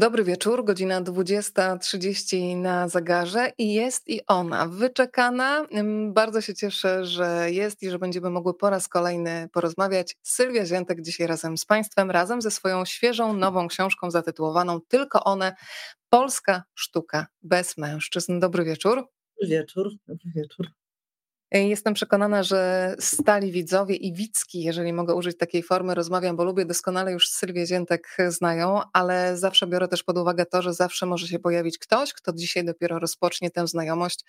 Dobry wieczór, godzina 20.30 na zegarze i jest i ona, wyczekana. Bardzo się cieszę, że jest i że będziemy mogły po raz kolejny porozmawiać. Sylwia Ziętek dzisiaj razem z Państwem, razem ze swoją świeżą, nową książką zatytułowaną Tylko one, Polska sztuka bez mężczyzn. Dobry wieczór. Dobry wieczór, dobry wieczór. Jestem przekonana, że stali widzowie i widzki, jeżeli mogę użyć takiej formy, rozmawiam, bo lubię doskonale już Sylwię Ziętek znają, ale zawsze biorę też pod uwagę to, że zawsze może się pojawić ktoś, kto dzisiaj dopiero rozpocznie tę znajomość.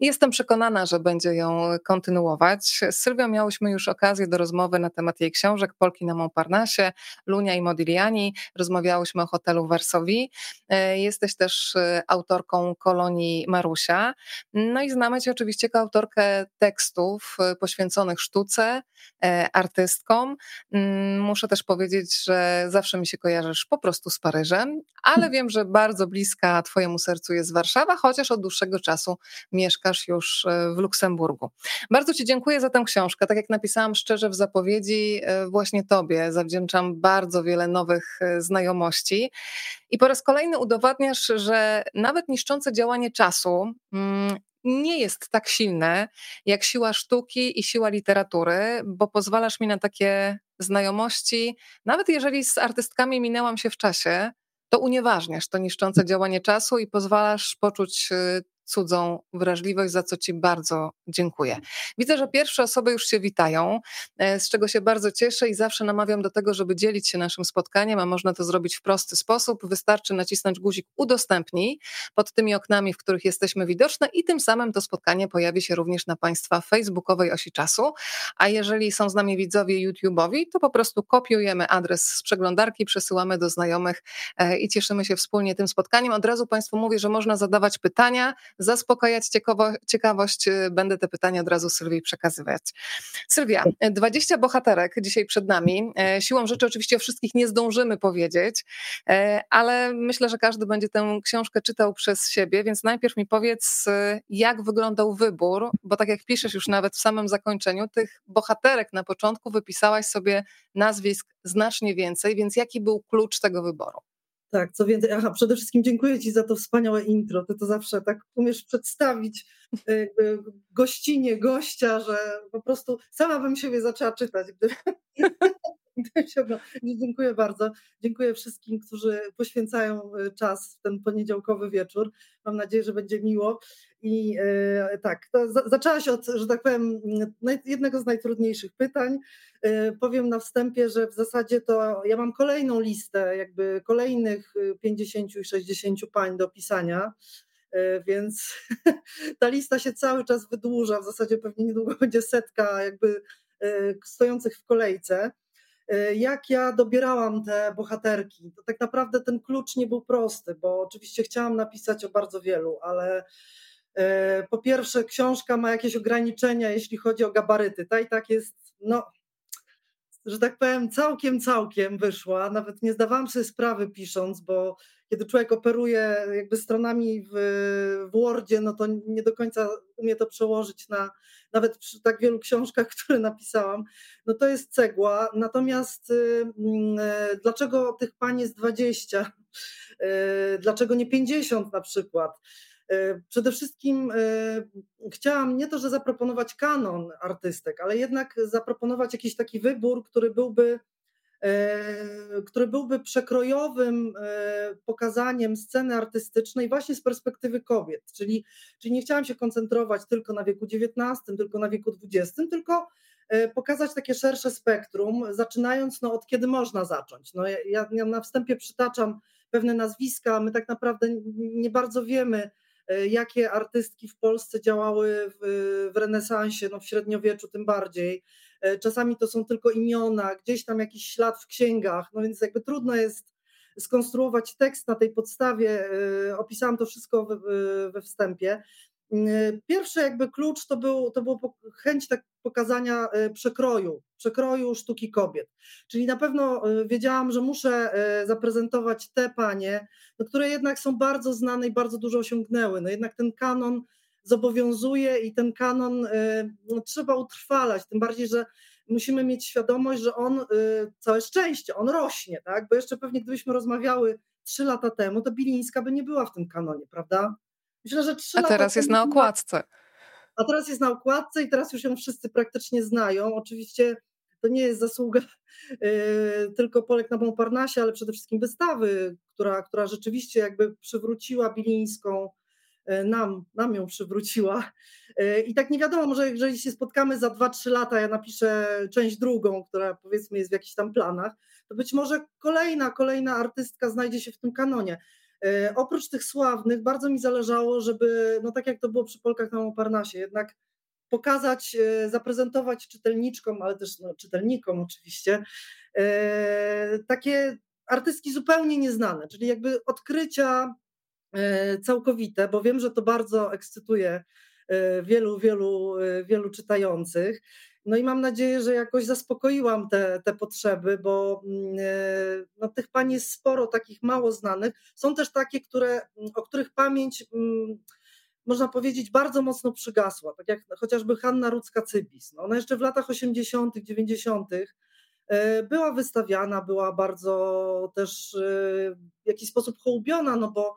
Jestem przekonana, że będzie ją kontynuować. Z Sylwią miałyśmy już okazję do rozmowy na temat jej książek Polki na Montparnasse, Lunia i Modigliani. Rozmawiałyśmy o hotelu w Warsowii. E, jesteś też autorką kolonii Marusia. No i znamy cię oczywiście jako autorkę tekstów y, poświęconych sztuce, e, artystkom. Mm, muszę też powiedzieć, że zawsze mi się kojarzysz po prostu z Paryżem, ale hmm. wiem, że bardzo bliska Twojemu sercu jest Warszawa, chociaż od dłuższego czasu mieszkasz już e, w Luksemburgu. Bardzo Ci dziękuję za tę książkę. Tak jak napisałam szczerze w zapowiedzi, e, właśnie Tobie zawdzięczam bardzo wiele nowych znajomości. I po raz kolejny udowadniasz, że nawet niszczące działanie czasu mm, nie jest tak silne jak siła sztuki i siła literatury, bo pozwalasz mi na takie znajomości, nawet jeżeli z artystkami minęłam się w czasie, to unieważniasz to niszczące działanie czasu i pozwalasz poczuć y, cudzą wrażliwość, za co Ci bardzo dziękuję. Widzę, że pierwsze osoby już się witają, e, z czego się bardzo cieszę i zawsze namawiam do tego, żeby dzielić się naszym spotkaniem, a można to zrobić w prosty sposób. Wystarczy nacisnąć guzik udostępnij pod tymi oknami, w których jesteśmy widoczne i tym samym to spotkanie pojawi się również na Państwa facebookowej osi czasu. A jeżeli są z nami widzowie YouTube'owi, to po prostu kopiujemy adres z przeglądarki, przesyłamy do znajomych e, i cieszymy się wspólnie tym spotkaniem. Od razu Państwu mówię, że można zadawać pytania, zaspokajać ciekawość, y, będę te pytania od razu Sylwii przekazywać. Sylwia, 20 bohaterek dzisiaj przed nami. E, siłą rzeczy oczywiście o wszystkich nie zdążymy powiedzieć, e, ale myślę, że każdy będzie tę książkę czytał przez siebie, więc najpierw mi powiedz, y, jak wyglądał wybór, bo tak jak piszesz już nawet w samym zakończeniu, tych bohaterek na początku wypisałaś sobie nazwisk znacznie więcej, więc jaki był klucz tego wyboru? Tak, co więcej, aha, przede wszystkim dziękuję Ci za to wspaniałe intro. Ty to zawsze tak umiesz przedstawić gościnie, gościa, że po prostu sama bym siebie zaczęła czytać, gdy, Dziękuję bardzo. Dziękuję wszystkim, którzy poświęcają e, czas w ten poniedziałkowy wieczór. Mam nadzieję, że będzie miło. I e, tak, to zaczęła się od, że tak powiem, jednego z najtrudniejszych pytań. E, powiem na wstępie, że w zasadzie to ja mam kolejną listę, jakby kolejnych 50 i 60 pań do pisania więc ta lista się cały czas wydłuża. W zasadzie pewnie niedługo będzie setka jakby stojących w kolejce. E, jak ja dobierałam te bohaterki, to tak naprawdę ten klucz nie był prosty, bo oczywiście chciałam napisać o bardzo wielu, ale e, po pierwsze, książka ma jakieś ograniczenia, jeśli chodzi o gabaryty. Ta i tak jest, no, że tak powiem, całkiem, całkiem wyszła. Nawet nie zdawałam sobie sprawy pisząc, bo kiedy człowiek operuje jakby stronami w, w Wordzie, no to nie do końca umie to przełożyć na nawet przy tak wielu książkach, które napisałam, no to jest cegła. Natomiast y, mm, y, dlaczego tych pań jest 20? Y, dlaczego nie 50 na przykład? Przede wszystkim chciałam nie to, że zaproponować kanon artystek, ale jednak zaproponować jakiś taki wybór, który byłby E, który byłby przekrojowym e, pokazaniem sceny artystycznej właśnie z perspektywy kobiet. Czyli, czyli nie chciałam się koncentrować tylko na wieku XIX, tylko na wieku XX, tylko e, pokazać takie szersze spektrum, zaczynając no, od kiedy można zacząć. No, ja, ja na wstępie przytaczam pewne nazwiska, my tak naprawdę nie bardzo wiemy, jakie artystki w Polsce działały w, w renesansie, no w średniowieczu tym bardziej. E, czasami to są tylko imiona, gdzieś tam jakiś ślad w księgach, no więc jakby trudno jest skonstruować tekst na tej podstawie. E, opisałam to wszystko we wstępie. E, pierwszy jakby klucz to był, to było chęć tak pokazania przekroju, przekroju sztuki kobiet. Czyli na pewno wiedziałam, że muszę zaprezentować te panie, no, które jednak są bardzo znane i bardzo dużo osiągnęły. No jednak ten kanon zobowiązuje i ten kanon no, trzeba utrwalać, tym bardziej, że musimy mieć świadomość, że on, całe szczęście, on rośnie, tak? Bo jeszcze pewnie gdybyśmy rozmawiały trzy lata temu, to Bilińska by nie była w tym kanonie, prawda? Myślę, że trzy A teraz jest na okładce. A teraz jest na okładce i teraz już ją wszyscy praktycznie znają. Oczywiście to nie jest zasługa yy, tylko Polek na Montparnasse, ale przede wszystkim wystawy, która, która rzeczywiście jakby przywróciła Bilińską E, nam, nam ją przywróciła. E, I tak nie wiadomo, może jeżeli się spotkamy za 2-3 lata, ja napiszę część drugą, która powiedzmy jest w jakichś tam planach, to być może kolejna, kolejna artystka znajdzie się w tym kanonie. E, oprócz tych sławnych, bardzo mi zależało, żeby, no tak jak to było przy Polkach na Montparnasse, jednak pokazać, zaprezentować czytelniczkom, ale też no, czytelnikom oczywiście, takie artystki zupełnie nieznane, czyli jakby odkrycia E, całkowite, bo wiem, że to bardzo ekscytuje e, wielu, wielu, e, wielu czytających. No i mam nadzieję, że jakoś zaspokoiłam te, te potrzeby, bo mm, no, tych pani jest sporo, takich mało znanych. Są też takie, które, o których pamięć, mm, można powiedzieć, bardzo mocno przygasła, tak jak chociażby Hanna Rudzka-Cybis. No, ona jeszcze w latach 80., 90. była wystawiana, była bardzo też w jakiś sposób hołubiona, no bo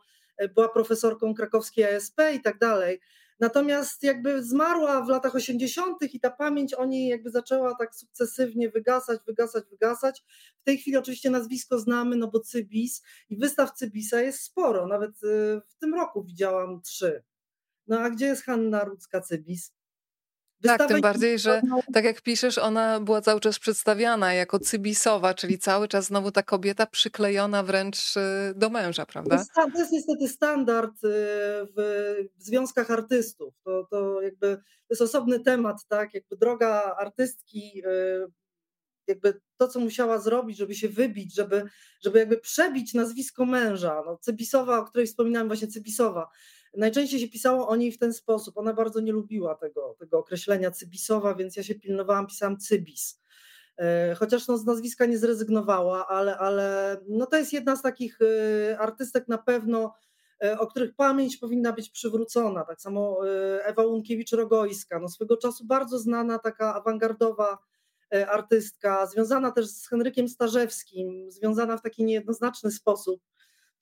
była profesorką krakowskiej ASP i tak dalej. Natomiast jakby zmarła w latach 80. i ta pamięć o niej jakby zaczęła tak sukcesywnie wygasać, wygasać, wygasać. W tej chwili oczywiście nazwisko znamy, no bo Cybis i wystaw Cybisa jest sporo, nawet y, w tym roku widziałam trzy. No a gdzie jest Hanna Rudzka-Cybis? Tak, tym bardziej, że tak jak piszesz, ona była cały czas przedstawiana jako cybisowa, czyli cały czas znowu ta kobieta przyklejona wręcz y, do męża, prawda? To jest niestety standard y, w związkach artystów. To, to jakby to jest osobny temat, tak? Jakby droga artystki, y, jakby to, co musiała zrobić, żeby się wybić, żeby, żeby jakby przebić nazwisko męża. No, Cybisowa, o której wspominałem, właśnie Cybisowa Najczęściej się pisało o niej w ten sposób. Ona bardzo nie lubiła tego, tego określenia cybisowa, więc ja się pilnowałam, pisałam cybis. E, chociaż no, z nazwiska nie zrezygnowała, ale, ale no, to jest jedna z takich e, artystek na pewno, e, o których pamięć powinna być przywrócona. Tak samo Ewa Łunkiewicz-Rogojska, no, swego czasu bardzo znana, taka awangardowa artystka, związana też z Henrykiem Starzewskim, związana w taki niejednoznaczny sposób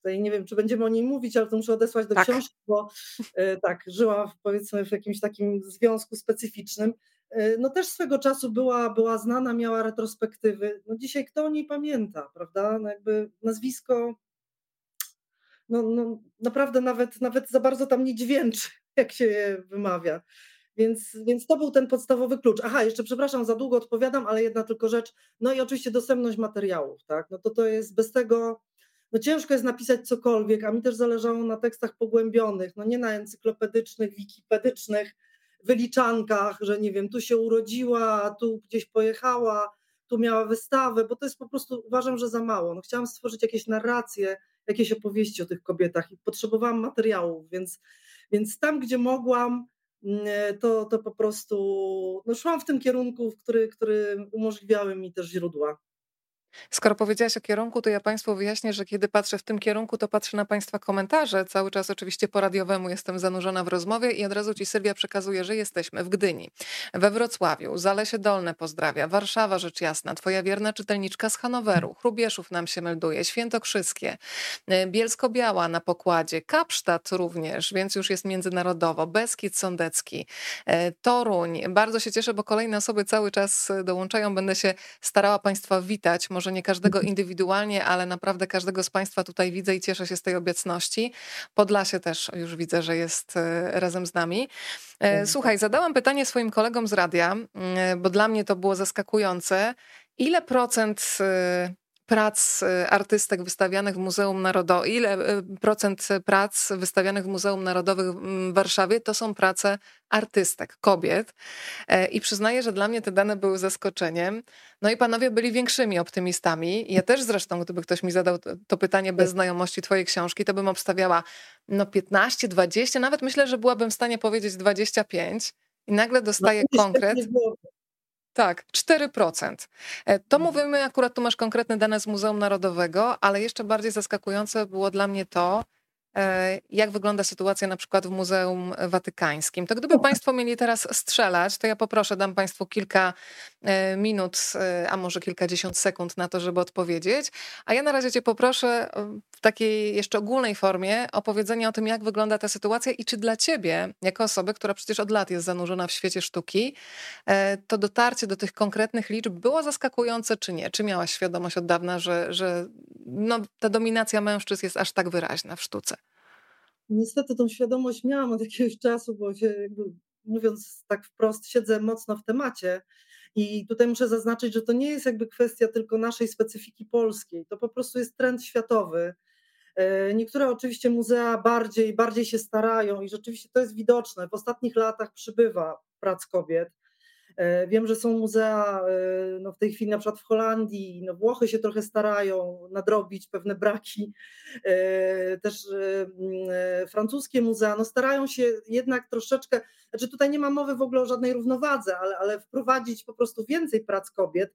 Tutaj nie wiem, czy będziemy o niej mówić, ale to muszę odesłać do tak. książki, bo e, tak, żyła w, powiedzmy w jakimś takim związku specyficznym. E, no też swego czasu była, była znana, miała retrospektywy. No dzisiaj kto o niej pamięta, prawda? No jakby nazwisko no, no naprawdę nawet, nawet za bardzo tam nie dźwięczy, jak się je wymawia. Więc, więc to był ten podstawowy klucz. Aha, jeszcze przepraszam, za długo odpowiadam, ale jedna tylko rzecz. No i oczywiście dostępność materiałów, tak? No to to jest bez tego no ciężko jest napisać cokolwiek, a mi też zależało na tekstach pogłębionych, no nie na encyklopedycznych, wikipedycznych wyliczankach, że nie wiem, tu się urodziła, tu gdzieś pojechała, tu miała wystawę, bo to jest po prostu, uważam, że za mało. No chciałam stworzyć jakieś narracje, jakieś opowieści o tych kobietach i potrzebowałam materiałów, więc, więc tam, gdzie mogłam, mm, to, to po prostu no szłam w tym kierunku, w który, który umożliwiały mi też źródła. Skoro powiedziałaś o kierunku, to ja Państwu wyjaśnię, że kiedy patrzę w tym kierunku, to patrzę na Państwa komentarze. Cały czas oczywiście po radiowemu jestem zanurzona w rozmowie i od razu Ci Sylwia przekazuje, że jesteśmy w Gdyni, we Wrocławiu, Zalesie Dolne pozdrawia, Warszawa rzecz jasna, Twoja wierna czytelniczka z Hanoweru, Chrubieszów nam się melduje, Świętokrzyskie, y, Bielsko-Biała na pokładzie, Kapsztad również, więc już jest międzynarodowo, Beskid Sądecki, y, Toruń. Bardzo się cieszę, bo kolejne osoby cały czas dołączają. Będę się starała Państwa witać. Może może nie każdego indywidualnie, ale naprawdę każdego z Państwa tutaj widzę i cieszę się z tej obecności. Podlasie też już widzę, że jest e, razem z nami. E, słuchaj, zadałam pytanie swoim kolegom z radia, mm, bo dla mnie to było zaskakujące. Ile procent e, prac y, artystek wystawianych w Muzeum Narodowym, ile y, procent prac wystawianych w Muzeum Narodowym w Warszawie to są prace artystek, kobiet. E, I przyznaję, że dla mnie te dane były zaskoczeniem. No i panowie byli większymi optymistami. Ja też zresztą, gdyby ktoś mi zadał to pytanie bez znajomości twojej książki, to bym obstawiała no 15, 20, nawet myślę, że byłabym w stanie powiedzieć 25. I nagle dostaję no, konkret. Tak, 4%. E, to mhm. mówimy, akurat tu masz konkretne dane z Muzeum Narodowego, ale jeszcze bardziej zaskakujące było dla mnie to, e, jak wygląda sytuacja na przykład w Muzeum Watykańskim. To gdyby Państwo mieli teraz strzelać, to ja poproszę, dam Państwu kilka e, minut, a może kilkadziesiąt sekund na to, żeby odpowiedzieć. A ja na razie Cię poproszę takiej jeszcze ogólnej formie opowiedzenia o tym, jak wygląda ta sytuacja i czy dla ciebie, jako osoby, która przecież od lat jest zanurzona w świecie sztuki, e, to dotarcie do tych konkretnych liczb było zaskakujące, czy nie? Czy miałaś świadomość od dawna, że, że no, ta dominacja mężczyzn jest aż tak wyraźna w sztuce? Niestety tą świadomość miałam od jakiegoś czasu, bo się mówiąc tak wprost, siedzę mocno w temacie. I tutaj muszę zaznaczyć, że to nie jest jakby kwestia tylko naszej specyfiki polskiej, to po prostu jest trend światowy. E, niektóre oczywiście muzea bardziej, bardziej się starają i rzeczywiście to jest widoczne. W ostatnich latach przybywa prac kobiet. E, wiem, że są muzea e, no w tej chwili na przykład w Holandii, no Włochy się trochę starają nadrobić pewne braki. Też francuskie muzea no starają się jednak troszeczkę, znaczy tutaj nie ma mowy w ogóle o żadnej równowadze, ale, ale wprowadzić po prostu więcej prac kobiet.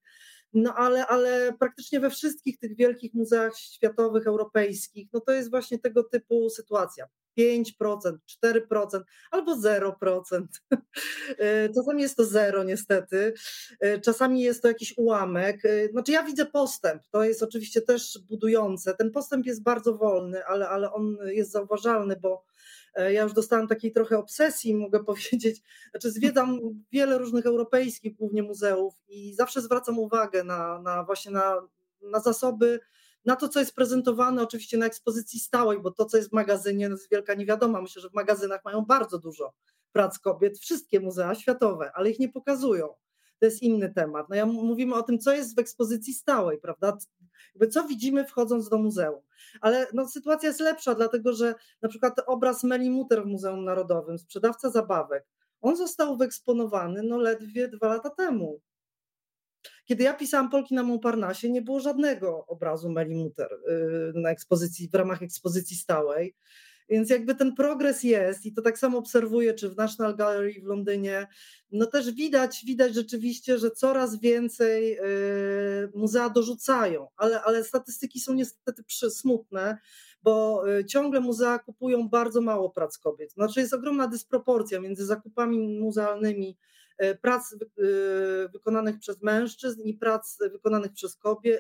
No ale, ale praktycznie we wszystkich tych wielkich muzeach światowych, europejskich, no to jest właśnie tego typu sytuacja. 5%, 4% albo 0%. E, czasami jest to zero, niestety. E, czasami jest to jakiś ułamek. E, znaczy, ja widzę postęp. To jest oczywiście też budujące. Ten postęp jest bardzo wolny, ale, ale on jest zauważalny, bo ja już dostałam takiej trochę obsesji, mogę powiedzieć. Znaczy, zwiedzam wiele różnych europejskich głównie muzeów i zawsze zwracam uwagę na, na właśnie na, na zasoby na to, co jest prezentowane oczywiście na ekspozycji stałej, bo to, co jest w magazynie, no jest wielka niewiadoma. Myślę, że w magazynach mają bardzo dużo prac kobiet, wszystkie muzea światowe, ale ich nie pokazują. To jest inny temat. No ja mówimy o tym, co jest w ekspozycji stałej, prawda? Co widzimy wchodząc do muzeum. Ale no, sytuacja jest lepsza, dlatego że na przykład obraz Meli Muter w Muzeum Narodowym, sprzedawca zabawek, on został wyeksponowany no ledwie dwa lata temu. Kiedy ja pisałam Polki na Montparnasse, nie było żadnego obrazu Meli Muter y, na ekspozycji, w ramach ekspozycji stałej. Więc jakby ten progres jest i to tak samo obserwuję, czy w National Gallery w Londynie, no też widać, widać rzeczywiście, że coraz więcej y, muzea dorzucają, ale, ale statystyki są niestety smutne, bo y, ciągle muzea kupują bardzo mało prac kobiet. Znaczy jest ogromna dysproporcja między zakupami muzealnymi E, prac wykonanych przez mężczyzn i prac wykonanych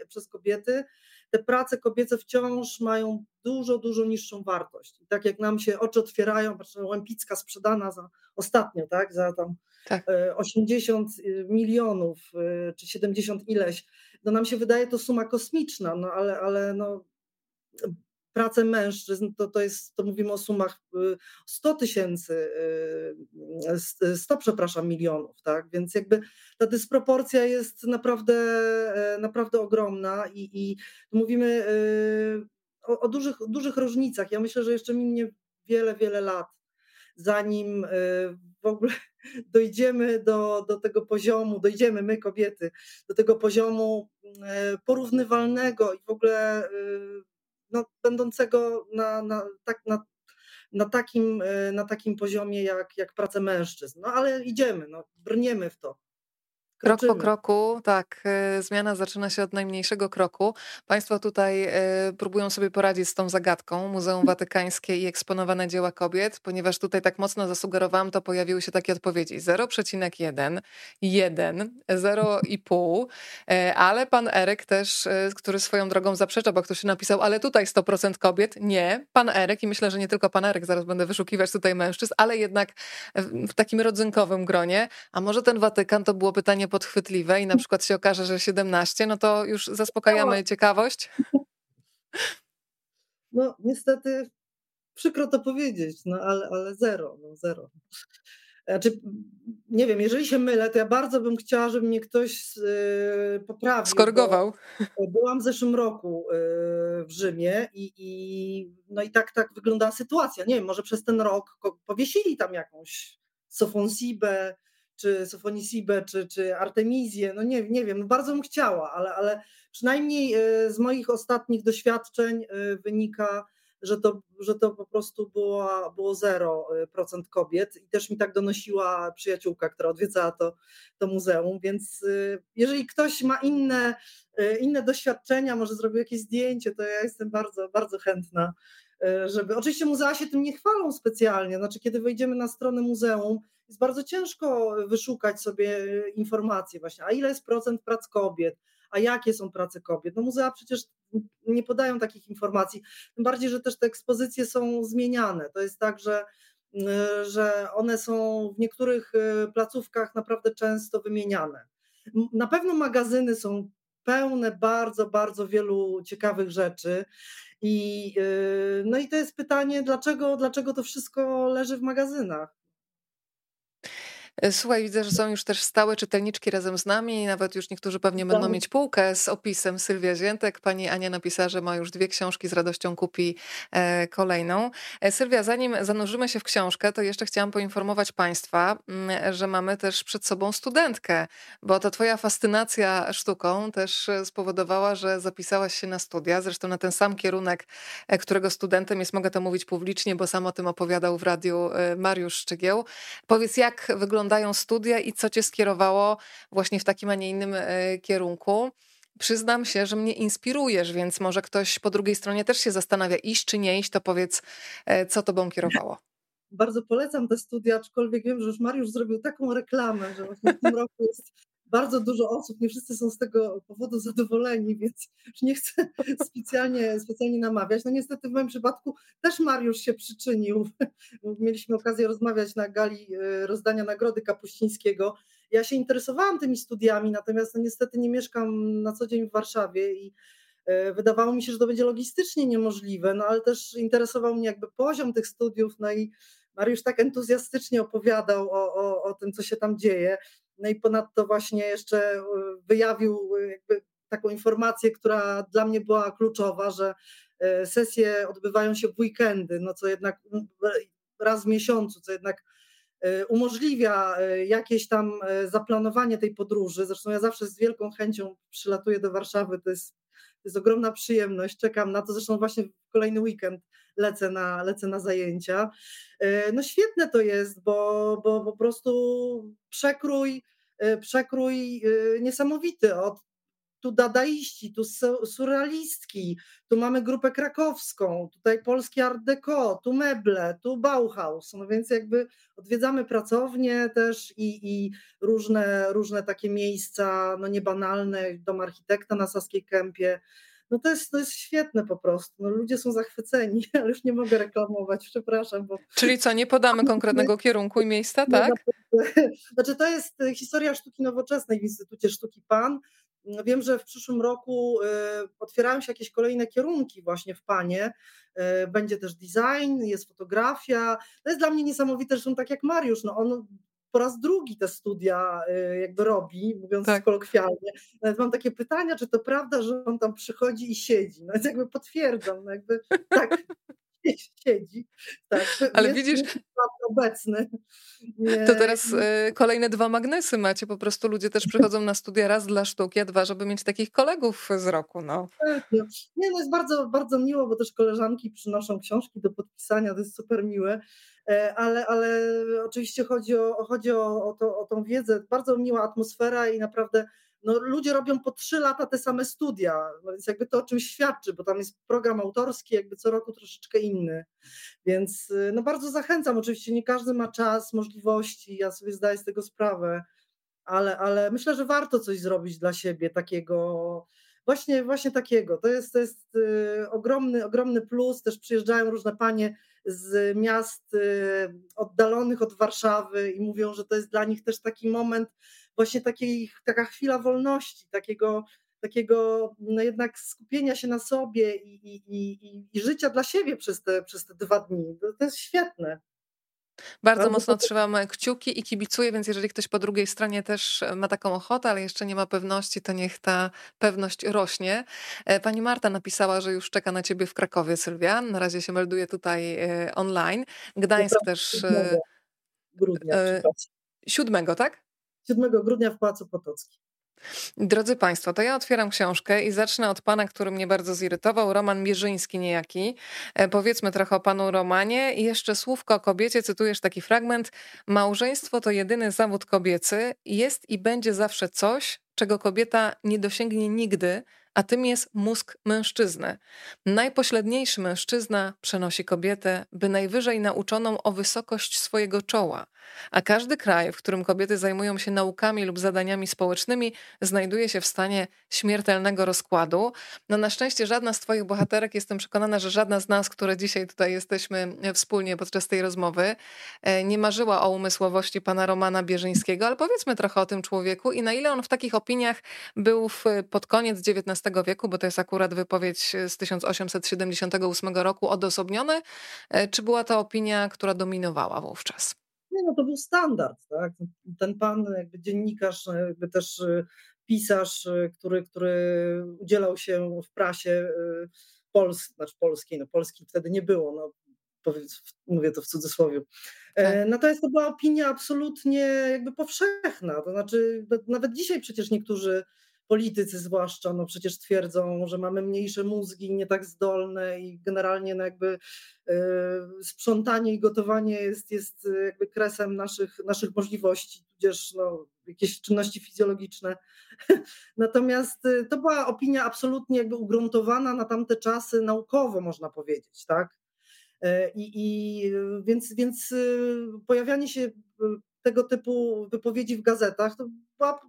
przez kobiety. Te prace kobiece wciąż mają dużo, dużo niższą wartość. I tak jak nam się oczy otwierają, patrzę, Łępicka sprzedana za ostatnio, tak, za tam tak. 80 e, milionów czy 70 ileś, no nam się wydaje to suma kosmiczna, no ale, ale no, pracę mężczyzn, to, to jest, to mówimy o sumach 100 y, tysięcy, 100 y, przepraszam, milionów, tak? Więc jakby ta dysproporcja jest naprawdę, e, naprawdę ogromna i, i mówimy y, o, o dużych, dużych różnicach. Ja myślę, że jeszcze minie wiele, wiele lat, zanim w ogóle dojdziemy do, do tego poziomu, dojdziemy my kobiety, do tego poziomu porównywalnego i w ogóle no, będącego na, na, tak, na, na, takim, e, na takim poziomie jak, jak praca mężczyzn. No ale idziemy, no, brniemy w to. Krok po kroku, tak, y, zmiana zaczyna się od najmniejszego kroku. Państwo tutaj y, próbują sobie poradzić z tą zagadką Muzeum Watykańskie i eksponowane dzieła kobiet, ponieważ tutaj tak mocno zasugerowałam, to pojawiły się takie odpowiedzi 0,1, 1, 0,5, ale pan Erek też, y, który swoją drogą zaprzecza, bo ktoś napisał, ale tutaj 100% kobiet. Nie, pan Erek i myślę, że nie tylko pan Erek, zaraz będę wyszukiwać tutaj mężczyzn, ale jednak w takim rodzynkowym gronie. A może ten Watykan to było pytanie podchwytliwe i na przykład się okaże, że 17, no to już zaspokajamy no. ciekawość. No niestety przykro to powiedzieć, no ale, ale zero, no zero. Znaczy, nie wiem, jeżeli się mylę, to ja bardzo bym chciała, żeby mnie ktoś yy, poprawił. Skorygował. Byłam w zeszłym roku yy, w Rzymie i, i, no i tak, tak wyglądała sytuacja. Nie wiem, może przez ten rok powiesili tam jakąś Sofonsibę, czy Sofonisibę, czy, czy Artemizję, no nie, nie wiem, no bardzo bym chciała, ale, ale przynajmniej e, z moich ostatnich doświadczeń e, wynika, że to, że to po prostu było, było 0% e, kobiet i też mi tak donosiła przyjaciółka, która odwiedzała to, to muzeum, więc jeżeli ktoś ma inne, inne doświadczenia, może zrobił jakieś zdjęcie, to ja jestem bardzo, bardzo chętna żeby. Oczywiście muzea się tym nie chwalą specjalnie. Znaczy, kiedy wejdziemy na stronę muzeum, jest bardzo ciężko wyszukać sobie informacje właśnie, a ile jest procent prac kobiet, a jakie są prace kobiet. No muzea przecież nie podają takich informacji. Tym bardziej, że też te ekspozycje są zmieniane. To jest tak, że że one są w niektórych placówkach naprawdę często wymieniane. Na pewno magazyny są pełne bardzo, bardzo wielu ciekawych rzeczy. I, no i to jest pytanie, dlaczego, dlaczego to wszystko leży w magazynach? E, słuchaj, widzę, że są już też stałe czytelniczki razem z nami. Nawet już niektórzy pewnie będą mieć półkę z opisem Sylwia Ziętek. Pani Ania napisała, że ma już dwie książki, z radością kupi e, kolejną. E, Sylwia, zanim zanurzymy się w książkę, to jeszcze chciałam poinformować Państwa, mm, że mamy też przed sobą studentkę, bo ta Twoja fascynacja sztuką też spowodowała, że zapisałaś się na studia, zresztą na ten sam kierunek, którego studentem jest, mogę to mówić publicznie, bo sam o tym opowiadał w radiu Mariusz Szczygieł. Powiedz, jak wygląda wyglądają studia i co cię skierowało właśnie w takim, a nie innym e, kierunku. Przyznam się, że mnie inspirujesz, więc może ktoś po drugiej stronie też się zastanawia, iść czy nie iść, to powiedz, e, co tobą kierowało. Bardzo polecam te studia, aczkolwiek wiem, że już Mariusz zrobił taką reklamę, że właśnie w tym roku jest bardzo dużo osób, nie wszyscy są z tego powodu zadowoleni, więc już nie chcę specjalnie, specjalnie namawiać. No niestety w moim przypadku też Mariusz się przyczynił. Mieliśmy okazję rozmawiać na gali e, rozdania Nagrody Kapuścińskiego. Ja się interesowałam tymi studiami, natomiast no niestety nie mieszkam na co dzień w Warszawie i e, wydawało mi się, że to będzie logistycznie niemożliwe, no ale też interesował mnie jakby poziom tych studiów, no i Mariusz tak entuzjastycznie opowiadał o, o, o tym, co się tam dzieje. No i ponadto właśnie jeszcze e, wyjawił e, jakby taką informację, która dla mnie była kluczowa, że e, sesje odbywają się w weekendy, no co jednak raz w miesiącu, co jednak umożliwia jakieś tam zaplanowanie tej podróży. Zresztą ja zawsze z wielką chęcią przylatuję do Warszawy, to jest, to jest ogromna przyjemność, czekam na to, zresztą właśnie kolejny weekend lecę na, lecę na zajęcia. No świetne to jest, bo, bo po prostu przekrój, przekrój niesamowity. Od tu dadaiści, tu surrealistki, tu mamy grupę krakowską, tutaj polski art deco, tu meble, tu Bauhaus, no więc jakby odwiedzamy pracownie też i, i różne, różne takie miejsca, no niebanalne, dom architekta na Saskiej Kępie, no to jest, to jest świetne po prostu. No ludzie są zachwyceni, ale już nie mogę reklamować, przepraszam. Bo... Czyli co, nie podamy konkretnego kierunku i miejsca, tak? Znaczy to jest historia sztuki nowoczesnej w Instytucie Sztuki PAN. Wiem, że w przyszłym roku y, otwierają się jakieś kolejne kierunki właśnie w Panie. Y, będzie też design, jest fotografia. To jest dla mnie niesamowite, że są tak jak Mariusz. No on po raz drugi te studia y, jakby robi, mówiąc tak. kolokwialnie. Nawet mam takie pytania, czy to prawda, że on tam przychodzi i siedzi. No więc jakby potwierdzam, no jakby tak, siedzi. Tak, Ale widzisz, obecny. Nie. To teraz y, kolejne dwa magnesy macie. Po prostu ludzie też przychodzą na studia raz dla sztuki, a dwa, żeby mieć takich kolegów z roku. No. Nie, no jest bardzo, bardzo miło, bo też koleżanki przynoszą książki do podpisania, to jest super miłe. E, ale, ale oczywiście chodzi o, chodzi o, o, to, o tą wiedzę. Bardzo miła atmosfera i naprawdę no, ludzie robią po trzy lata te same studia, no więc jakby to o czymś świadczy, bo tam jest program autorski, jakby co roku troszeczkę inny. Więc y, no, bardzo zachęcam. Oczywiście nie każdy ma czas, możliwości, ja sobie zdaję z tego sprawę, ale, ale myślę, że warto coś zrobić dla siebie takiego. Właśnie, właśnie takiego. To jest, to jest y, ogromny, ogromny plus. Też przyjeżdżają różne panie z miast y, oddalonych od Warszawy i mówią, że to jest dla nich też taki moment, właśnie takiej, taka chwila wolności, takiego, takiego no jednak skupienia się na sobie i, i, i, i życia dla siebie przez te, przez te dwa dni. To, to jest świetne. Bardzo, mocno trzymam kciuki i kibicuję, więc jeżeli ktoś po drugiej stronie też ma taką ochotę, ale jeszcze nie ma pewności, to niech ta pewność rośnie. E, pani Marta napisała, że już czeka na ciebie w Krakowie, Sylwia. Na razie się melduje tutaj e, online. Gdańsk też. 7 e, grudnia. Siódmego, tak? 7 grudnia w Pałacu Potockim. Drodzy Państwo, to ja otwieram książkę i zacznę od pana, który mnie bardzo zirytował, Roman Mierzyński niejaki. E, powiedzmy trochę o panu Romanie i jeszcze słówko o kobiecie, cytujesz taki fragment. Małżeństwo to jedyny zawód kobiecy, jest i będzie zawsze coś, czego kobieta nie dosięgnie nigdy, a tym jest mózg mężczyzny. Najpośledniejszy mężczyzna przenosi kobietę, by najwyżej nauczoną o wysokość swojego czoła – A każdy kraj, w którym kobiety zajmują się naukami lub zadaniami społecznymi, znajduje się w stanie śmiertelnego rozkładu. No na szczęście żadna z Twoich bohaterek, jestem przekonana, że żadna z nas, które dzisiaj tutaj jesteśmy wspólnie podczas tej rozmowy, e, nie marzyła o umysłowości pana Romana Bierzyńskiego, ale powiedzmy trochę o tym człowieku i na ile on w takich opiniach był w, pod koniec XIX wieku, bo to jest akurat wypowiedź z 1878 roku odosobniony, e, czy była to opinia, która dominowała wówczas? Nie, no to był standard, tak? Ten pan, jakby dziennikarz, jakby też e, pisarz, który, który udzielał się w prasie polskiej, znaczy polskiej, no polskiej wtedy nie było, no mówię to w cudzysłowie. Tak. Natomiast to była opinia absolutnie jakby powszechna, to znaczy nawet dzisiaj przecież niektórzy politycy zwłaszcza, no przecież twierdzą, że mamy mniejsze mózgi, nie tak zdolne i generalnie no jakby y, sprzątanie i gotowanie jest, jest jakby kresem naszych, naszych możliwości, tudzież no, jakieś czynności fizjologiczne. Natomiast y, to była opinia absolutnie jakby ugruntowana na tamte czasy naukowo, można powiedzieć, tak? E, I, i więc, więc pojawianie się tego typu wypowiedzi w gazetach to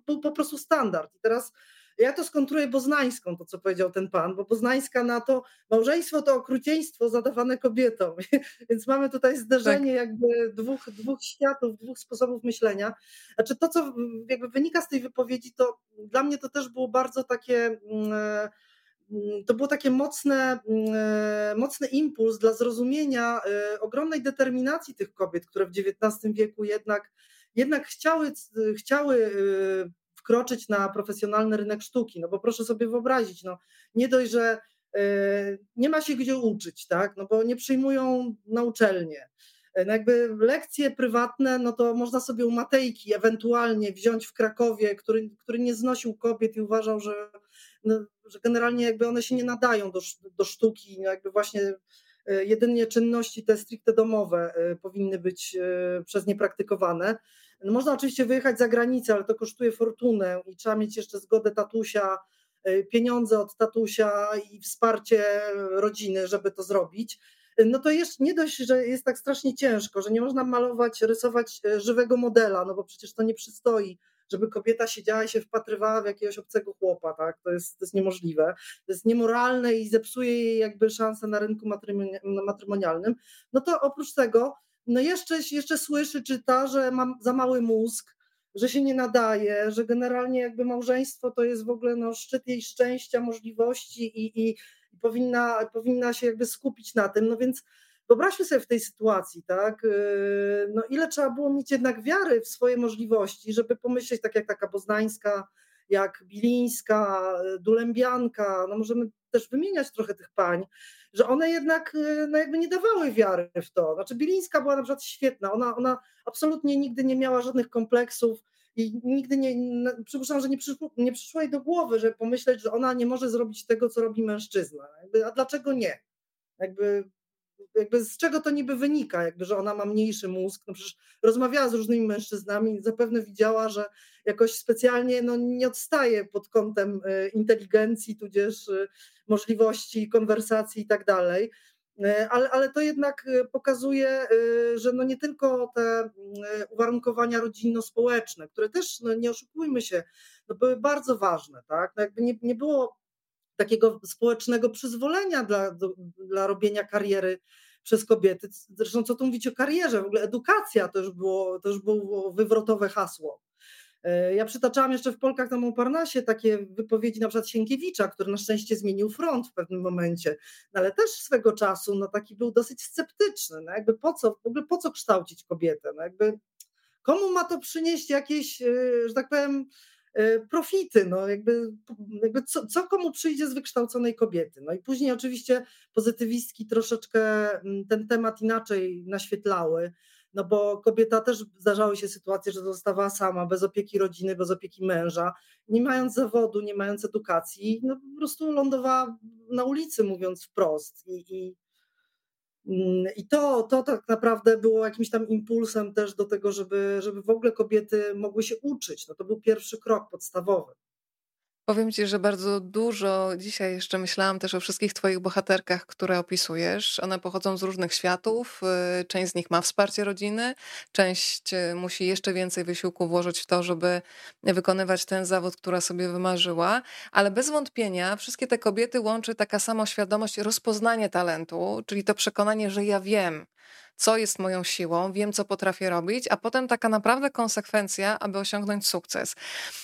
był po prostu standard. I teraz ja to skontruję Boznańską, to co powiedział ten pan, bo Boznańska na to małżeństwo to okrucieństwo zadawane kobietom. Więc mamy tutaj zderzenie tak. jakby dwóch, dwóch światów, dwóch sposobów myślenia. Znaczy to, co jakby wynika z tej wypowiedzi, to dla mnie to też było bardzo takie mm, to było takie mocne, mm, e, mocny impuls dla zrozumienia e, ogromnej determinacji tych kobiet, które w XIX wieku jednak, jednak chciały, chciały wkroczyć na profesjonalny rynek sztuki. No bo proszę sobie wyobrazić, no nie dość, że e, nie ma się gdzie uczyć, tak? No bo nie przyjmują na uczelnię. E, no jakby lekcje prywatne, no to można sobie u Matejki ewentualnie wziąć w Krakowie, który, który nie znosił kobiet i uważał, że, że generalnie jakby one się nie nadają do, do sztuki, no jakby właśnie e, jedynie czynności te stricte domowe powinny być przez nie praktykowane. No można oczywiście wyjechać za granicę, ale to kosztuje fortunę i trzeba mieć jeszcze zgodę tatusia, pieniądze od tatusia i wsparcie rodziny, żeby to zrobić. No to jeszcze nie dość, że jest tak strasznie ciężko, że nie można malować, rysować żywego modela, no bo przecież to nie przystoi, żeby kobieta siedziała i się wpatrywała w jakiegoś obcego chłopa, tak? To jest, to jest niemożliwe. To jest niemoralne i zepsuje jej jakby szansę na rynku matrymonialnym. No to oprócz tego no jeszcze, jeszcze słyszy, czyta, że mam za mały mózg, że się nie nadaje, że generalnie jakby małżeństwo to jest w ogóle no, szczyt jej szczęścia, możliwości i, i, powinna, powinna się jakby skupić na tym. No więc wyobraźmy sobie w tej sytuacji, tak, yy, no ile trzeba było mieć jednak wiary w swoje możliwości, żeby pomyśleć, tak jak taka poznańska, jak Bilińska, Dulębianka, no możemy też wymieniać trochę tych pań, że one jednak y, no jakby nie dawały wiary w to. Znaczy Bilińska była na przykład świetna, ona, ona absolutnie nigdy nie miała żadnych kompleksów i nigdy nie, przypuszczam, że nie przyszło, nie przyszło jej do głowy, żeby pomyśleć, że ona nie może zrobić tego, co robi mężczyzna. Jakby, a dlaczego nie? Jakby jakby z czego to niby wynika, jakby, że ona ma mniejszy mózg, no przecież rozmawiała z różnymi mężczyznami zapewne widziała, że jakoś specjalnie no, nie odstaje pod kątem y, inteligencji, tudzież y, możliwości konwersacji i tak dalej. Y, ale, ale to jednak pokazuje, że no nie tylko te uwarunkowania rodzinno-społeczne, które też, no nie oszukujmy się, no były bardzo ważne, tak? No jakby nie, nie było takiego społecznego przyzwolenia dla, do, dla robienia kariery przez kobiety. Zresztą co tu mówić o karierze, w ogóle edukacja to już było, to już było wywrotowe hasło. E, ja przytaczałam jeszcze w Polkach na Montparnasse takie wypowiedzi na przykład Sienkiewicza, który na szczęście zmienił front w pewnym momencie, no ale też swego czasu no taki był dosyć sceptyczny, no jakby po co, w ogóle po co kształcić kobietę, no jakby komu ma to przynieść jakieś, e, że tak powiem, profity, no jakby, jakby co, co, komu przyjdzie z wykształconej kobiety. No i później oczywiście pozytywistki troszeczkę mm, ten temat inaczej naświetlały, no bo kobieta też zdarzały się sytuacje, że zostawała sama, bez opieki rodziny, bez opieki męża, nie mając zawodu, nie mając edukacji, no po prostu lądowała na ulicy, mówiąc wprost i, i I to, to tak naprawdę było jakimś tam impulsem też do tego, żeby, żeby w ogóle kobiety mogły się uczyć. No to był pierwszy krok podstawowy. Powiem ci, że bardzo dużo dzisiaj jeszcze myślałam też o wszystkich twoich bohaterkach, które opisujesz. One pochodzą z różnych światów. Y, część z nich ma wsparcie rodziny, część y, musi jeszcze więcej wysiłku włożyć w to, żeby wykonywać ten zawód, która sobie wymarzyła, ale bez wątpienia wszystkie te kobiety łączy taka sama świadomość, rozpoznanie talentu, czyli to przekonanie, że ja wiem, co jest moją siłą, wiem, co potrafię robić, a potem taka naprawdę konsekwencja, aby osiągnąć sukces.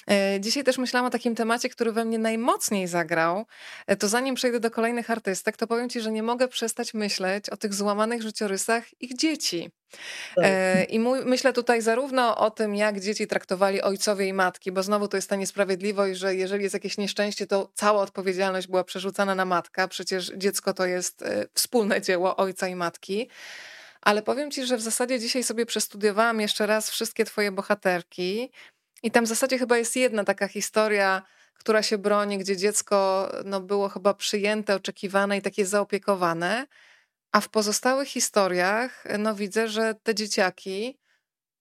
E, dzisiaj też myślałam o takim temacie, który we mnie najmocniej zagrał. E, to zanim przejdę do kolejnych artystek, to powiem Ci, że nie mogę przestać myśleć o tych złamanych życiorysach ich dzieci. Tak. E, I mój, myślę tutaj zarówno o tym, jak dzieci traktowali ojcowie i matki, bo znowu to jest ta niesprawiedliwość, że jeżeli jest jakieś nieszczęście, to cała odpowiedzialność była przerzucana na matkę. Przecież dziecko to jest wspólne dzieło ojca i matki. Ale powiem ci, że w zasadzie dzisiaj sobie przestudiowałam jeszcze raz wszystkie twoje bohaterki i tam w zasadzie chyba jest jedna taka historia, która się broni, gdzie dziecko no, było chyba przyjęte, oczekiwane i takie zaopiekowane. A w pozostałych historiach no, widzę, że te dzieciaki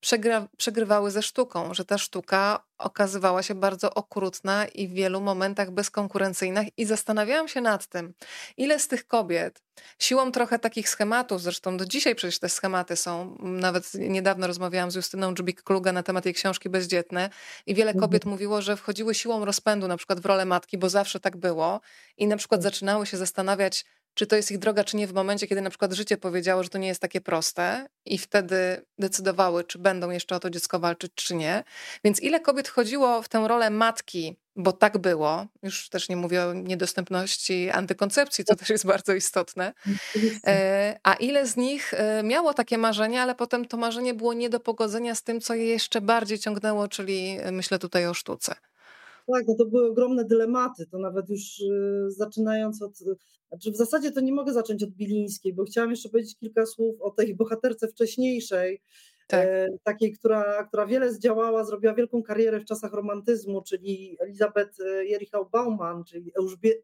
przegra, przegrywały ze sztuką, że ta sztuka okazywała się bardzo okrutna i w wielu momentach bezkonkurencyjna. I zastanawiałam się nad tym, ile z tych kobiet siłą trochę takich schematów, zresztą do dzisiaj przecież te schematy są, nawet niedawno rozmawiałam z Justyną Dżubik-Kluga na temat jej książki Bezdzietne i wiele mhm. kobiet mówiło, że wchodziły siłą rozpędu na przykład w rolę matki, bo zawsze tak było i na przykład tak. zaczynały się zastanawiać, czy to jest ich droga, czy nie, w momencie, kiedy na przykład życie powiedziało, że to nie jest takie proste, i wtedy decydowały, czy będą jeszcze o to dziecko walczyć, czy nie. Więc ile kobiet chodziło w tę rolę matki, bo tak było, już też nie mówię o niedostępności antykoncepcji, co też jest bardzo istotne, e, a ile z nich e, miało takie marzenie, ale potem to marzenie było nie do pogodzenia z tym, co je jeszcze bardziej ciągnęło, czyli e, myślę tutaj o sztuce. Tak, no to były ogromne dylematy. To nawet już y, zaczynając od. Znaczy w zasadzie to nie mogę zacząć od Bilińskiej, bo chciałam jeszcze powiedzieć kilka słów o tej bohaterce wcześniejszej, tak. e, takiej, która, która wiele zdziałała, zrobiła wielką karierę w czasach romantyzmu, czyli Elizabeth e, Jerichau Bauman, czyli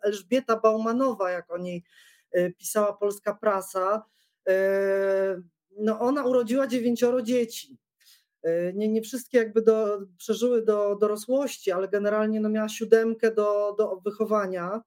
Elżbieta Baumanowa, jak o niej e, pisała polska prasa. No ona urodziła dziewięcioro dzieci. Y, nie, nie wszystkie jakby do, przeżyły do dorosłości, ale generalnie no miała siódemkę do, do wychowania.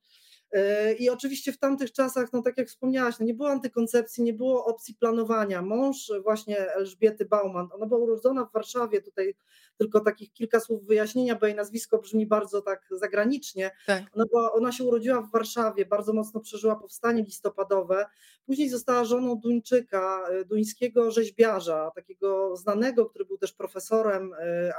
E, I oczywiście w tamtych czasach, no tak jak wspomniałaś, no nie było antykoncepcji, nie było opcji planowania. Mąż właśnie Elżbiety Bauman, ona była urodzona w Warszawie, tutaj tylko takich kilka słów wyjaśnienia, bo jej nazwisko brzmi bardzo tak zagranicznie. Tak. Ona, była, ona się urodziła w Warszawie, bardzo mocno przeżyła powstanie listopadowe. Później została żoną Duńczyka, e, duńskiego rzeźbiarza, takiego znanego, który był też profesorem e,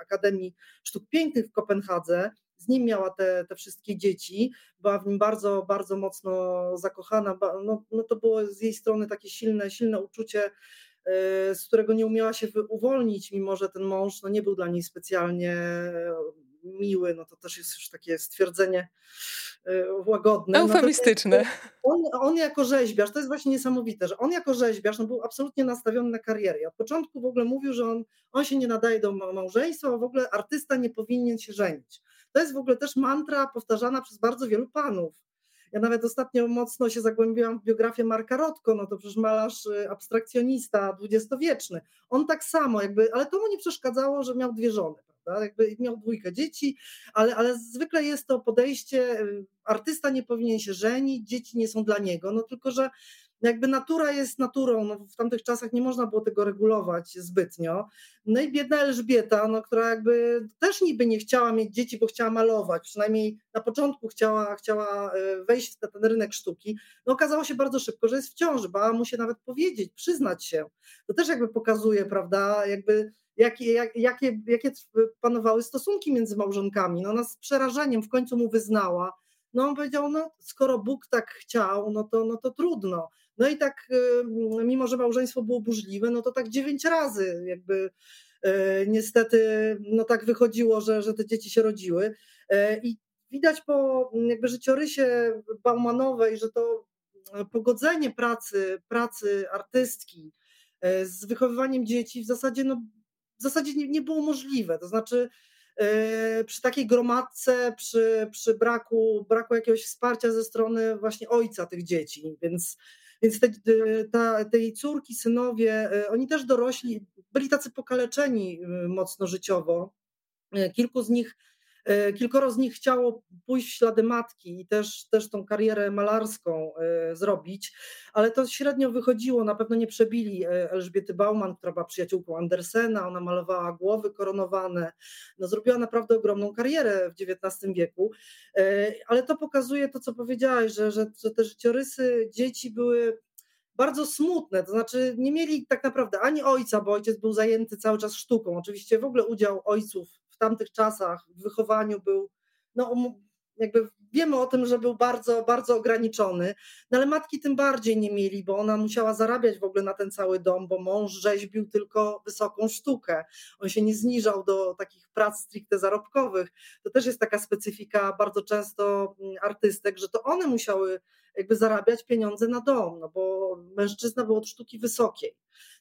Akademii Sztuk Pięknych w Kopenhadze z nim miała te, te wszystkie dzieci, była w nim bardzo, bardzo mocno zakochana. No, no to było z jej strony takie silne, silne uczucie, e, z którego nie umiała się uwolnić, mimo że ten mąż no, nie był dla niej specjalnie miły, no to też jest już takie stwierdzenie e, łagodne. Eufemistyczne. No on, on, jako rzeźbiarz, to jest właśnie niesamowite, że on jako rzeźbiarz no, był absolutnie nastawiony na karierę. Od początku w ogóle mówił, że on, on się nie nadaje do małżeństwa, a w ogóle artysta nie powinien się żenić. To jest w ogóle też mantra powtarzana przez bardzo wielu panów. Ja nawet ostatnio mocno się zagłębiłam w biografię Marka Rotko, no to przecież malarz y, abstrakcjonista dwudziestowieczny. On tak samo jakby, ale to mu nie przeszkadzało, że miał dwie żony, prawda? Jakby miał dwójkę dzieci, ale, ale zwykle jest to podejście, y, artysta nie powinien się żenić, dzieci nie są dla niego, no tylko, że jakby natura jest naturą, no w tamtych czasach nie można było tego regulować zbytnio. No i biedna Elżbieta, no, która jakby też niby nie chciała mieć dzieci, bo chciała malować, przynajmniej na początku chciała, chciała e, wejść na ten rynek sztuki. No okazało się bardzo szybko, że jest w ciąży, bała mu się nawet powiedzieć, przyznać się. To też jakby pokazuje, prawda, jakby jakie, jak, jakie, jakie panowały stosunki między małżonkami. No ona z przerażeniem w końcu mu wyznała, no on powiedział, no skoro Bóg tak chciał, no to, no to trudno. No i tak, y, mimo że małżeństwo było burzliwe, no to tak dziewięć razy jakby y, niestety no tak wychodziło, że, że te dzieci się rodziły. Y, I widać po jakby życiorysie Baumanowej, że to pogodzenie pracy, pracy artystki z wychowywaniem dzieci w zasadzie, no, w zasadzie nie, nie było możliwe. To znaczy, przy takiej gromadce, przy, przy braku, braku jakiegoś wsparcia ze strony właśnie ojca tych dzieci, więc więc te, ta, tej córki, synowie, e, oni też dorośli, byli tacy pokaleczeni e, mocno życiowo. E, kilku z nich E, kilkoro z nich chciało pójść w ślady matki i też, też tą karierę malarską e, zrobić, ale to średnio wychodziło. Na pewno nie przebili e, Elżbiety Bauman, która była przyjaciółką Andersena, ona malowała głowy koronowane. No, zrobiła naprawdę ogromną karierę w XIX wieku, ale to pokazuje to, co powiedziałaś, że, że, że te życiorysy dzieci były bardzo smutne, to znaczy nie mieli tak naprawdę ani ojca, bo ojciec był zajęty cały czas sztuką. Oczywiście w ogóle udział ojców tamtych czasach w wychowaniu był, no um, jakby wiemy o tym, że był bardzo, bardzo ograniczony, no ale matki tym bardziej nie mieli, bo ona musiała zarabiać w ogóle na ten cały dom, bo mąż rzeźbił tylko wysoką sztukę. On się nie zniżał do takich prac stricte zarobkowych. To też jest taka specyfika bardzo często mm, artystek, że to one musiały jakby zarabiać pieniądze na dom, no bo mężczyzna był od sztuki wysokiej.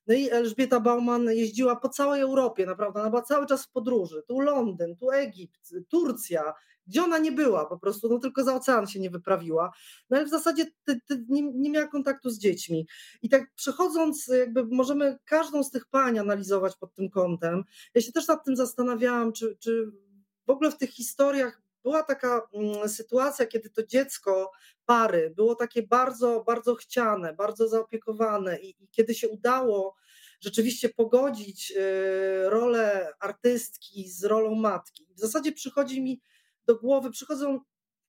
No i Elżbieta Bauman jeździła po całej Europie, naprawdę, ona była cały czas w podróży. Tu Londyn, tu Egipt, Turcja, gdzie ona nie była po prostu, no tylko za ocean się nie wyprawiła. No ale w zasadzie ty, ty nie, nie miała kontaktu z dziećmi. I tak przechodząc, jakby możemy każdą z tych pań analizować pod tym kątem. Ja się też nad tym zastanawiałam, czy, czy w ogóle w tych historiach była taka mm, sytuacja, kiedy to dziecko pary było takie bardzo, bardzo chciane, bardzo zaopiekowane i, i kiedy się udało rzeczywiście pogodzić y, rolę artystki z rolą matki. W zasadzie przychodzi mi do głowy, przychodzą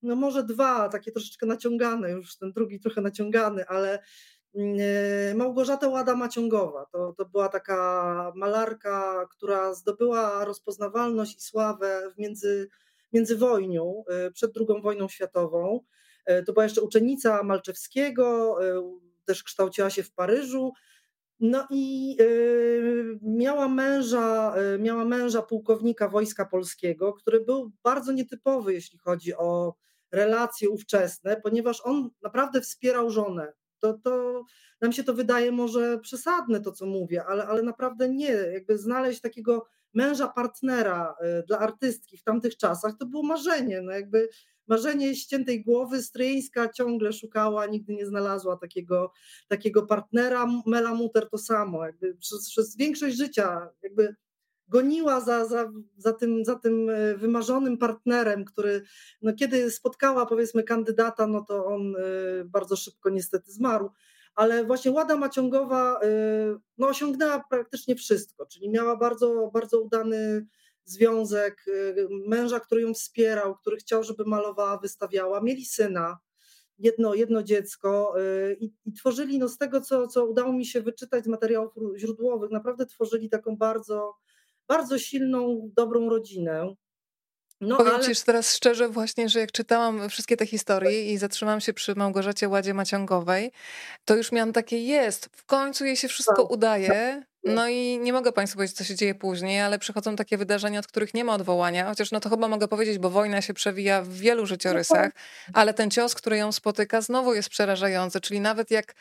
no może dwa, takie troszeczkę naciągane, już ten drugi trochę naciągany, ale mm, y, Małgorzata Łada Maciągowa. To, to była taka malarka, która zdobyła rozpoznawalność i sławę w między międzywojniu, y, przed II wojną światową. Y, to była jeszcze uczennica Malczewskiego, y, też kształciła się w Paryżu. No i miała męża, miała męża pułkownika Wojska Polskiego, który był bardzo nietypowy, jeśli chodzi o relacje ówczesne, ponieważ on naprawdę wspierał żonę. To, to nam się to wydaje może przesadne to, co mówię, ale, ale naprawdę nie. Jakby znaleźć takiego męża partnera y, dla artystki w tamtych czasach, to było marzenie. No jakby marzenie ściętej głowy. Stryjeńska ciągle szukała, nigdy nie znalazła takiego, takiego partnera. Mela Muter to samo. Jakby przez, przez większość życia jakby goniła za, za, za, tym, za tym y, wymarzonym partnerem, który no kiedy spotkała powiedzmy kandydata, no to on y, bardzo szybko niestety zmarł ale właśnie Łada Maciągowa y, no, osiągnęła praktycznie wszystko, czyli miała bardzo, bardzo udany związek, y, męża, który ją wspierał, który chciał, żeby malowała, wystawiała, mieli syna, jedno, jedno dziecko y, i, i, tworzyli, no z tego co, co udało mi się wyczytać z materiałów źródłowych, naprawdę tworzyli taką bardzo, bardzo silną, dobrą rodzinę. No, Powiem ale... ci teraz szczerze właśnie, że jak czytałam wszystkie te historie i zatrzymałam się przy Małgorzacie Ładzie Maciągowej, to już miałam takie, jest, w końcu jej się wszystko tak. udaje, no i nie mogę Państwu powiedzieć, co się dzieje później, ale przychodzą takie wydarzenia, od których nie ma odwołania, chociaż no to chyba mogę powiedzieć, bo wojna się przewija w wielu życiorysach, no tak. ale ten cios, który ją spotyka, znowu jest przerażający, czyli nawet jak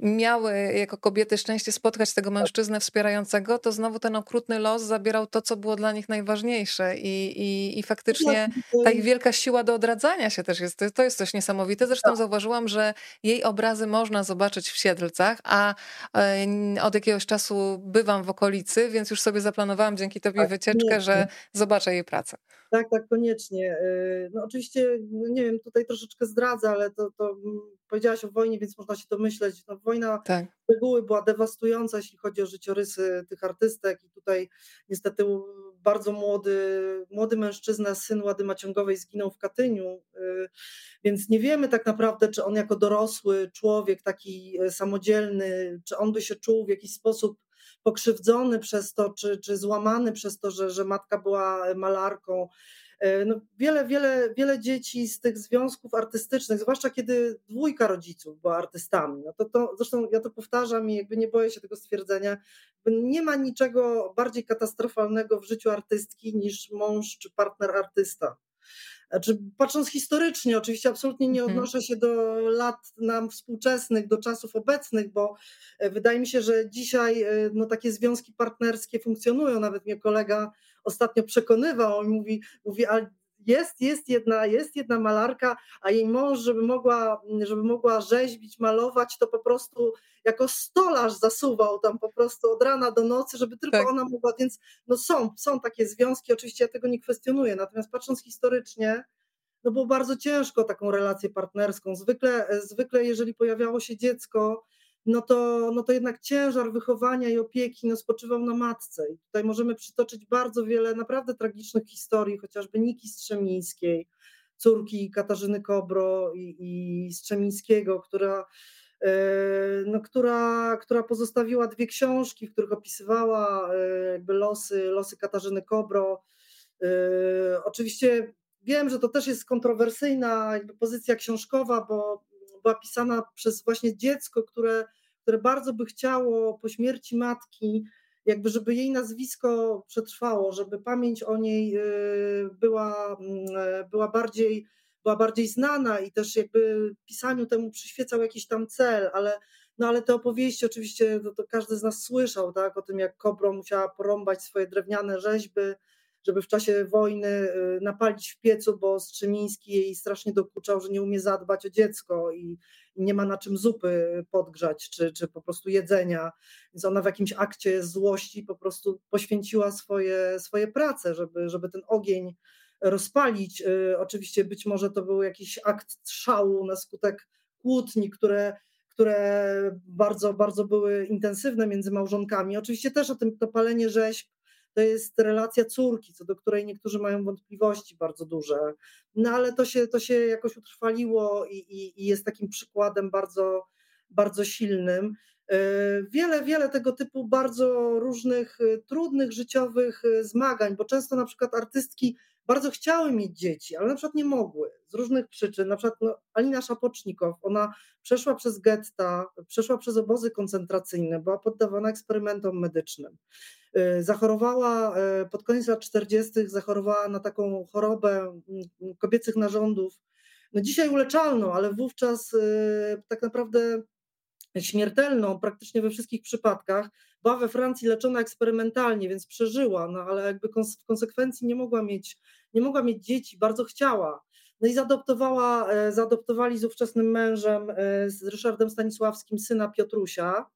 miały jako kobiety szczęście spotkać tego mężczyznę wspierającego, to znowu ten okrutny los zabierał to, co było dla nich najważniejsze. I, i, i faktycznie ta ich wielka siła do odradzania się też jest, to jest coś niesamowite. Zresztą tak. zauważyłam, że jej obrazy można zobaczyć w Siedlcach, a e, od jakiegoś czasu bywam w okolicy, więc już sobie zaplanowałam dzięki tobie tak, wycieczkę, że zobaczę jej pracę. Tak, tak, koniecznie. E, no oczywiście, no nie wiem, tutaj troszeczkę zdradzę, ale to, to mm, powiedziałaś o wojnie, więc można się domyśleć. No, wojna tak. z reguły była dewastująca, jeśli chodzi o życiorysy tych artystek i tutaj niestety bardzo młody, młody mężczyzna, syn Łady Maciągowej zginął w Katyniu, y, więc nie wiemy tak naprawdę, czy on jako dorosły człowiek, taki y, samodzielny, czy on by się czuł w jakiś sposób pokrzywdzony przez to, czy, czy złamany przez to, że, że matka była malarką. E, no, wiele, wiele, wiele dzieci z tych związków artystycznych, zwłaszcza kiedy dwójka rodziców była artystami, no to, to zresztą ja to powtarzam i jakby nie boję się tego stwierdzenia, nie ma niczego bardziej katastrofalnego w życiu artystki niż mąż czy partner artysta. Znaczy, patrząc historycznie, oczywiście absolutnie nie mhm. odnoszę się do lat nam współczesnych, do czasów obecnych, bo e, wydaje mi się, że dzisiaj e, no, takie związki partnerskie funkcjonują. Nawet mnie kolega ostatnio przekonywał, on mówi, mówi jest, jest, jedna, jest jedna malarka, a jej mąż, żeby mogła, żeby mogła rzeźbić, malować, to po prostu jako stolarz zasuwał tam po prostu od rana do nocy, żeby tylko tak. ona mogła, więc no są, są takie związki, oczywiście ja tego nie kwestionuję, natomiast patrząc historycznie, no było bardzo ciężko taką relację partnerską. Zwykle, zwykle jeżeli pojawiało się dziecko, no to, no to jednak ciężar wychowania i opieki no, spoczywał na matce. I tutaj możemy przytoczyć bardzo wiele naprawdę tragicznych historii, chociażby Niki Strzemińskiej, córki Katarzyny Kobro i, i Strzemińskiego, która, e, no, która, która pozostawiła dwie książki, w których opisywała e, jakby losy, losy Katarzyny Kobro. E, oczywiście wiem, że to też jest kontrowersyjna pozycja książkowa, bo była pisana przez właśnie dziecko, które, które bardzo by chciało po śmierci matki, jakby żeby jej nazwisko przetrwało, żeby pamięć o niej y, była, mm, była bardziej była bardziej znana i też jakby pisaniu temu przyświecał jakiś tam cel, ale, no ale te opowieści oczywiście to, to każdy z nas słyszał, tak, o tym jak Kobro musiała porąbać swoje drewniane rzeźby, żeby w czasie wojny y, napalić w piecu, bo Strzymiński jej strasznie dokuczał, że nie umie zadbać o dziecko i, nie ma na czym zupy podgrzać, czy, czy po prostu jedzenia. Więc ona w jakimś akcie złości po prostu poświęciła swoje, swoje prace, żeby, żeby ten ogień rozpalić. Y, oczywiście być może to był jakiś akt szału na skutek kłótni, które które bardzo, bardzo były intensywne między małżonkami. Oczywiście też o tym to palenie rzeźb to jest relacja córki, co do której niektórzy mają wątpliwości bardzo duże. No ale to się, to się jakoś utrwaliło i, i, i jest takim przykładem bardzo, bardzo silnym. E, wiele, wiele tego typu bardzo różnych, e, trudnych życiowych e, zmagań, bo często na przykład artystki bardzo chciały mieć dzieci, ale na przykład nie mogły z różnych przyczyn. Na przykład no, Alina Szapocznikow, ona przeszła przez getta, przeszła przez obozy koncentracyjne, była poddawana eksperymentom medycznym. Y, zachorowała y, pod koniec lat 40., zachorowała na taką chorobę mm, kobiecych narządów, no dzisiaj uleczalną, ale wówczas y, tak naprawdę śmiertelną praktycznie we wszystkich przypadkach. Była we Francji leczona eksperymentalnie, więc przeżyła, no ale jakby w konsekwencji nie mogła mieć, nie mogła mieć dzieci, bardzo chciała. No i zaadoptowała, e, zaadoptowali z ówczesnym mężem, e, z Ryszardem Stanisławskim, syna Piotrusia.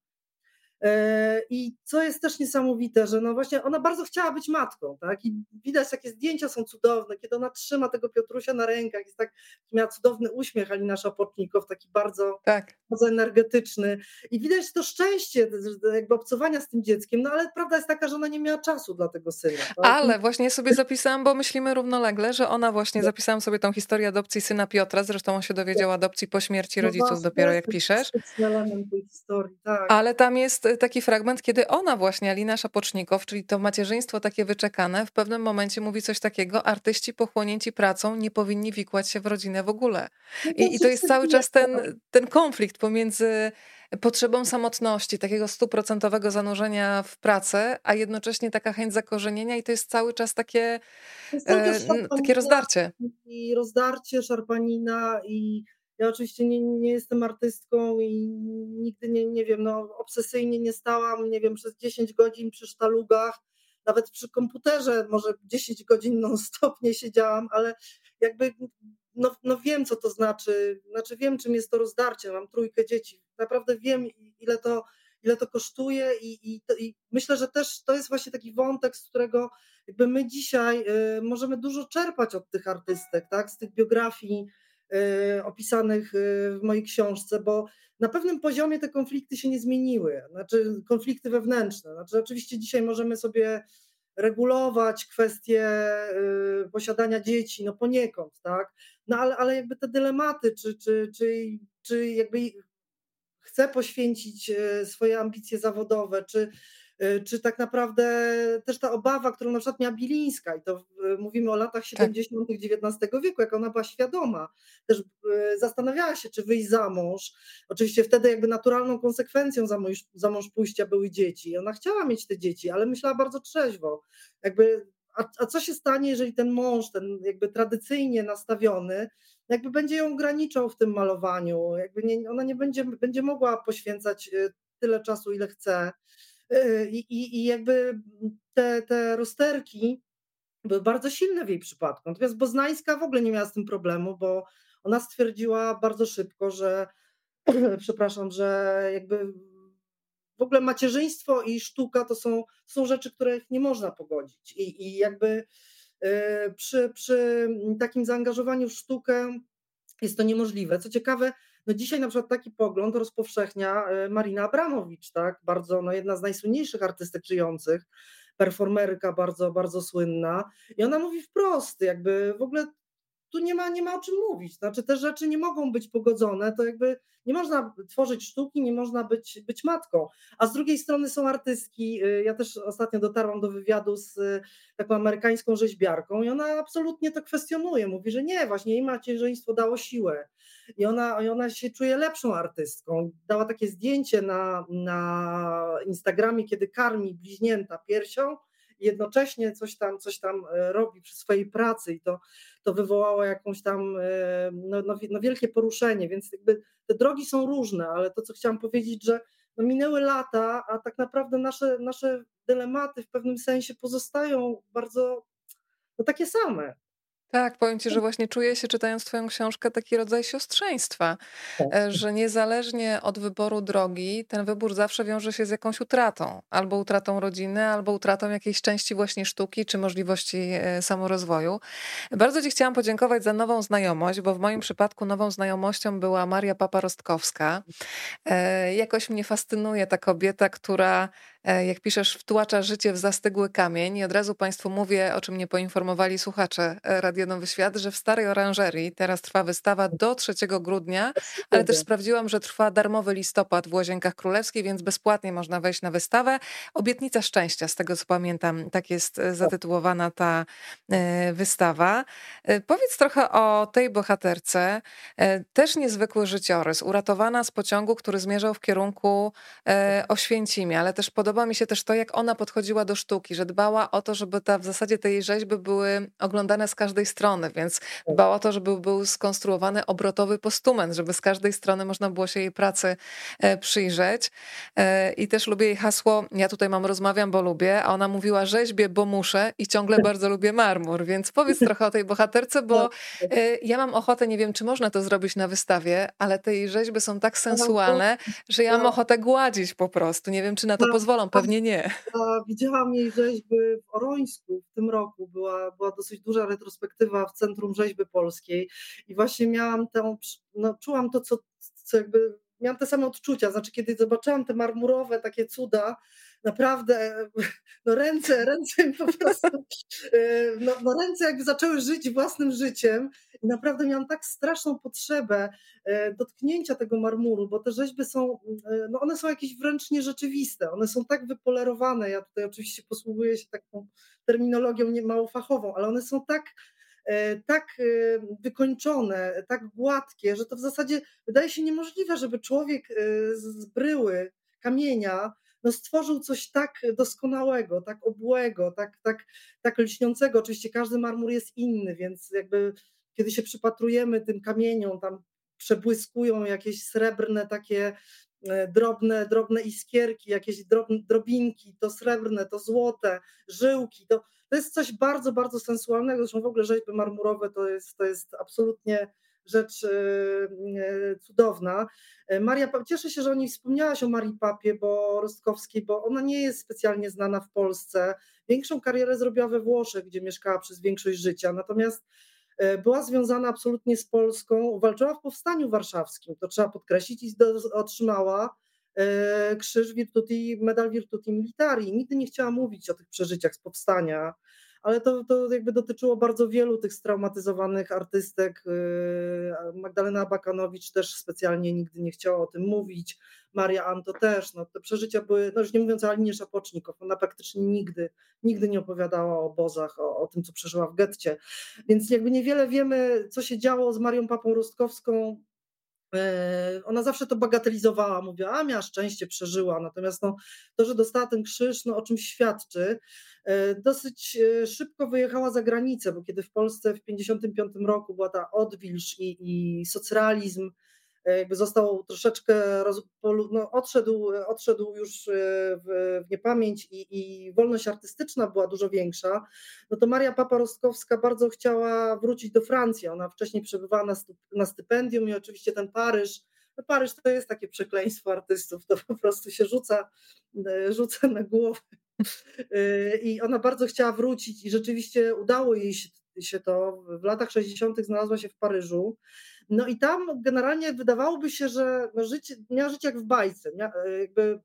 E, I co jest też niesamowite, że no właśnie ona bardzo chciała być matką, tak? I widać, jakie zdjęcia są cudowne, kiedy ona trzyma tego Piotrusia na rękach, jest tak, miała cudowny uśmiech Alina Szapotnikow, taki bardzo, tak. bardzo energetyczny. I widać to szczęście, jakby obcowania z tym dzieckiem, no ale prawda jest taka, że ona nie miała czasu dla tego syna. Tak? Ale właśnie sobie zapisałam, bo myślimy równolegle, że ona właśnie, tak. zapisałam sobie tą historię adopcji syna Piotra, zresztą on się dowiedział tak. adopcji po śmierci no rodziców właśnie, dopiero jak piszesz. element tej historii, tak. Ale tam jest taki fragment, kiedy ona właśnie, Alina Szapocznikow, czyli to macierzyństwo takie wyczekane, w pewnym momencie mówi coś takiego, artyści pochłonięci pracą nie powinni wikłać się w rodzinę w ogóle. No I, i to jest cały czas ten, ten konflikt pomiędzy potrzebą samotności, takiego stuprocentowego zanurzenia w pracę, a jednocześnie taka chęć zakorzenienia i to jest cały czas takie, e, takie rozdarcie. I rozdarcie, szarpanina i ja oczywiście nie, nie jestem artystką i nigdy nie, nie wiem, no obsesyjnie nie stałam, nie wiem, przez 10 godzin przy sztalugach, nawet przy komputerze może 10 godzin non-stop nie siedziałam, ale jakby no, no wiem, co to znaczy, znaczy wiem, czym jest to rozdarcie, mam trójkę dzieci, naprawdę wiem, ile to, ile to kosztuje i, i, i myślę, że też to jest właśnie taki wątek, z którego jakby my dzisiaj y, możemy dużo czerpać od tych artystek, tak, z tych biografii, opisanych y, w mojej książce, bo na pewnym poziomie te konflikty się nie zmieniły, znaczy konflikty wewnętrzne. Znaczy, oczywiście dzisiaj możemy sobie regulować kwestie y, posiadania dzieci, no poniekąd, tak? No ale, ale jakby te dylematy, czy, czy, czy, czy jakby chcę poświęcić swoje ambicje zawodowe, czy czy tak naprawdę też ta obawa, którą na przykład miała Bilińska, i to mówimy o latach 70. Tak. XIX wieku, jak ona była świadoma, też y, zastanawiała się, czy wyjść za mąż. Oczywiście wtedy jakby naturalną konsekwencją za mąż, za mąż pójścia były dzieci. Ona chciała mieć te dzieci, ale myślała bardzo trzeźwo. Jakby a, a, co się stanie, jeżeli ten mąż, ten jakby tradycyjnie nastawiony, jakby będzie ją ograniczał w tym malowaniu, jakby nie, ona nie będzie, będzie mogła poświęcać tyle czasu, ile chce. I, i, i jakby te, te rozterki były bardzo silne w jej przypadku. Natomiast Boznańska w ogóle nie miała z tym problemu, bo ona stwierdziła bardzo szybko, że przepraszam, że jakby w ogóle macierzyństwo i sztuka to są, są rzeczy, których nie można pogodzić. I, i jakby y, przy, przy takim zaangażowaniu w sztukę jest to niemożliwe. Co ciekawe, no dzisiaj na przykład taki pogląd rozpowszechnia y, Marina Abramowicz, tak? bardzo, no jedna z najsłynniejszych artystek żyjących, performerka bardzo, bardzo słynna. I ona mówi wprost, jakby w ogóle tu nie ma, nie ma o czym mówić. Znaczy te rzeczy nie mogą być pogodzone, to jakby nie można tworzyć sztuki, nie można być, być matką. A z drugiej strony są artystki, y, ja też ostatnio dotarłam do wywiadu z y, taką amerykańską rzeźbiarką i ona absolutnie to kwestionuje. Mówi, że nie, właśnie jej macierzyństwo dało siłę. I ona, i ona się czuje lepszą artystką. Dała takie zdjęcie na, na Instagramie, kiedy karmi bliźnięta piersią jednocześnie coś tam, coś tam e, robi przy swojej pracy i to, to wywołało jakąś tam e, no, no, no wielkie poruszenie, więc jakby te drogi są różne, ale to, co chciałam powiedzieć, że no minęły lata, a tak naprawdę nasze, nasze dylematy w pewnym sensie pozostają bardzo no, takie same. Tak, powiem ci, że właśnie czuję się czytając twoją książkę taki rodzaj siostrzeństwa, tak. e, że niezależnie od wyboru drogi, ten wybór zawsze wiąże się z jakąś utratą, albo utratą rodziny, albo utratą jakiejś części właśnie sztuki, czy możliwości e, samorozwoju. Bardzo ci chciałam podziękować za nową znajomość, bo w moim przypadku nową znajomością była Maria Papa-Rostkowska. E, jakoś mnie fascynuje ta kobieta, która jak piszesz, wtłacza życie w zastygły kamień. I od razu Państwu mówię, o czym mnie poinformowali słuchacze e, Radio Nowy Świat, że w Starej Oranżerii teraz trwa wystawa do 3 grudnia, ale też sprawdziłam, że trwa darmowy listopad w Łazienkach Królewskiej, więc bezpłatnie można wejść na wystawę. Obietnica szczęścia, z tego co pamiętam, tak jest e, zatytułowana ta wystawa. Powiedz trochę o tej bohaterce. Też niezwykły życiorys, uratowana z pociągu, który zmierzał w kierunku Oświęcimia, ale też podoba podoba mi się też to, jak ona podchodziła do sztuki, że dbała o to, żeby ta, w zasadzie te jej rzeźby były oglądane z każdej strony, więc tak. dbała o to, żeby był skonstruowany obrotowy postument, żeby z każdej strony można było się jej pracy e, przyjrzeć. E, I też lubię jej hasło, ja tutaj mam rozmawiam, bo lubię, a ona mówiła rzeźbię, bo muszę i ciągle bardzo lubię marmur, więc powiedz trochę o tej bohaterce, bo e, ja mam ochotę, nie wiem, czy można to zrobić na wystawie, ale te jej rzeźby są tak sensualne, że ja mam ochotę gładzić po prostu. Nie wiem, czy na to pozwolą pewnie nie. Widziałam jej rzeźby w Orońsku w tym roku. Była, była dosyć duża retrospektywa w Centrum Rzeźby Polskiej i właśnie miałam tę, no, czułam to, co, co jakby, miałam te same odczucia. Znaczy, kiedy zobaczyłam te marmurowe takie cuda, naprawdę no ręce, ręce po prostu, e, no, no, ręce jakby zaczęły żyć własnym życiem i naprawdę miałam tak straszną potrzebę e, dotknięcia tego marmuru, bo te rzeźby są, e, no one są jakieś wręcz nierzeczywiste, one są tak wypolerowane, ja tutaj oczywiście posługuję się taką terminologią mało fachową, ale one są tak tak wykończone, tak gładkie, że to w zasadzie wydaje się niemożliwe, żeby człowiek z bryły kamienia no stworzył coś tak doskonałego, tak obłego, tak, tak, tak lśniącego. Oczywiście każdy marmur jest inny, więc jakby kiedy się przypatrujemy tym kamieniom, tam przebłyskują jakieś srebrne takie e, drobne, drobne iskierki, jakieś drobinki, to srebrne, to złote, żyłki, to, to jest coś bardzo, bardzo sensualnego. Zresztą w ogóle rzeźby marmurowe to jest, to jest absolutnie rzecz e, e, cudowna. E, Maria, cieszę się, że o niej wspomniałaś o Marii Papie, bo Rostkowskiej, bo ona nie jest specjalnie znana w Polsce. Większą karierę zrobiła we Włoszech, gdzie mieszkała przez większość życia, natomiast była związana absolutnie z Polską, walczyła w powstaniu warszawskim, to trzeba podkreślić, i otrzymała krzyż Virtuti, medal Virtuti Militari. Nigdy nie chciała mówić o tych przeżyciach z powstania, ale to, to jakby dotyczyło bardzo wielu tych straumatyzowanych artystek. Y, Magdalena Bakanowicz też specjalnie nigdy nie chciała o tym mówić, Maria Anto też. No, te przeżycia były, no już nie mówiąc o Alinie Szapocznikow, ona praktycznie nigdy, nigdy nie opowiadała o obozach, o, o tym, co przeżyła w getcie. Więc jakby niewiele wiemy, co się działo z Marią Papą Rostkowską ona zawsze to bagatelizowała, mówiła, a miała szczęście, przeżyła. Natomiast no, to, że dostała ten krzyż, no, o czym świadczy. E, dosyć e, szybko wyjechała za granicę, bo kiedy w Polsce w 1955 roku była ta odwilż i, i socrealizm jakby został troszeczkę, roz, no, odszedł, odszedł już w, w niepamięć i, i, wolność artystyczna była dużo większa, no to Maria Papa-Rostkowska bardzo chciała wrócić do Francji. Ona wcześniej przebywała na, na stypendium i oczywiście ten Paryż, no Paryż to jest takie przekleństwo artystów, to po prostu się rzuca, rzuca na głowę. I ona bardzo chciała wrócić i rzeczywiście udało jej się to. W latach 60. znalazła się w Paryżu. No i tam generalnie wydawałoby się, że no życie, miała życie jak w bajce. Mia, jakby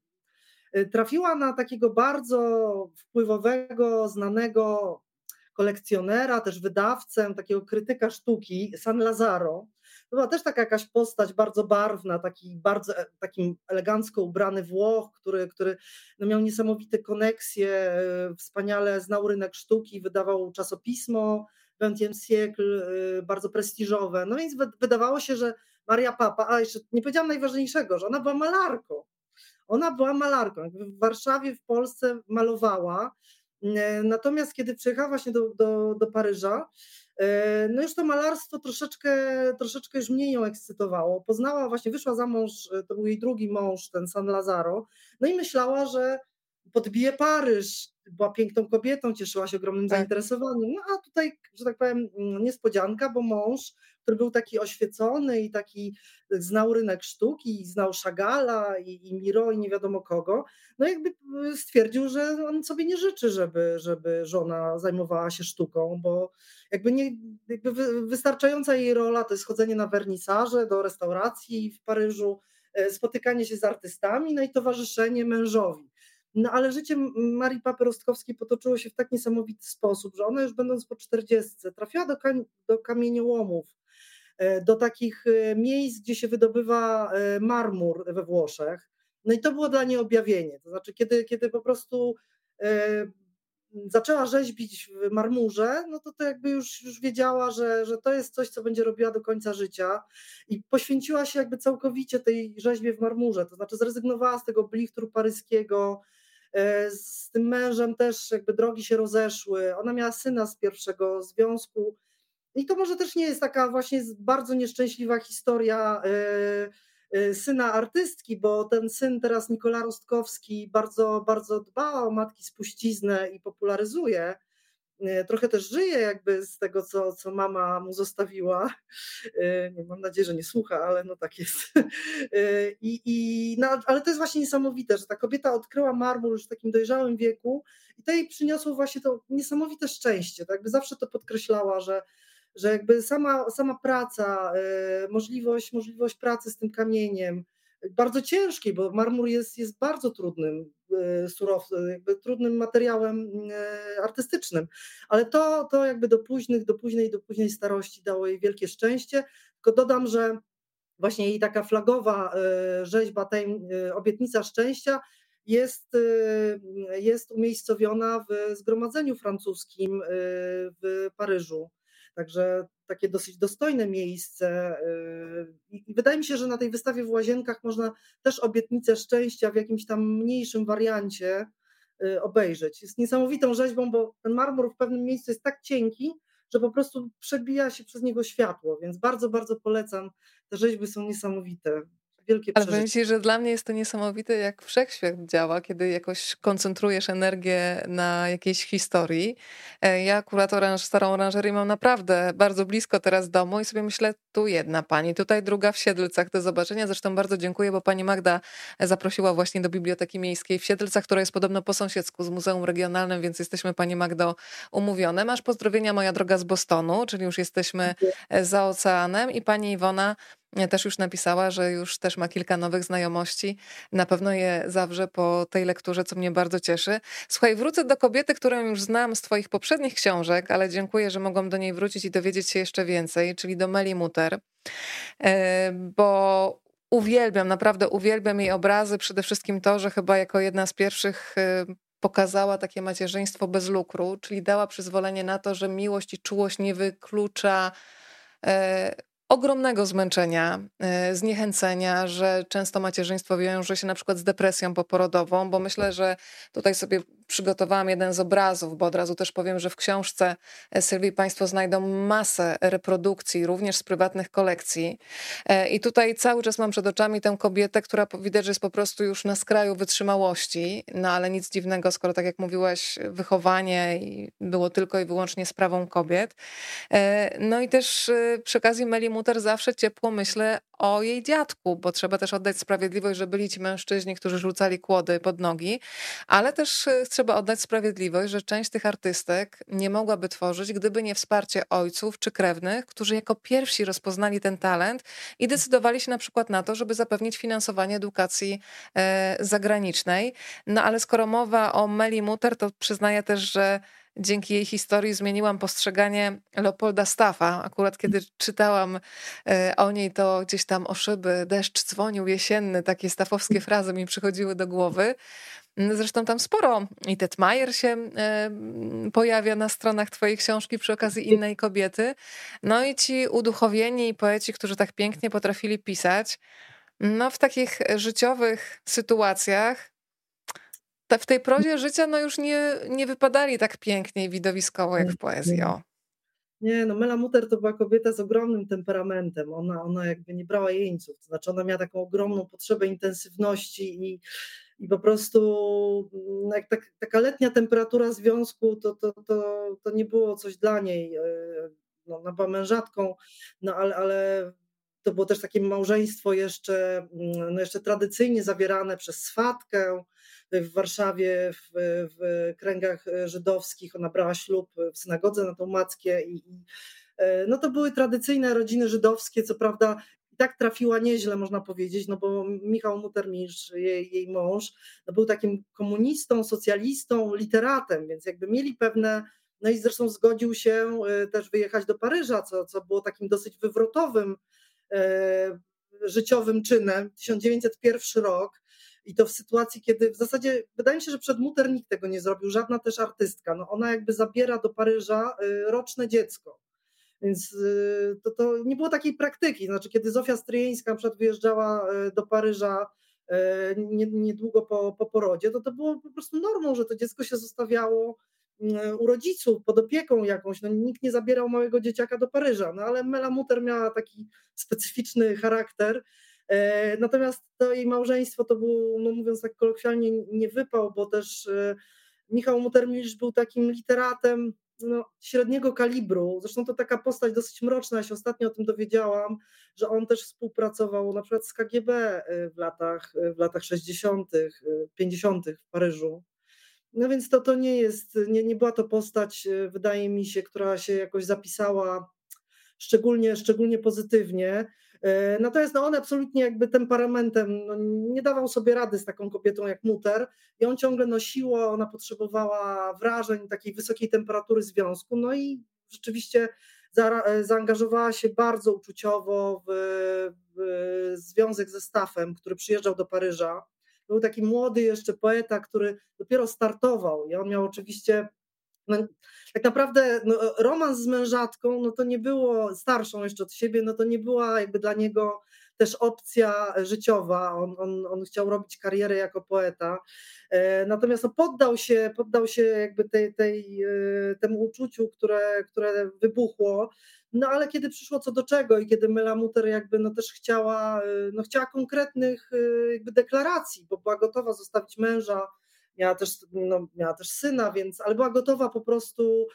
e, trafiła na takiego bardzo wpływowego, znanego kolekcjonera, też wydawcę, takiego krytyka sztuki, San Lazaro. To była też taka jakaś postać bardzo barwna, taki bardzo e, takim elegancko ubrany Włoch, który, który no miał niesamowite koneksje, e, wspaniale znał rynek sztuki, wydawał czasopismo, XXe siècle, y, bardzo prestiżowe. No więc wydawało się, że Maria Papa, a jeszcze nie powiedziałam najważniejszego, że ona była malarką. Ona była malarką. W Warszawie, w Polsce malowała. E, natomiast kiedy przyjechała właśnie do, do, do Paryża, e, no już to malarstwo troszeczkę, troszeczkę już mniej ją ekscytowało. Poznała właśnie, wyszła za mąż, to był jej drugi mąż, ten San Lazaro, no i myślała, że podbije Paryż, była piękną kobietą, cieszyła się ogromnym tak. zainteresowaniem. No a tutaj, że tak powiem, mm, niespodzianka, bo mąż, który był taki oświecony i taki znał rynek sztuki, znał Chagala i, i Miro i nie wiadomo kogo, no jakby y, stwierdził, że on sobie nie życzy, żeby, żeby żona zajmowała się sztuką, bo jakby, nie, jakby wystarczająca jej rola to jest chodzenie na wernisaże, do restauracji w Paryżu, e, spotykanie się z artystami, no i towarzyszenie mężowi. No ale życie Marii Papy Rostkowskiej potoczyło się w tak niesamowity sposób, że ona już będąc po 40 trafiła do, kam do kamieniołomów, e, do takich e, miejsc, gdzie się wydobywa e, marmur we Włoszech. No i to było dla niej objawienie. To znaczy, kiedy, kiedy po prostu zaczęła rzeźbić w marmurze, no to to jakby już, już wiedziała, że, że to jest coś, co będzie robiła do końca życia i poświęciła się jakby całkowicie tej rzeźbie w marmurze, to znaczy zrezygnowała z tego blichtru paryskiego, z tym mężem też jakby drogi się rozeszły. Ona miała syna z pierwszego związku. I to może też nie jest taka właśnie bardzo nieszczęśliwa historia e, e, syna artystki, bo ten syn teraz Nikola Rostkowski bardzo, bardzo dba o matki spuściznę i popularyzuje. E, trochę też żyje jakby z tego, co, co mama mu zostawiła. E, mam nadzieję, że nie słucha, ale no tak jest. E, I, i, no, ale to jest właśnie niesamowite, że ta kobieta odkryła marmur już w takim dojrzałym wieku i to jej przyniosło właśnie to niesamowite szczęście. Tak jakby zawsze to podkreślała, że, że jakby sama, sama praca, możliwość, możliwość pracy z tym kamieniem, bardzo ciężkiej, bo marmur jest, jest bardzo trudnym e, surowcem, jakby trudnym materiałem e, artystycznym, ale to, to jakby do późnych, do późnej, do późnej starości dało jej wielkie szczęście. Tylko dodam, że właśnie jej taka flagowa e, rzeźba, tej obietnica szczęścia jest, jest umiejscowiona w zgromadzeniu francuskim w Paryżu. Także takie dosyć dostojne miejsce. Y, I wydaje mi się, że na tej wystawie w Łazienkach można też obietnicę szczęścia w jakimś tam mniejszym wariancie y, obejrzeć. Jest niesamowitą rzeźbą, bo ten marmur w pewnym miejscu jest tak cienki, że po prostu przebija się przez niego światło, więc bardzo, bardzo polecam. Te rzeźby są niesamowite wielkie Ale powiem Ci, że dla mnie jest to niesamowite, jak wszechświat działa, kiedy jakoś koncentrujesz energię na jakiejś historii. E, ja akurat oranż, starą oranżerię mam naprawdę bardzo blisko teraz domu i sobie myślę, tu jedna pani, tutaj druga w Siedlcach do zobaczenia. Zresztą bardzo dziękuję, bo pani Magda zaprosiła właśnie do Biblioteki Miejskiej w Siedlcach, która jest podobno po sąsiedzku z Muzeum Regionalnym, więc jesteśmy pani Magdo umówione. Masz pozdrowienia moja droga z Bostonu, czyli już jesteśmy za oceanem i pani Iwona też już napisała, że już też ma kilka nowych znajomości. Na pewno je zawrze po tej lekturze, co mnie bardzo cieszy. Słuchaj, wrócę do kobiety, którą już znam z Twoich poprzednich książek, ale dziękuję, że mogłam do niej wrócić i dowiedzieć się jeszcze więcej, czyli do Meli Muter. E, bo uwielbiam, naprawdę uwielbiam jej obrazy. Przede wszystkim to, że chyba jako jedna z pierwszych e, pokazała takie macierzyństwo bez lukru, czyli dała przyzwolenie na to, że miłość i czułość nie wyklucza e, ogromnego zmęczenia, y, zniechęcenia, że często macierzyństwo wiąże się na przykład z depresją poporodową, bo myślę, że tutaj sobie przygotowałam jeden z obrazów, bo od razu też powiem, że w książce Sylwii Państwo znajdą masę reprodukcji, również z prywatnych kolekcji. I tutaj cały czas mam przed oczami tę kobietę, która widać, że jest po prostu już na skraju wytrzymałości, no ale nic dziwnego, skoro tak jak mówiłaś, wychowanie było tylko i wyłącznie sprawą kobiet. No i też przy okazji Meli Mutter zawsze ciepło myślę o jej dziadku, bo trzeba też oddać sprawiedliwość, że byli ci mężczyźni, którzy rzucali kłody pod nogi, ale też e, trzeba oddać sprawiedliwość, że część tych artystek nie mogłaby tworzyć, gdyby nie wsparcie ojców czy krewnych, którzy jako pierwsi rozpoznali ten talent i decydowali się na przykład na to, żeby zapewnić finansowanie edukacji e, zagranicznej. No ale skoro mowa o Meli Mutter, to przyznaję też, że dzięki jej historii zmieniłam postrzeganie Leopolda Staffa. Akurat kiedy czytałam e, o niej, to gdzieś tam o szyby deszcz dzwonił jesienny, takie stafowskie frazy mi przychodziły do głowy. Zresztą tam sporo i Tetmajer się e, pojawia na stronach twojej książki przy okazji innej kobiety. No i ci uduchowieni poeci, którzy tak pięknie potrafili pisać, no w takich życiowych sytuacjach w tej prozie życia no już nie, nie wypadali tak pięknie i widowiskowo jak w poezji. O. Nie, no Mela Mutter to była kobieta z ogromnym temperamentem. Ona, ona jakby nie brała jeńców, to znaczy ona miała taką ogromną potrzebę intensywności i, i po prostu no jak tak, taka letnia temperatura związku to, to, to, to nie było coś dla niej. E, no, ona była mężatką, no ale, ale to było też takie małżeństwo jeszcze, mm, no jeszcze tradycyjnie zawierane przez swatkę, w Warszawie w, w kręgach żydowskich. Ona brała ślub w synagodze na Tomackie i, i e, no to były tradycyjne rodziny żydowskie, co prawda tak trafiła nieźle, można powiedzieć, no bo Michał Mutermisz, jej, jej mąż, no był takim komunistą, socjalistą, literatem, więc jakby mieli pewne, no i zresztą zgodził się e, też wyjechać do Paryża, co, co było takim dosyć wywrotowym e, życiowym czynem. 1901 rok, i to w sytuacji, kiedy w zasadzie wydaje mi się, że przed Muter nikt tego nie zrobił, żadna też artystka. No ona jakby zabiera do Paryża y, roczne dziecko. Więc y, to, to nie było takiej praktyki. Znaczy, kiedy Zofia Stryjeńska na przykład wyjeżdżała y, do Paryża niedługo po, po porodzie, to to było po prostu normą, że to dziecko się zostawiało u rodziców pod opieką jakąś. No, nikt nie zabierał małego dzieciaka do Paryża, no ale Mela Muter miała taki specyficzny charakter E, natomiast to jej małżeństwo to był, no mówiąc tak kolokwialnie, nie wypał, bo też Michał Mutermisz był takim literatem no, średniego kalibru. Zresztą to taka postać dosyć mroczna. Ja się ostatnio o tym dowiedziałam, że on też współpracował na przykład z KGB e, w latach, w latach 60., 50. w Paryżu. No więc to, to nie jest, nie, nie była to postać, wydaje mi się, która się jakoś zapisała szczególnie, szczególnie pozytywnie. E, natomiast no on absolutnie jakby temperamentem no nie dawał sobie rady z taką kobietą jak Muter i on ciągle nosiło, ona potrzebowała wrażeń, takiej wysokiej temperatury związku, no i rzeczywiście za, e, zaangażowała się bardzo uczuciowo w, w związek ze Stafem, który przyjeżdżał do Paryża. Był taki młody jeszcze poeta, który dopiero startował i on miał oczywiście no, tak naprawdę no, romans z mężatką, no to nie było, starszą jeszcze od siebie, no to nie była jakby dla niego też opcja życiowa. On, on, on chciał robić karierę jako poeta. E, natomiast no, poddał się, poddał się jakby tej, tej, e, temu uczuciu, które, które wybuchło. No ale kiedy przyszło co do czego i kiedy Mela Muter jakby no też chciała, e, no chciała konkretnych jakby deklaracji, bo była gotowa zostawić męża, miała też, no, miała też syna, więc, ale była gotowa po prostu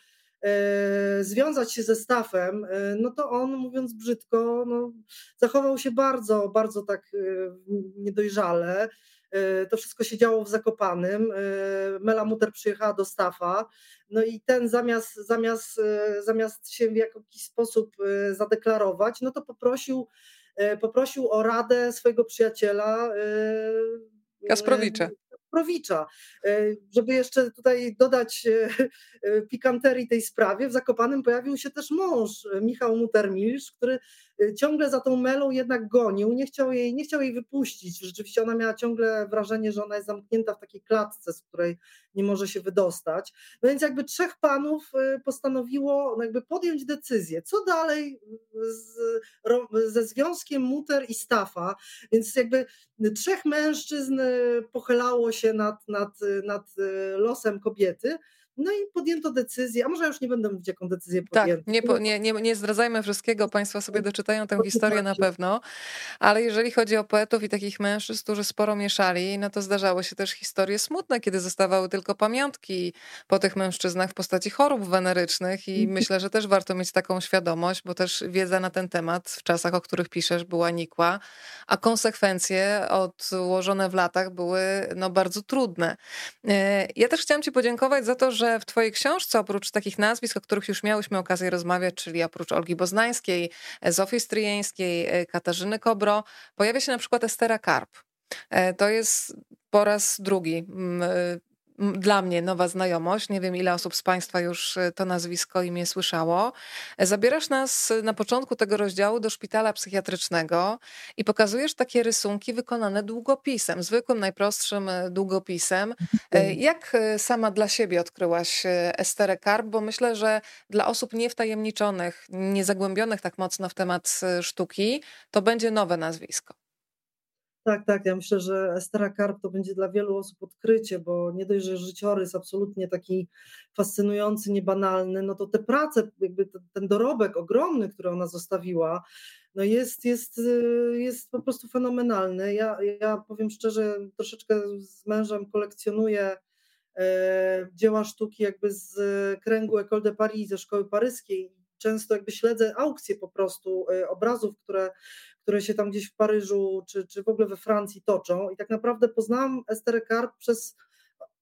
e, związać się ze Stafem, e, no to on, mówiąc brzydko, no, zachował się bardzo, bardzo tak e, niedojrzale. To wszystko się działo w Zakopanym. Mela Muter przyjechała do Stafa, no i ten zamiast, zamiast, zamiast się w jakiś sposób zadeklarować, no to poprosił, poprosił o radę swojego przyjaciela Kasprowicza. Prowicza. E, żeby jeszcze tutaj dodać e, e, pikanterii tej sprawie, w Zakopanym pojawił się też mąż Michał Mutermilsz, który ciągle za tą Melą jednak gonił, nie chciał jej, nie chciał jej wypuścić. Rzeczywiście ona miała ciągle wrażenie, że ona jest zamknięta w takiej klatce, z której nie może się wydostać. No więc jakby trzech panów y, postanowiło no jakby podjąć decyzję, co dalej z, ze związkiem Muter i Stafa, więc jakby trzech mężczyzn pochylało się nad, nad, nad losem kobiety, no i podjęto decyzję, a może ja już nie będę mówić, jaką decyzję tak, podjęto. Tak, nie, nie, nie, nie zdradzajmy wszystkiego, Państwo sobie doczytają tę historię na pewno, ale jeżeli chodzi o poetów i takich mężczyzn, którzy sporo mieszali, no to zdarzały się też historie smutne, kiedy zostawały tylko pamiątki po tych mężczyznach w postaci chorób wenerycznych i mhm. myślę, że też warto mieć taką świadomość, bo też wiedza na ten temat w czasach, o których piszesz, była nikła, a konsekwencje odłożone w latach były no, bardzo trudne. E, ja też chciałam Ci podziękować za to, że że w Twojej książce, oprócz takich nazwisk, o których już miałyśmy okazję rozmawiać, czyli oprócz Olgi Boznańskiej, Zofii Stryjeńskiej, e, Katarzyny Kobro, pojawia się na przykład Estera Karp. E, to jest po raz drugi e, dla mnie nowa znajomość. Nie wiem, ile osób z Państwa już y, to nazwisko imię słyszało. Zabierasz nas na początku tego rozdziału do szpitala psychiatrycznego i pokazujesz takie rysunki wykonane długopisem, zwykłym, najprostszym długopisem. Mhm. Jak sama dla siebie odkryłaś Esterę Karp? Bo myślę, że dla osób niewtajemniczonych, niezagłębionych tak mocno w temat sztuki, to będzie nowe nazwisko. Tak, tak. Ja myślę, że Estera Karp to będzie dla wielu osób odkrycie, bo nie dość, że życiorys absolutnie taki fascynujący, niebanalny, no to te prace, jakby ten dorobek ogromny, który ona zostawiła, no jest, jest, jest po prostu fenomenalny. Ja, ja powiem szczerze, troszeczkę z mężem kolekcjonuję e, dzieła sztuki jakby z kręgu École de Paris, ze szkoły paryskiej. Często jakby śledzę aukcje po prostu e, obrazów, które które się tam gdzieś w Paryżu czy, czy w ogóle we Francji toczą. I tak naprawdę poznałam Esterę Karp przez.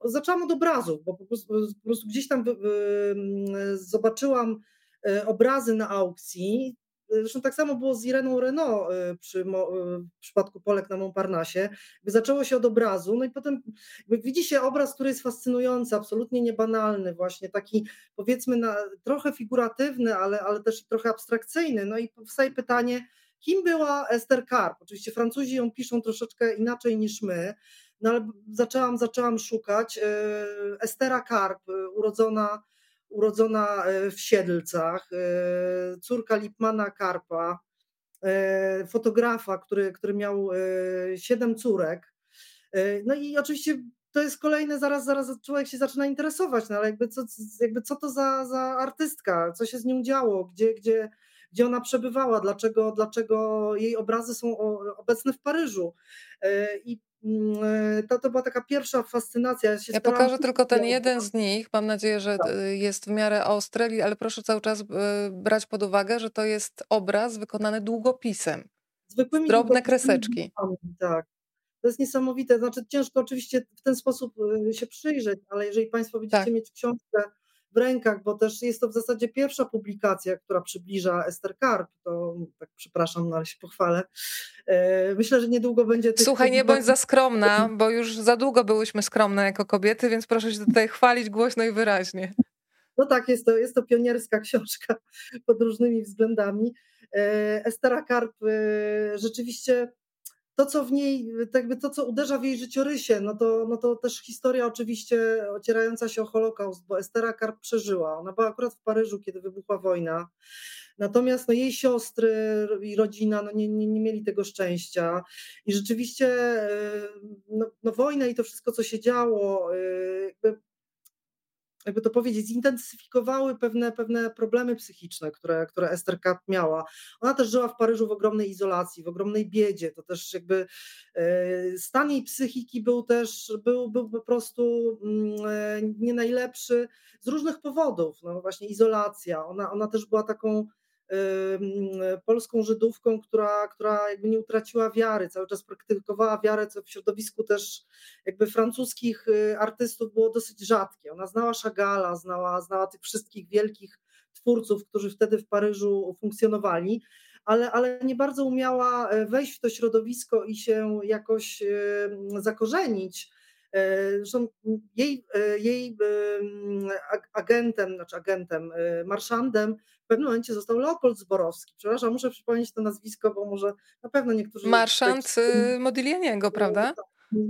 Zaczęłam od obrazów, bo po prostu, po prostu gdzieś tam zobaczyłam e, obrazy na aukcji. Zresztą tak samo było z Ireną Renault e, przy, e, w przypadku Polek na Montparnasse. Zaczęło się od obrazu, no i potem widzi się obraz, który jest fascynujący, absolutnie niebanalny, właśnie taki powiedzmy na, trochę figuratywny, ale, ale też trochę abstrakcyjny. No i powstaje pytanie, Kim była Esther Karp? Oczywiście Francuzi ją piszą troszeczkę inaczej niż my, no ale zaczęłam, zaczęłam szukać. E, Estera Karp, e, urodzona, urodzona e, w Siedlcach, córka Lipmana Karpa, fotografa, który, który miał siedem córek. No i oczywiście to jest kolejne, zaraz, zaraz człowiek się zaczyna interesować, no ale jakby co, jakby co to za, za artystka, co się z nią działo, gdzie, gdzie, gdzie ona przebywała, dlaczego, dlaczego jej obrazy są obecne w Paryżu. E, I mm, e, to, to była taka pierwsza fascynacja. Ja, ja pokażę tylko ten jeden z nich. Mam nadzieję, że tak. jest w miarę ostry, ale proszę cały czas e, brać pod uwagę, że to jest obraz wykonany długopisem. Zwykłymi drobne kreseczki. Tak. To jest niesamowite. Znaczy, ciężko oczywiście w ten sposób się przyjrzeć, ale jeżeli Państwo będziecie tak. mieć książkę w rękach, bo też jest to w zasadzie pierwsza publikacja, która przybliża Esther Karp, to tak przepraszam, no ale się pochwalę. E, myślę, że niedługo będzie... Słuchaj, nie bądź za skromna, bo już za długo byłyśmy skromne jako kobiety, więc proszę się tutaj chwalić głośno i wyraźnie. No tak, jest to, jest to pionierska książka pod różnymi względami. E, Estera Karp e, rzeczywiście to, co w niej, jakby to, co uderza w jej życiorysie, no to, no to też historia oczywiście ocierająca się o Holokaust, bo Estera Karp przeżyła. Ona była akurat w Paryżu, kiedy wybuchła wojna. Natomiast no, jej siostry i rodzina no, nie, nie, nie mieli tego szczęścia. I rzeczywiście no, no, wojna i to wszystko, co się działo, jakby jakby to powiedzieć, zintensyfikowały pewne, pewne problemy psychiczne, które, które Esther Kapp miała. Ona też żyła w Paryżu w ogromnej izolacji, w ogromnej biedzie. To też jakby e, stan jej psychiki był też, był, był po prostu mm, e, nie najlepszy z różnych powodów. No właśnie izolacja. Ona, ona też była taką polską Żydówką, która, która jakby nie utraciła wiary, cały czas praktykowała wiarę, co w środowisku też jakby francuskich y, artystów było dosyć rzadkie. Ona znała Chagalla, znała, znała tych wszystkich wielkich twórców, którzy wtedy w Paryżu funkcjonowali, ale, ale nie bardzo umiała e, wejść w to środowisko i się jakoś zakorzenić. Zresztą jej, jej agentem, znaczy agentem, marszandem w pewnym momencie został Leopold Zborowski. Przepraszam, muszę przypomnieć to nazwisko, bo może na pewno niektórzy... Marszant Modiglianiego, prawda? Tak,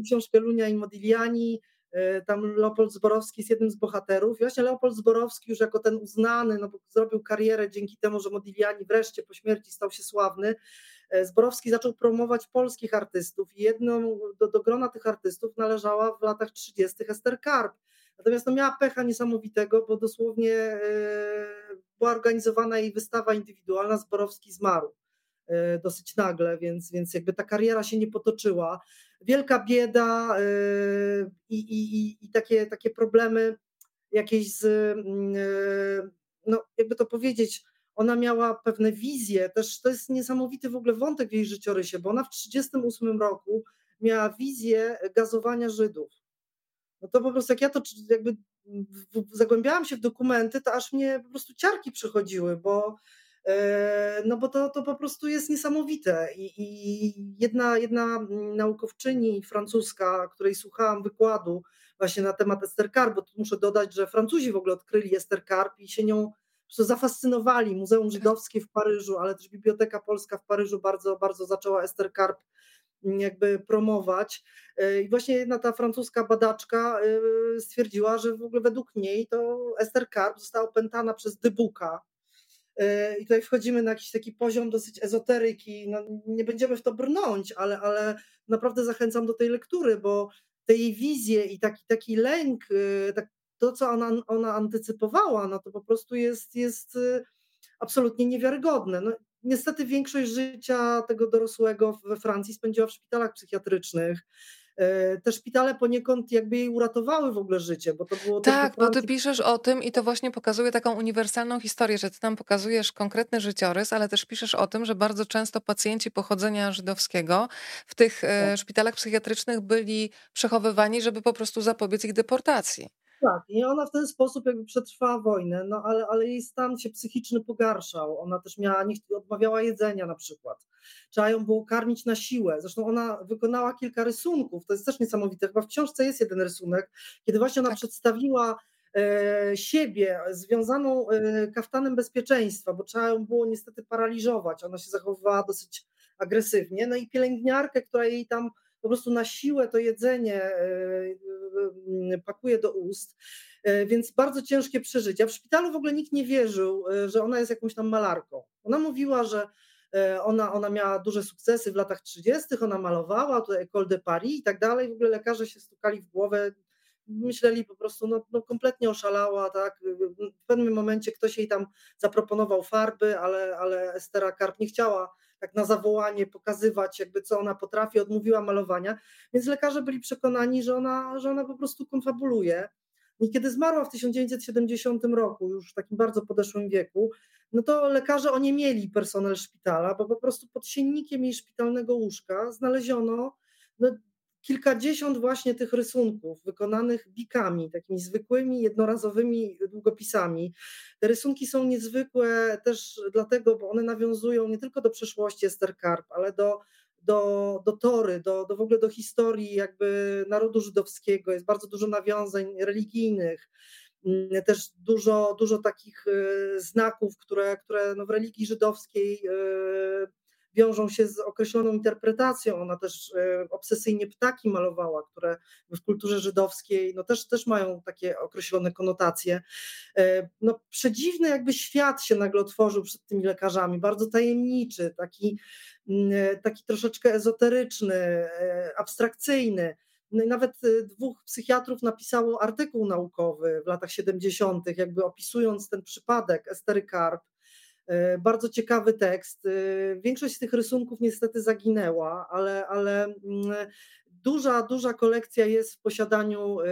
książkę Lunia i Modigliani, E, tam Leopold Zborowski jest jednym z bohaterów. I właśnie Leopold Zborowski już jako ten uznany, no bo zrobił karierę dzięki temu, że Modigliani wreszcie po śmierci stał się sławny. E, Zborowski zaczął promować polskich artystów i jedną do, do grona tych artystów należała w latach 30. Ester Karp. Natomiast no, miała pecha niesamowitego, bo dosłownie e, była organizowana jej wystawa indywidualna, Zborowski zmarł dosyć nagle, więc, więc jakby ta kariera się nie potoczyła wielka bieda y, i, i, i takie, takie problemy jakieś z, mm, no jakby to powiedzieć, ona miała pewne wizje, też to jest niesamowity w ogóle wątek w jej życiorysie, bo ona w 1938 roku miała wizję gazowania Żydów. No to po prostu jak ja to jakby zagłębiałam się w dokumenty, to aż mnie po prostu ciarki przychodziły, bo E, no bo to, to po prostu jest niesamowite. I, i jedna, jedna naukowczyni francuska, której słuchałam wykładu właśnie na temat Esther Carp, bo muszę dodać, że Francuzi w ogóle odkryli Esther Carp i się nią zafascynowali. Muzeum Żydowskie w Paryżu, ale też Biblioteka Polska w Paryżu bardzo, bardzo zaczęła Esther Carp jakby promować. E, I właśnie jedna ta francuska badaczka e, stwierdziła, że w ogóle według niej to Esther Carp została opętana przez Dybuka, E, I tutaj wchodzimy na jakiś taki poziom dosyć ezoteryki. No, nie będziemy w to brnąć, ale, ale naprawdę zachęcam do tej lektury, bo te jej wizje i taki, taki lęk, tak, to co ona, ona antycypowała, no to po prostu jest, jest e, absolutnie niewiarygodne. No, niestety większość życia tego dorosłego we Francji spędziła w szpitalach psychiatrycznych. E, te szpitale poniekąd jakby jej uratowały w ogóle życie, bo to było Tak, bo ty piszesz o tym i to właśnie pokazuje taką uniwersalną historię, że ty tam pokazujesz konkretny życiorys, ale też piszesz o tym, że bardzo często pacjenci pochodzenia żydowskiego w tych e, tak. szpitalach psychiatrycznych byli przechowywani, żeby po prostu zapobiec ich deportacji. Tak, i ona w ten sposób jakby przetrwała wojnę, no ale, ale jej stan się psychiczny pogarszał. Ona też miała, nie odmawiała jedzenia na przykład. Trzeba ją było karmić na siłę. Zresztą ona wykonała kilka rysunków, to jest też niesamowite. Chyba w książce jest jeden rysunek, kiedy właśnie ona tak. przedstawiła e, siebie związaną e, kaftanem bezpieczeństwa, bo trzeba ją było niestety paraliżować. Ona się zachowywała dosyć agresywnie. No i pielęgniarkę, która jej tam po prostu na siłę to jedzenie e, e, pakuje do ust. E, więc bardzo ciężkie przeżycia. W szpitalu w ogóle nikt nie wierzył, że ona jest jakąś tam malarką. Ona mówiła, że ona, ona miała duże sukcesy w latach 30., ona malowała, tutaj École de Paris i tak dalej. W ogóle lekarze się stukali w głowę, myśleli po prostu, no, no kompletnie oszalała, tak. W pewnym momencie ktoś jej tam zaproponował farby, ale, ale Estera Karp nie chciała tak na zawołanie pokazywać, jakby co ona potrafi, odmówiła malowania, więc lekarze byli przekonani, że ona, że ona po prostu konfabuluje. I kiedy zmarła w 1970 roku, już w takim bardzo podeszłym wieku, no to lekarze mieli personel szpitala, bo po prostu pod siennikiem jej szpitalnego łóżka znaleziono no, kilkadziesiąt właśnie tych rysunków wykonanych bikami, takimi zwykłymi, jednorazowymi długopisami. Te rysunki są niezwykłe też dlatego, bo one nawiązują nie tylko do przeszłości Ester Karp, ale do, do, do Tory, do, do w ogóle do historii jakby narodu żydowskiego. Jest bardzo dużo nawiązań religijnych mm, też dużo, dużo takich y, znaków, które, które no w religii żydowskiej y, wiążą się z określoną interpretacją. Ona też e, obsesyjnie ptaki malowała, które w kulturze żydowskiej no też, też mają takie określone konotacje. E, no, przedziwny jakby świat się nagle otworzył przed tymi lekarzami, bardzo tajemniczy, taki, mm, e, taki troszeczkę ezoteryczny, abstrakcyjny. No nawet dwóch psychiatrów napisało artykuł naukowy w latach 70., jakby opisując ten przypadek Estery Karp, bardzo ciekawy tekst. E, większość z tych rysunków niestety zaginęła, ale, ale mm, duża, duża kolekcja jest w posiadaniu e,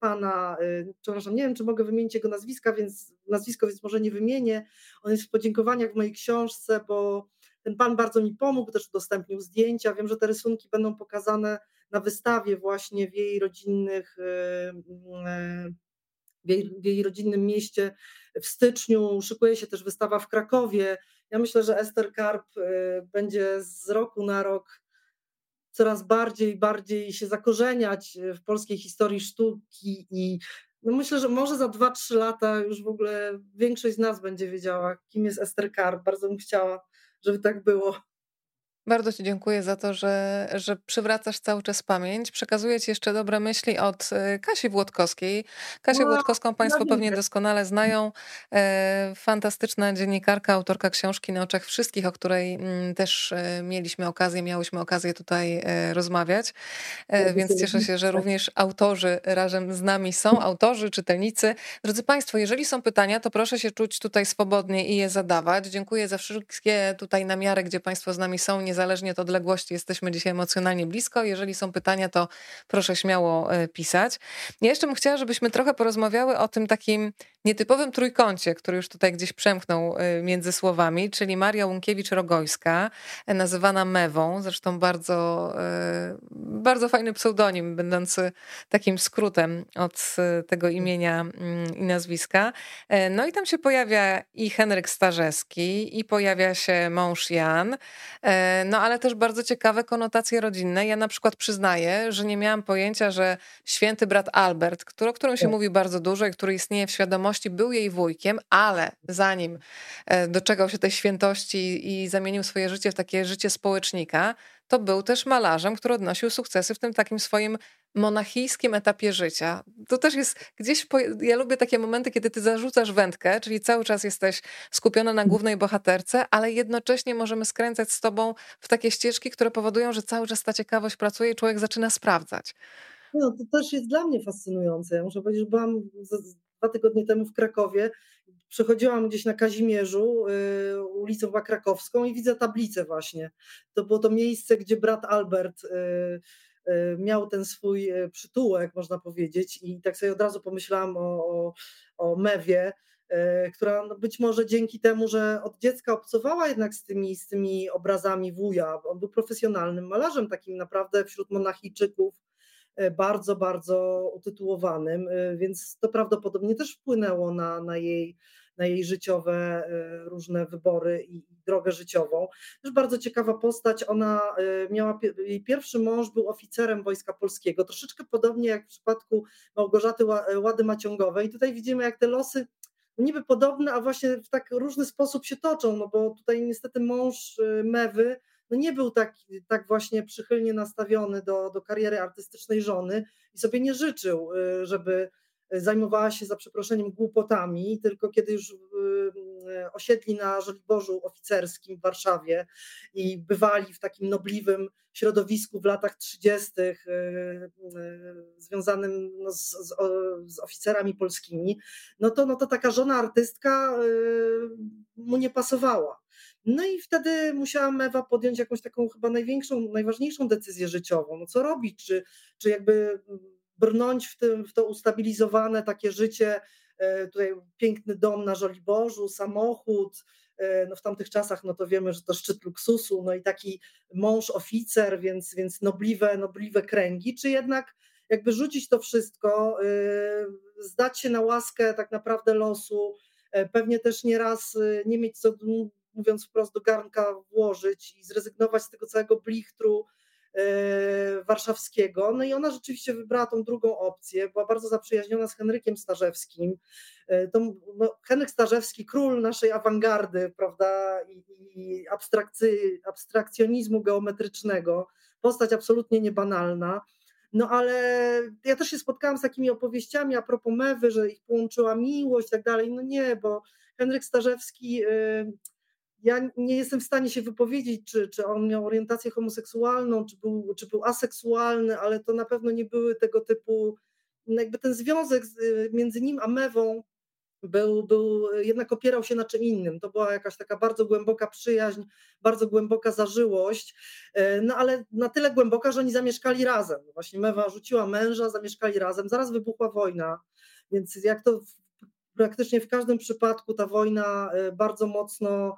pana, przepraszam, nie wiem, czy mogę wymienić jego nazwiska, więc nazwisko, więc może nie wymienię. On jest w podziękowaniach w mojej książce, bo ten pan bardzo mi pomógł, też udostępnił zdjęcia. Wiem, że te rysunki będą pokazane na wystawie właśnie w jej rodzinnych w jej, w jej rodzinnym mieście w styczniu. Szykuje się też wystawa w Krakowie. Ja myślę, że Ester Karp y, będzie z roku na rok coraz bardziej, bardziej się zakorzeniać w polskiej historii sztuki i no myślę, że może za 2-3 lata już w ogóle większość z nas będzie wiedziała, kim jest Esther Carr. Bardzo bym chciała, żeby tak było. Bardzo Ci dziękuję za to, że, że przywracasz cały czas pamięć. Przekazuję Ci jeszcze dobre myśli od y, Kasi Włodkowskiej. Kasię no, Włodkowską Państwo pewnie doskonale znają. E, fantastyczna dziennikarka, autorka książki na oczach wszystkich, o której mm, też e, mieliśmy okazję, miałyśmy okazję tutaj e, rozmawiać. Więc cieszę się, że również autorzy razem z nami są, autorzy, czytelnicy. Drodzy Państwo, jeżeli są pytania, to proszę się czuć tutaj swobodnie i je zadawać. Dziękuję za wszystkie tutaj namiary, gdzie Państwo z nami są. Nie niezależnie od odległości jesteśmy dzisiaj emocjonalnie blisko. Jeżeli są pytania, to proszę śmiało e, pisać. Ja jeszcze bym chciała, żebyśmy trochę porozmawiały o tym takim nietypowym trójkącie, który już tutaj gdzieś przemknął e, między słowami, czyli Maria Łunkiewicz-Rogojska, e, nazywana Mewą, zresztą bardzo, bardzo fajny pseudonim, będący takim skrótem od tego imienia mm, i nazwiska. No i tam się pojawia i Henryk Starzewski, i pojawia się mąż Jan. No ale też bardzo ciekawe konotacje rodzinne. Ja na przykład przyznaję, że nie miałam pojęcia, że święty brat Albert, który, o którym się tak. mówi bardzo dużo i który istnieje w świadomości, był jej wujkiem, ale zanim e, doczekał się tej świętości i zamienił swoje życie w takie życie społecznika, to był też malarzem, który odnosił sukcesy w tym takim swoim monachijskim etapie życia. To też jest gdzieś, po, ja lubię takie momenty, kiedy ty zarzucasz wędkę, czyli cały czas jesteś skupiona na głównej bohaterce, ale jednocześnie możemy skręcać z tobą w takie ścieżki, które powodują, że cały czas ta ciekawość pracuje i człowiek zaczyna sprawdzać. No, to też jest dla mnie fascynujące. Ja muszę powiedzieć, że byłam dwa tygodnie temu w Krakowie, przechodziłam gdzieś na Kazimierzu, y, ulicą chyba Krakowską i widzę tablicę właśnie. To było to miejsce, gdzie brat Albert y, y, miał ten swój przytułek, można powiedzieć. I tak sobie od razu pomyślałam o, o, o Mewie, która no być może dzięki temu, że od dziecka obcowała jednak z tymi, z tymi obrazami wuja, on był profesjonalnym malarzem, takim naprawdę wśród monachijczyków, bardzo, bardzo utytułowanym, e, więc to prawdopodobnie też wpłynęło na, na jej na jej życiowe e, różne wybory i drogę życiową. Też bardzo ciekawa postać, ona miała, jej pierwszy mąż był oficerem Wojska Polskiego, troszeczkę podobnie jak w przypadku Małgorzaty Łady Maciągowej. Tutaj widzimy, jak te losy no niby podobne, a właśnie w tak różny sposób się toczą, no bo tutaj niestety mąż Mewy no nie był tak, tak właśnie przychylnie nastawiony do, do kariery artystycznej żony i sobie nie życzył, y, żeby zajmowała się za przeproszeniem głupotami, tylko kiedy już y, y, osiedli na Żoliborzu oficerskim w Warszawie i bywali w takim nobliwym środowisku w latach 30. związanym no z, z, z, oficerami polskimi, no to, no to taka żona artystka mu nie pasowała. No i wtedy musiała Ewa podjąć jakąś taką chyba największą, najważniejszą decyzję życiową. No co robić? Czy, czy jakby brnąć w, tym, w to ustabilizowane takie życie, e, tutaj piękny dom na Żoliborzu, samochód, e, no w tamtych czasach no to wiemy, że to szczyt luksusu, no i taki mąż oficer, więc, więc nobliwe, nobliwe kręgi, czy jednak jakby rzucić to wszystko, e, zdać się na łaskę tak naprawdę losu, pewnie też nieraz nie mieć co mówiąc wprost, do garnka włożyć i zrezygnować z tego całego blichtru e, warszawskiego. No i ona rzeczywiście wybrała tą drugą opcję, była bardzo zaprzyjaźniona z Henrykiem Starzewskim. E, to, no, Henryk Starzewski, król naszej awangardy, prawda, i, i abstrakcjonizmu geometrycznego, postać absolutnie niebanalna. No ale ja też się spotkałam z takimi opowieściami a propos Mewy, że ich połączyła miłość i tak dalej. No nie, bo Henryk Starzewski e, ja nie jestem w stanie się wypowiedzieć, czy, czy on miał orientację homoseksualną, czy był, czy był aseksualny, ale to na pewno nie były tego typu, no jakby ten związek między nim a Mewą był, był, jednak opierał się na czym innym. To była jakaś taka bardzo głęboka przyjaźń, bardzo głęboka zażyłość, e, no ale na tyle głęboka, że oni zamieszkali razem. Właśnie Mewa rzuciła męża, zamieszkali razem, zaraz wybuchła wojna, więc jak to praktycznie w każdym przypadku ta wojna bardzo mocno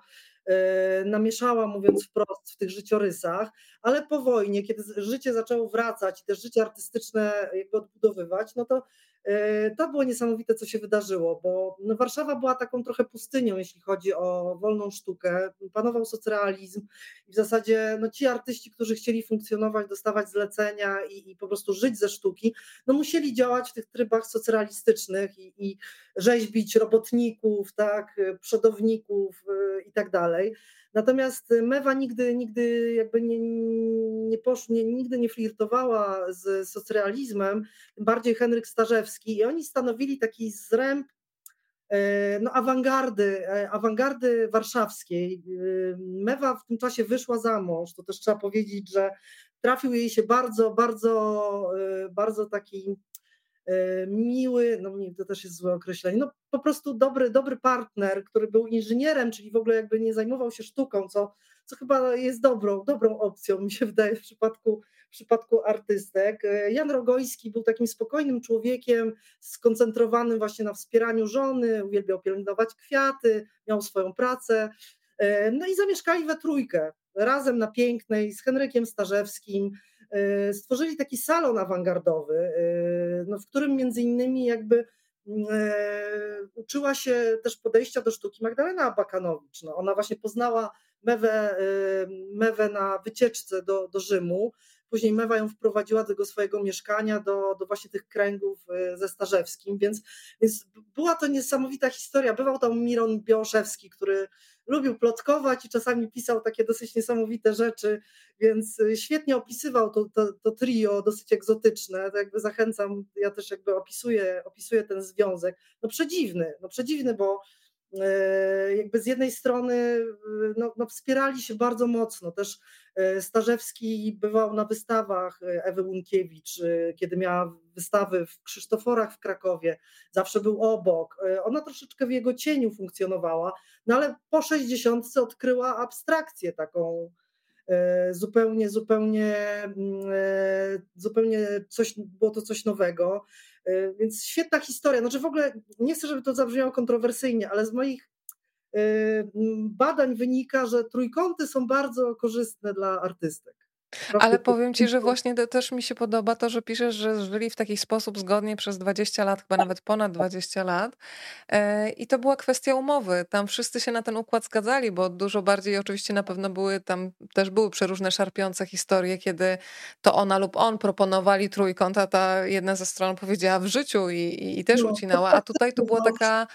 namieszała, mówiąc wprost, w tych życiorysach, ale po wojnie, kiedy życie zaczęło wracać i też życie artystyczne jakby odbudowywać, no to E, to było niesamowite, co się wydarzyło, bo no Warszawa była taką trochę pustynią, jeśli chodzi o wolną sztukę. Panował socrealizm i w zasadzie no, ci artyści, którzy chcieli funkcjonować, dostawać zlecenia i, i po prostu żyć ze sztuki, no musieli działać w tych trybach socrealistycznych i, i rzeźbić robotników, tak, przodowników e, i tak dalej. Natomiast Mewa nigdy, nigdy jakby nie, nie, posz, nie, nigdy nie flirtowała z socrealizmem, bardziej Henryk Starzewski i oni stanowili taki zręb e, no, awangardy, e, awangardy warszawskiej. E, Mewa w tym czasie wyszła za mąż, to też trzeba powiedzieć, że trafił jej się bardzo, bardzo, bardzo taki miły, no to też jest złe określenie, no po prostu dobry, dobry partner, który był inżynierem, czyli w ogóle jakby nie zajmował się sztuką, co, co chyba jest dobrą, dobrą opcją, mi się wydaje, w przypadku, w przypadku artystek. E, Jan Rogojski był takim spokojnym człowiekiem, skoncentrowanym właśnie na wspieraniu żony, uwielbiał pielęgnować kwiaty, miał swoją pracę, e, no i zamieszkali we trójkę, razem na Pięknej, z Henrykiem Starzewskim, E, stworzyli taki salon awangardowy, e, no, w którym między innymi jakby mm, e, uczyła się też podejścia do sztuki Magdalena Abakanowicz. No, ona właśnie poznała Mewę, Mewę na wycieczce do, do Rzymu. Później Mewa ją wprowadziła do tego swojego mieszkania, do, do właśnie tych kręgów ze Starzewskim, więc, więc była to niesamowita historia. Bywał tam Miron Bioszewski, który lubił plotkować i czasami pisał takie dosyć niesamowite rzeczy, więc y, świetnie opisywał to, to, to trio, dosyć egzotyczne. To jakby zachęcam, ja też jakby opisuję, opisuję ten związek. No przedziwny, no przedziwny, bo jakby z jednej strony y, no, no wspierali się bardzo mocno. Też e, Starzewski bywał na wystawach e, Ewy Łunkiewicz, kiedy miała wystawy w Krzysztoforach w Krakowie, zawsze był obok. Ona troszeczkę w jego cieniu funkcjonowała, no ale po 60 odkryła abstrakcję taką E, zupełnie, zupełnie, mm, e, zupełnie coś, było to coś nowego. E, więc świetna historia. Znaczy w ogóle nie chcę, żeby to zabrzmiało kontrowersyjnie, ale z moich badań wynika, że trójkąty są bardzo korzystne dla artystek. Ale powiem ci, że właśnie też mi się podoba to, że piszesz, że żyli w taki sposób zgodnie przez 20 lat, chyba nawet ponad 20 lat. E, I to była kwestia umowy. Tam wszyscy się na ten układ zgadzali, bo dużo bardziej oczywiście na pewno były tam też były przeróżne szarpiące historie, kiedy to ona lub on proponowali trójkąt, a ta jedna ze stron powiedziała w życiu i, i, i też no. ucinała. A tutaj to była taka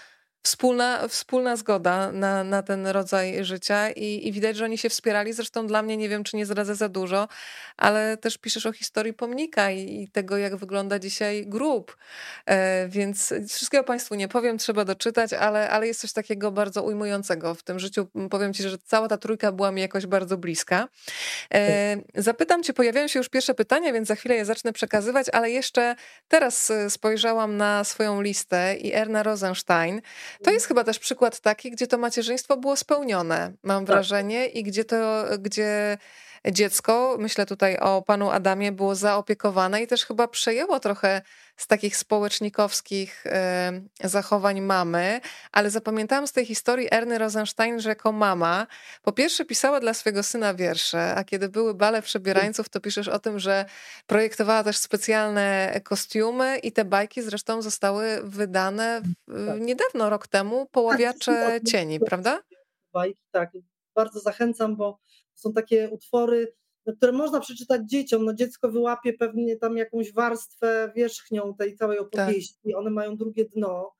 wspólna, wspólna zgoda na, na ten rodzaj życia i, i widać, że oni się wspierali. Zresztą dla mnie, nie wiem, czy nie zdradzę za dużo, ale też piszesz o historii pomnika i, i tego, jak wygląda dzisiaj grup. E, więc wszystkiego Państwu nie powiem, trzeba doczytać, ale, ale jest coś takiego bardzo ujmującego w tym życiu. Powiem Ci, że cała ta trójka była mi jakoś bardzo bliska. E, zapytam Cię, pojawiają się już pierwsze pytania, więc za chwilę je zacznę przekazywać, ale jeszcze teraz e, spojrzałam na swoją listę i Erna Rosenstein to jest chyba też przykład taki, gdzie to macierzyństwo było spełnione, mam tak. wrażenie, i gdzie to, gdzie dziecko, myślę tutaj o panu Adamie, było zaopiekowane i też chyba przejęło trochę z takich społecznikowskich zachowań mamy, ale zapamiętałam z tej historii Erny Rosenstein, że jako mama po pierwsze pisała dla swojego syna wiersze, a kiedy były bale przebierańców, to piszesz o tym, że projektowała też specjalne kostiumy i te bajki zresztą zostały wydane tak. niedawno, rok temu, Poławiacze tak, Cieni, prawda? Bajki, tak. Bardzo zachęcam, bo są takie utwory, no, które można przeczytać dzieciom. No dziecko wyłapie pewnie tam jakąś warstwę wierzchnią tej całej tak. opowieści. Tak. One mają drugie dno.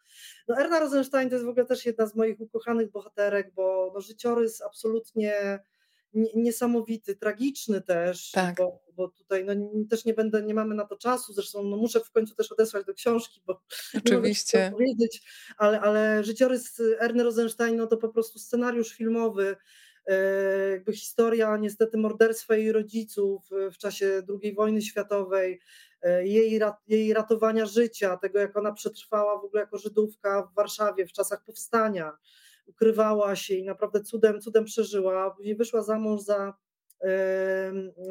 No Erna Rosenstein to jest w ogóle też jedna z moich ukochanych bohaterek, bo no, życiorys absolutnie niesamowity, tragiczny też, tak. bo, bo tutaj no, też nie będę, nie mamy na to czasu, zresztą no, muszę w końcu też odesłać do książki, bo Oczywiście. nie powiedzieć, ale, ale życiorys Erny Rosenstein no, to po prostu scenariusz filmowy, jakby historia niestety morderstwa jej rodziców w czasie II wojny światowej, e, jej, jej ratowania życia, tego jak ona przetrwała w ogóle jako Żydówka w Warszawie w czasach powstania, ukrywała się i naprawdę cudem, cudem przeżyła. Później wyszła za mąż za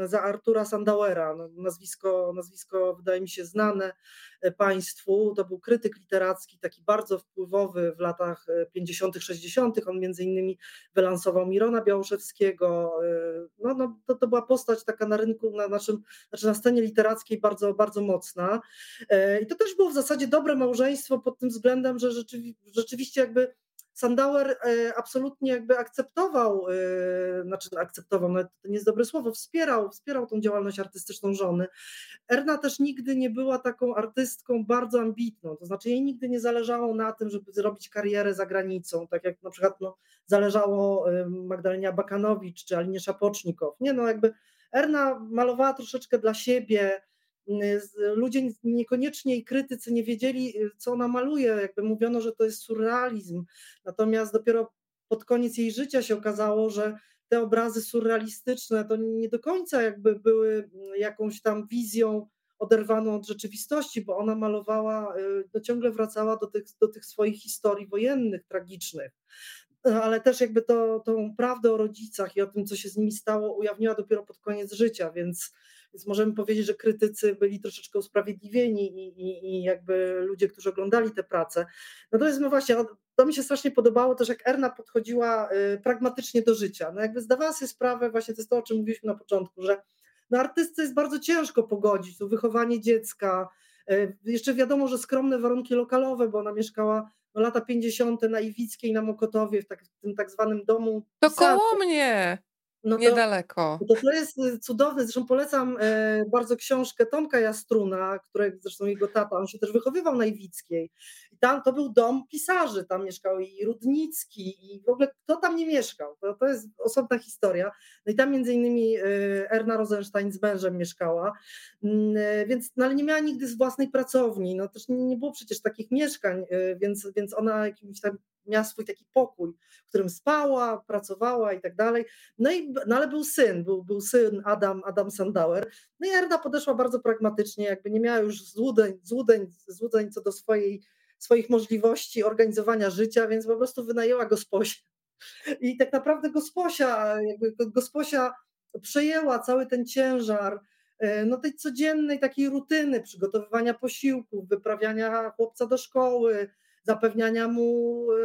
za Artura Sandauera. No, nazwisko, nazwisko wydaje mi się znane e, Państwu. To był krytyk literacki, taki bardzo wpływowy w latach 50., 60. On między innymi wylansował Mirona Białoszewskiego. E, no, no, to, to była postać taka na rynku, na naszym, znaczy na scenie literackiej bardzo, bardzo mocna. E, I to też było w zasadzie dobre małżeństwo pod tym względem, że rzeczywi, rzeczywiście jakby Sandauer e, absolutnie jakby akceptował, e, znaczy akceptował, no to nie jest dobre słowo, wspierał, wspierał tą działalność artystyczną żony. Erna też nigdy nie była taką artystką bardzo ambitną, to znaczy jej nigdy nie zależało na tym, żeby zrobić karierę za granicą, tak jak na przykład no, zależało e, Magdalenia Bakanowicz czy Alinie Szapocznikow. Nie no, jakby Erna malowała troszeczkę dla siebie, ludzie niekoniecznie i krytycy nie wiedzieli, y, co ona maluje, jakby mówiono, że to jest surrealizm. Natomiast dopiero pod koniec jej życia się okazało, że te obrazy surrealistyczne to nie do końca jakby były mm, jakąś tam wizją oderwaną od rzeczywistości, bo ona malowała, y, no ciągle wracała do tych, do tych swoich historii wojennych, tragicznych. Ale też jakby to, tą prawdę o rodzicach i o tym, co się z nimi stało, ujawniła dopiero pod koniec życia, więc więc możemy powiedzieć, że krytycy byli troszeczkę usprawiedliwieni i, i, i jakby ludzie, którzy oglądali te prace. Natomiast no właśnie, to mi się strasznie podobało też, jak Erna podchodziła y, pragmatycznie do życia. No jakby zdawała sobie sprawę, właśnie to jest to, o czym mówiliśmy na początku, że no artystce jest bardzo ciężko pogodzić to wychowanie dziecka. Y, jeszcze wiadomo, że skromne warunki lokalowe, bo ona mieszkała no, lata 50. na Iwickiej, na Mokotowie, w, tak, w tym tak zwanym domu. To koło mnie! No to, Niedaleko. To, to jest y, cudowne, zresztą polecam e, bardzo książkę Tomka Jastruna, którego zresztą jego tata, on się też wychowywał na Iwickiej. I tam to był dom pisarzy, tam mieszkał i Rudnicki i w ogóle kto tam nie mieszkał, to, to jest osobna historia. No i tam między innymi e, Erna Rosenstein z mężem mieszkała, mm, e, więc, no ale nie miała nigdy z własnej pracowni, no też nie, nie było przecież takich mieszkań, więc, więc ona jakimś tam miała swój taki pokój, w którym spała, pracowała i tak dalej. No, i, no ale był syn, był, był syn Adam, Adam Sandauer. No i Erda podeszła bardzo pragmatycznie, jakby nie miała już złudzeń, złudzeń, złudzeń co do swojej, swoich możliwości organizowania życia, więc po prostu wynajęła gosposia. I tak naprawdę gosposia, jakby gosposia przejęła cały ten ciężar e, no tej codziennej takiej rutyny przygotowywania posiłków, wyprawiania chłopca do szkoły, zapewniania mu e,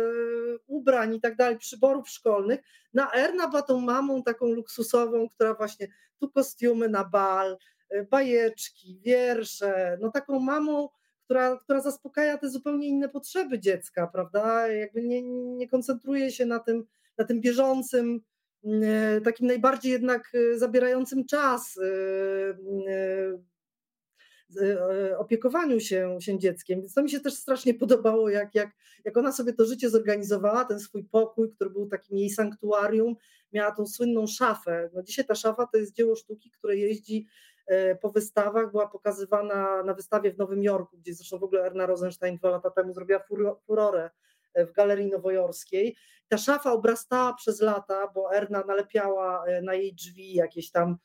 ubrań i tak dalej, przyborów szkolnych. Na Erna była tą mamą taką luksusową, która właśnie tu kostiumy na bal, e, bajeczki, wiersze, no taką mamą, która, która zaspokaja te zupełnie inne potrzeby dziecka, prawda? Jakby nie, nie koncentruje się na tym, na tym bieżącym, e, takim najbardziej jednak zabierającym czas opiekowaniu się, się dzieckiem. Więc to mi się też strasznie podobało, jak, jak, jak ona sobie to życie zorganizowała, ten swój pokój, który był takim jej sanktuarium, miała tą słynną szafę. No dzisiaj ta szafa to jest dzieło sztuki, które jeździ e, po wystawach, była pokazywana na wystawie w Nowym Jorku, gdzie zresztą w ogóle Erna Rosenstein dwa lata temu zrobiła furorę e, w Galerii Nowojorskiej. Ta szafa obrastała przez lata, bo Erna nalepiała na jej drzwi jakieś tam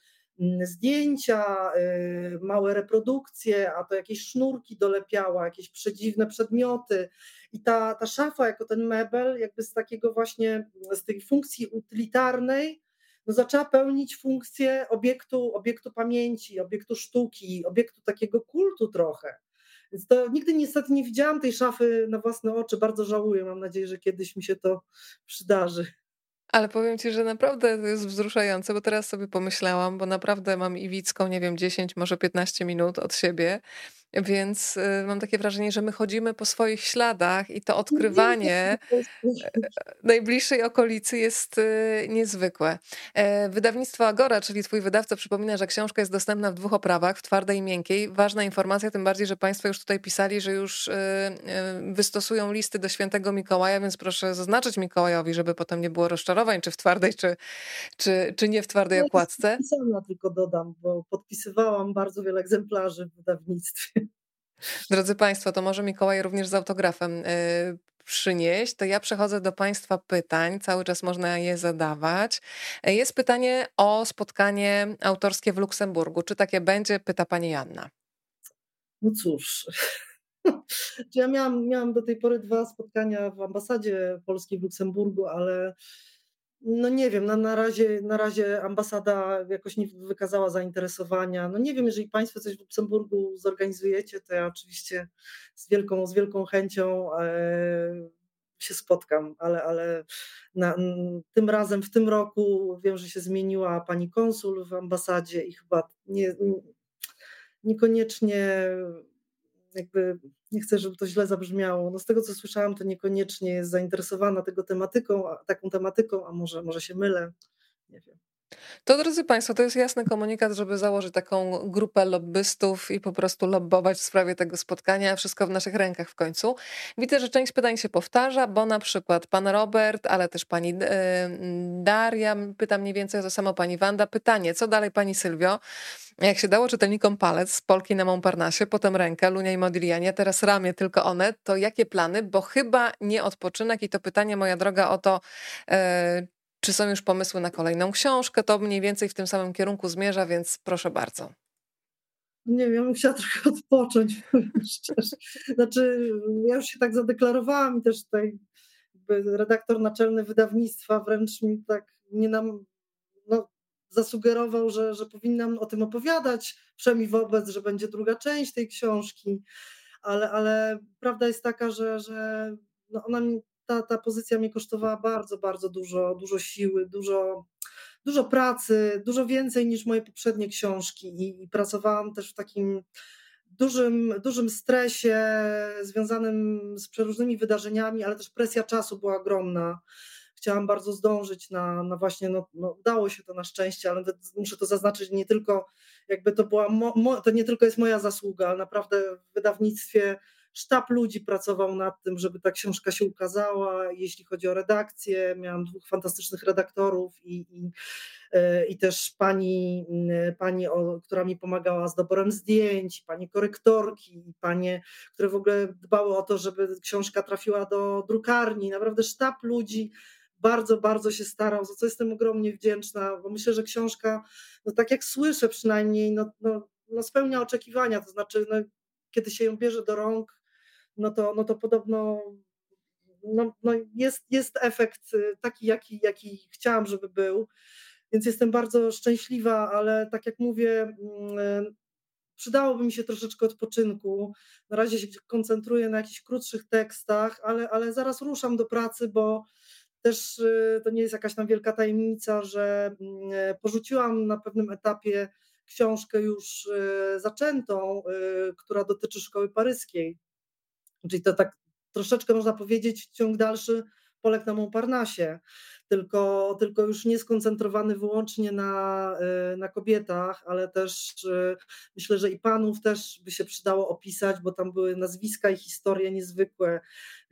zdjęcia, y, małe reprodukcje, a to jakieś sznurki dolepiała, jakieś przedziwne przedmioty. I ta, ta szafa, jako ten mebel, jakby z takiego właśnie, z tej funkcji utylitarnej, no zaczęła pełnić funkcję obiektu, obiektu pamięci, obiektu sztuki, obiektu takiego kultu trochę. Więc to nigdy niestety nie widziałam tej szafy na własne oczy, bardzo żałuję. Mam nadzieję, że kiedyś mi się to przydarzy. Ale powiem ci, że naprawdę to jest wzruszające, bo teraz sobie pomyślałam, bo naprawdę mam Iwicką, nie wiem, 10, może 15 minut od siebie więc y, mam takie wrażenie, że my chodzimy po swoich śladach i to odkrywanie e, najbliższej okolicy jest y, niezwykłe. E, wydawnictwo Agora, czyli twój wydawca, przypomina, że książka jest dostępna w dwóch oprawach, w twardej i miękkiej. Ważna informacja, tym bardziej, że państwo już tutaj pisali, że już y, wystosują listy do świętego Mikołaja, więc proszę zaznaczyć Mikołajowi, żeby potem nie było rozczarowań, czy w twardej, czy, czy, czy nie w twardej okładce. Ja tylko dodam, bo podpisywałam bardzo wiele egzemplarzy w wydawnictwie. Drodzy Państwo, to może Mikołaj również z autografem y, przynieść, to ja przechodzę do Państwa pytań. Cały czas można je zadawać. Jest pytanie o spotkanie autorskie w Luksemburgu. Czy takie będzie? Pyta Pani Janna. No cóż. Ja miałam, miałam do tej pory dwa spotkania w ambasadzie polskiej w Luksemburgu, ale No nie wiem, na, na, razie, na razie ambasada jakoś nie wykazała zainteresowania. No nie wiem, jeżeli Państwo coś w Luksemburgu zorganizujecie, to ja oczywiście z wielką, z wielką chęcią e, się spotkam, ale, ale na, tym razem, w tym roku wiem, że się zmieniła pani konsul w ambasadzie i chyba nie, niekoniecznie jakby nie chcę, żeby to źle zabrzmiało. No z tego, co słyszałam, to niekoniecznie jest zainteresowana tego tematyką, taką tematyką, a może, może się mylę. Nie wiem. To drodzy Państwo, to jest jasny komunikat, żeby założyć taką grupę lobbystów i po prostu lobbować w sprawie tego spotkania. Wszystko w naszych rękach w końcu. Widzę, że część pytań się powtarza, bo na przykład pan Robert, ale też pani e, Daria pyta mniej więcej to samo pani Wanda. Pytanie, co dalej pani Sylwio? Jak się dało czytelnikom palec z Polki na Montparnasse, potem rękę, Lunia i Modiglianie, teraz ramię, tylko one, to jakie plany? Bo chyba nie odpoczynek i to pytanie, moja droga, o to, e, czy są już pomysły na kolejną książkę? To mniej więcej w tym samym kierunku zmierza, więc proszę bardzo. Nie wiem, ja bym chciała trochę odpocząć, szczerze. Znaczy, ja już się tak zadeklarowałam i też tutaj redaktor naczelny wydawnictwa wręcz mi tak nie nam no, zasugerował, że, że powinnam o tym opowiadać, przynajmniej wobec, że będzie druga część tej książki, ale, ale prawda jest taka, że, że no ona mi ta, ta pozycja mnie kosztowała bardzo, bardzo dużo, dużo siły, dużo, dużo pracy, dużo więcej niż moje poprzednie książki i, i pracowałam też w takim dużym, dużym stresie związanym z przeróżnymi wydarzeniami, ale też presja czasu była ogromna. Chciałam bardzo zdążyć na, na właśnie, no, no udało się to na szczęście, ale muszę to zaznaczyć, nie tylko jakby to była, mo, mo, to nie tylko jest moja zasługa, ale naprawdę w wydawnictwie sztab ludzi pracował nad tym, żeby ta książka się ukazała. Jeśli chodzi o redakcję, miałam dwóch fantastycznych redaktorów i, i, e, i też pani, pani o, która mi pomagała z doborem zdjęć, pani korektorki, panie, które w ogóle dbały o to, żeby książka trafiła do drukarni. Naprawdę sztab ludzi bardzo, bardzo się starał, za co jestem ogromnie wdzięczna, bo myślę, że książka, no tak jak słyszę przynajmniej, no, no, no spełnia oczekiwania, to znaczy no, kiedy się ją bierze do rąk, no to, no to podobno no, no jest, jest efekt y, taki, jaki, jaki chciałam, żeby był. Więc jestem bardzo szczęśliwa, ale tak jak mówię, mm, przydałoby mi się troszeczkę odpoczynku. Na razie się koncentruję na jakichś krótszych tekstach, ale, ale zaraz ruszam do pracy, bo też y, to nie jest jakaś tam wielka tajemnica, że mm, porzuciłam na pewnym etapie książkę już y, zaczętą, która dotyczy szkoły paryskiej. Czyli to tak troszeczkę można powiedzieć ciąg dalszy Polek na Montparnasse, tylko, tylko już nie skoncentrowany wyłącznie na, y, na kobietach, ale też y, myślę, że i panów też by się przydało opisać, bo tam były nazwiska i historie niezwykłe.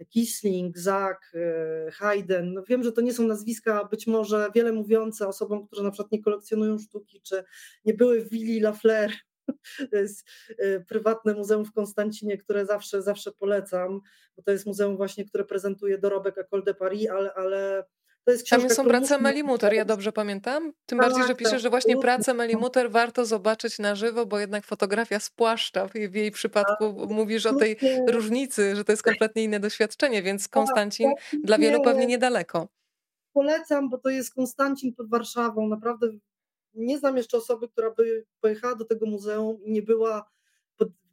Kisling, Zak, y, Haydn. No wiem, że to nie są nazwiska być może wiele mówiące osobom, które na przykład nie kolekcjonują sztuki, czy nie były w Willi Lafleur to jest y, prywatne muzeum w Konstancinie, które zawsze, zawsze polecam, bo to jest muzeum właśnie, które prezentuje dorobek École de Paris, ale, ale to jest książka, Tam są prace Melimuter, ja dobrze pamiętam? Tym tak, bardziej, że piszesz, że właśnie pracę Melimuter warto zobaczyć na żywo, bo jednak fotografia spłaszcza. W jej przypadku tak, mówisz o tej różnicy, że to jest kompletnie inne doświadczenie, więc tak, Konstancin dla wielu pewnie niedaleko. Polecam, bo to jest Konstancin pod Warszawą. Naprawdę nie znam jeszcze osoby, która by pojechała do tego muzeum i nie była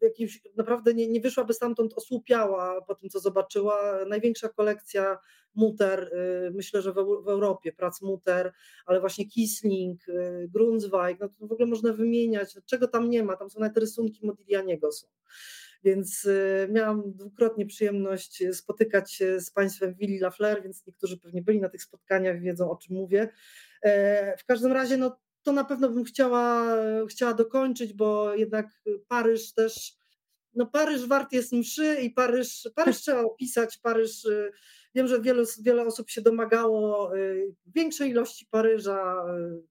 jakimś, naprawdę nie, nie wyszłaby stamtąd osłupiała po tym, co zobaczyła. Największa kolekcja Muter, y, myślę, że w, w Europie, prac Muter, ale właśnie Kisling, y, Grunzweig, no to w ogóle można wymieniać, czego tam nie ma, tam są nawet rysunki Modiglianiego są. Więc y, miałam dwukrotnie przyjemność spotykać się z Państwem Willi Lafleur, więc niektórzy pewnie byli na tych spotkaniach, wiedzą o czym mówię. E, w każdym razie, no, to na pewno bym chciała, chciała dokończyć, bo jednak Paryż też, no Paryż wart jest mszy i Paryż, Paryż trzeba opisać, Paryż, y, wiem, że wiele, wiele osób się domagało y, większej ilości Paryża,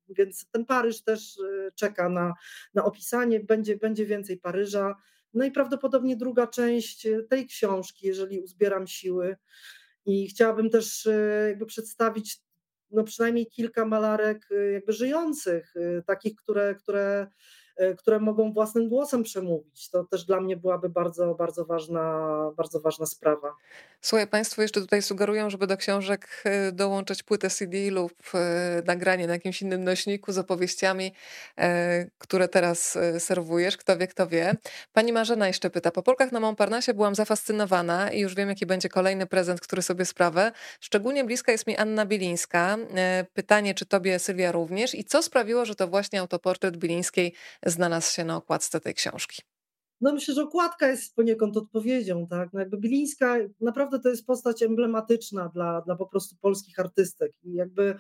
y, więc ten Paryż też czeka na, na opisanie, będzie, będzie więcej Paryża. No i prawdopodobnie druga część tej książki, jeżeli uzbieram siły. I chciałabym też jakby przedstawić no przynajmniej kilka malarek y, jakby żyjących, y, takich, które, które które mogą własnym głosem przemówić. To też dla mnie byłaby bardzo, bardzo ważna, bardzo ważna sprawa. Słuchaj, Państwo jeszcze tutaj sugerują, żeby do książek e, dołączyć płytę CD lub e, nagranie na jakimś innym nośniku z opowieściami, e, które teraz serwujesz. Kto wie, kto wie. Pani Marzena jeszcze pyta. Po Polkach na Montparnasse byłam zafascynowana i już wiem, jaki będzie kolejny prezent, który sobie sprawę. Szczególnie bliska jest mi Anna Bilińska. Pytanie, czy tobie, Sylwia, również? I co sprawiło, że to właśnie autoportret Bilińskiej znalazł się na okładce tej książki? No myślę, że okładka jest poniekąd odpowiedzią, tak? No jakby Bilińska naprawdę to jest postać emblematyczna dla, dla po prostu polskich artystek i jakby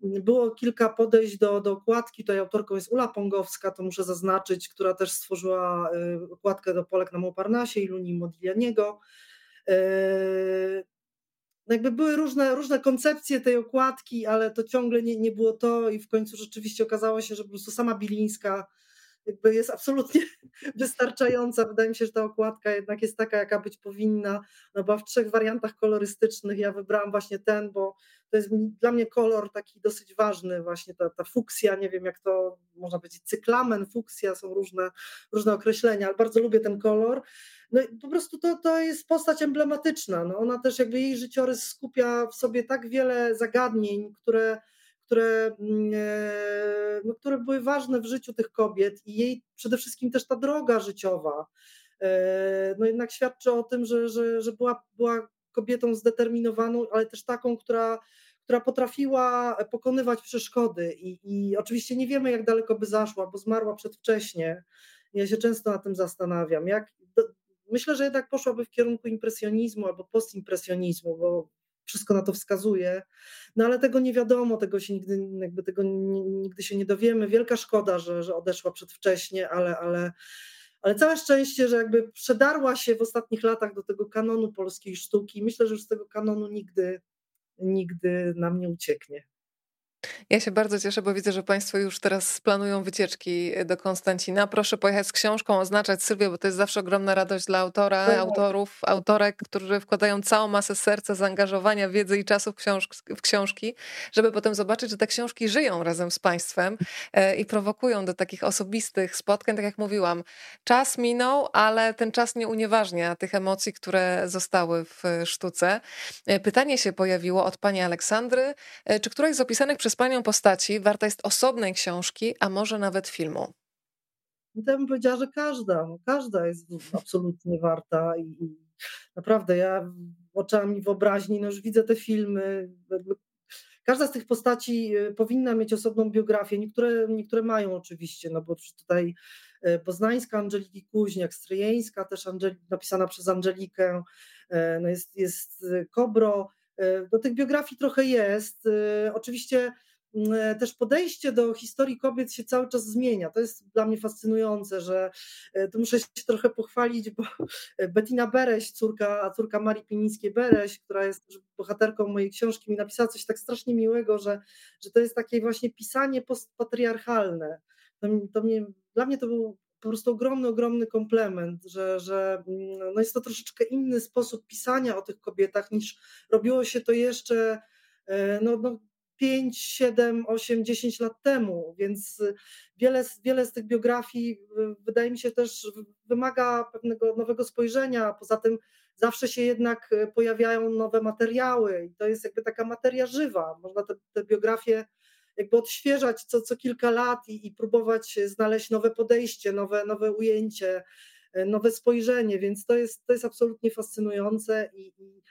było kilka podejść do, do okładki, tutaj autorką jest Ula Pongowska, to muszę zaznaczyć, która też stworzyła y, okładkę do Polek na Montparnasse i Luni Modiglianiego. Y, no jakby były różne, różne koncepcje tej okładki, ale to ciągle nie, nie było to i w końcu rzeczywiście okazało się, że po prostu sama Bilińska jakby jest absolutnie wystarczająca. Wydaje mi się, że ta okładka jednak jest taka, jaka być powinna, no bo w trzech wariantach kolorystycznych ja wybrałam właśnie ten, bo to jest dla mnie kolor taki dosyć ważny, właśnie ta, ta fuksja, nie wiem jak to można powiedzieć, cyklamen, fuksja, są różne, różne określenia, ale bardzo lubię ten kolor. No i po prostu to, to jest postać emblematyczna. No ona też jakby jej życiorys skupia w sobie tak wiele zagadnień, które które, mm, e, no, które były ważne w życiu tych kobiet i jej przede wszystkim też ta droga życiowa, e, no jednak świadczy o tym, że, że, że była, była kobietą zdeterminowaną, ale też taką, która, która potrafiła pokonywać przeszkody i, i oczywiście nie wiemy, jak daleko by zaszła, bo zmarła przedwcześnie. Ja się często na tym zastanawiam. Jak, myślę, że jednak poszłaby w kierunku impresjonizmu albo postimpresjonizmu, bo wszystko na to wskazuje, no ale tego nie wiadomo, tego się nigdy, jakby tego nigdy się nie dowiemy. Wielka szkoda, że, że odeszła przedwcześnie, ale, ale, ale całe szczęście, że jakby przedarła się w ostatnich latach do tego kanonu polskiej sztuki. Myślę, że już z tego kanonu nigdy, nigdy nam nie ucieknie. Ja się bardzo cieszę, bo widzę, że Państwo już teraz planują wycieczki do Konstancina. Proszę pojechać z książką, oznaczać Sylwię, bo to jest zawsze ogromna radość dla autora, tak. autorów, autorek, którzy wkładają całą masę serca, zaangażowania, wiedzy i czasu w, książ w książki, żeby potem zobaczyć, że te książki żyją razem z Państwem e, i prowokują do takich osobistych spotkań. Tak jak mówiłam, czas minął, ale ten czas nie unieważnia tych emocji, które zostały w sztuce. E, pytanie się pojawiło od Pani Aleksandry, e, czy któraś z opisanych przez Panią postaci warta jest osobnej książki, a może nawet filmu? Ja bym powiedziała, że każda, no każda jest absolutnie warta i, naprawdę ja oczami wyobraźni no już widzę te filmy. Każda z tych postaci y, powinna mieć osobną biografię. Niektóre, niektóre mają oczywiście, no bo tutaj y, Poznańska Angeliki Kuźniak, Stryjeńska też Angeli, napisana przez Angelikę, y, no jest, jest Kobro. Do tych biografii trochę jest. Oczywiście Mm, też podejście do historii kobiet się cały czas zmienia. To jest dla mnie fascynujące, że e, tu muszę się trochę pochwalić, bo Bettina Bereś, córka, córka Marii Pinińskiej-Bereś, która jest bohaterką mojej książki, mi napisała coś tak strasznie miłego, że, że to jest takie właśnie pisanie postpatriarchalne. To, to mnie, dla mnie to był po prostu ogromny, ogromny komplement, że, że mm, no jest to troszeczkę inny sposób pisania o tych kobietach niż robiło się to jeszcze e, no, no, 5, 7, 8, 10 lat temu, więc wiele, wiele z tych biografii wydaje mi się też wymaga pewnego nowego spojrzenia. Poza tym zawsze się jednak pojawiają nowe materiały i to jest jakby taka materia żywa. Można te, te biografie jakby odświeżać co, co kilka lat i, i próbować znaleźć nowe podejście, nowe, nowe ujęcie, nowe spojrzenie, więc to jest, to jest absolutnie fascynujące i, i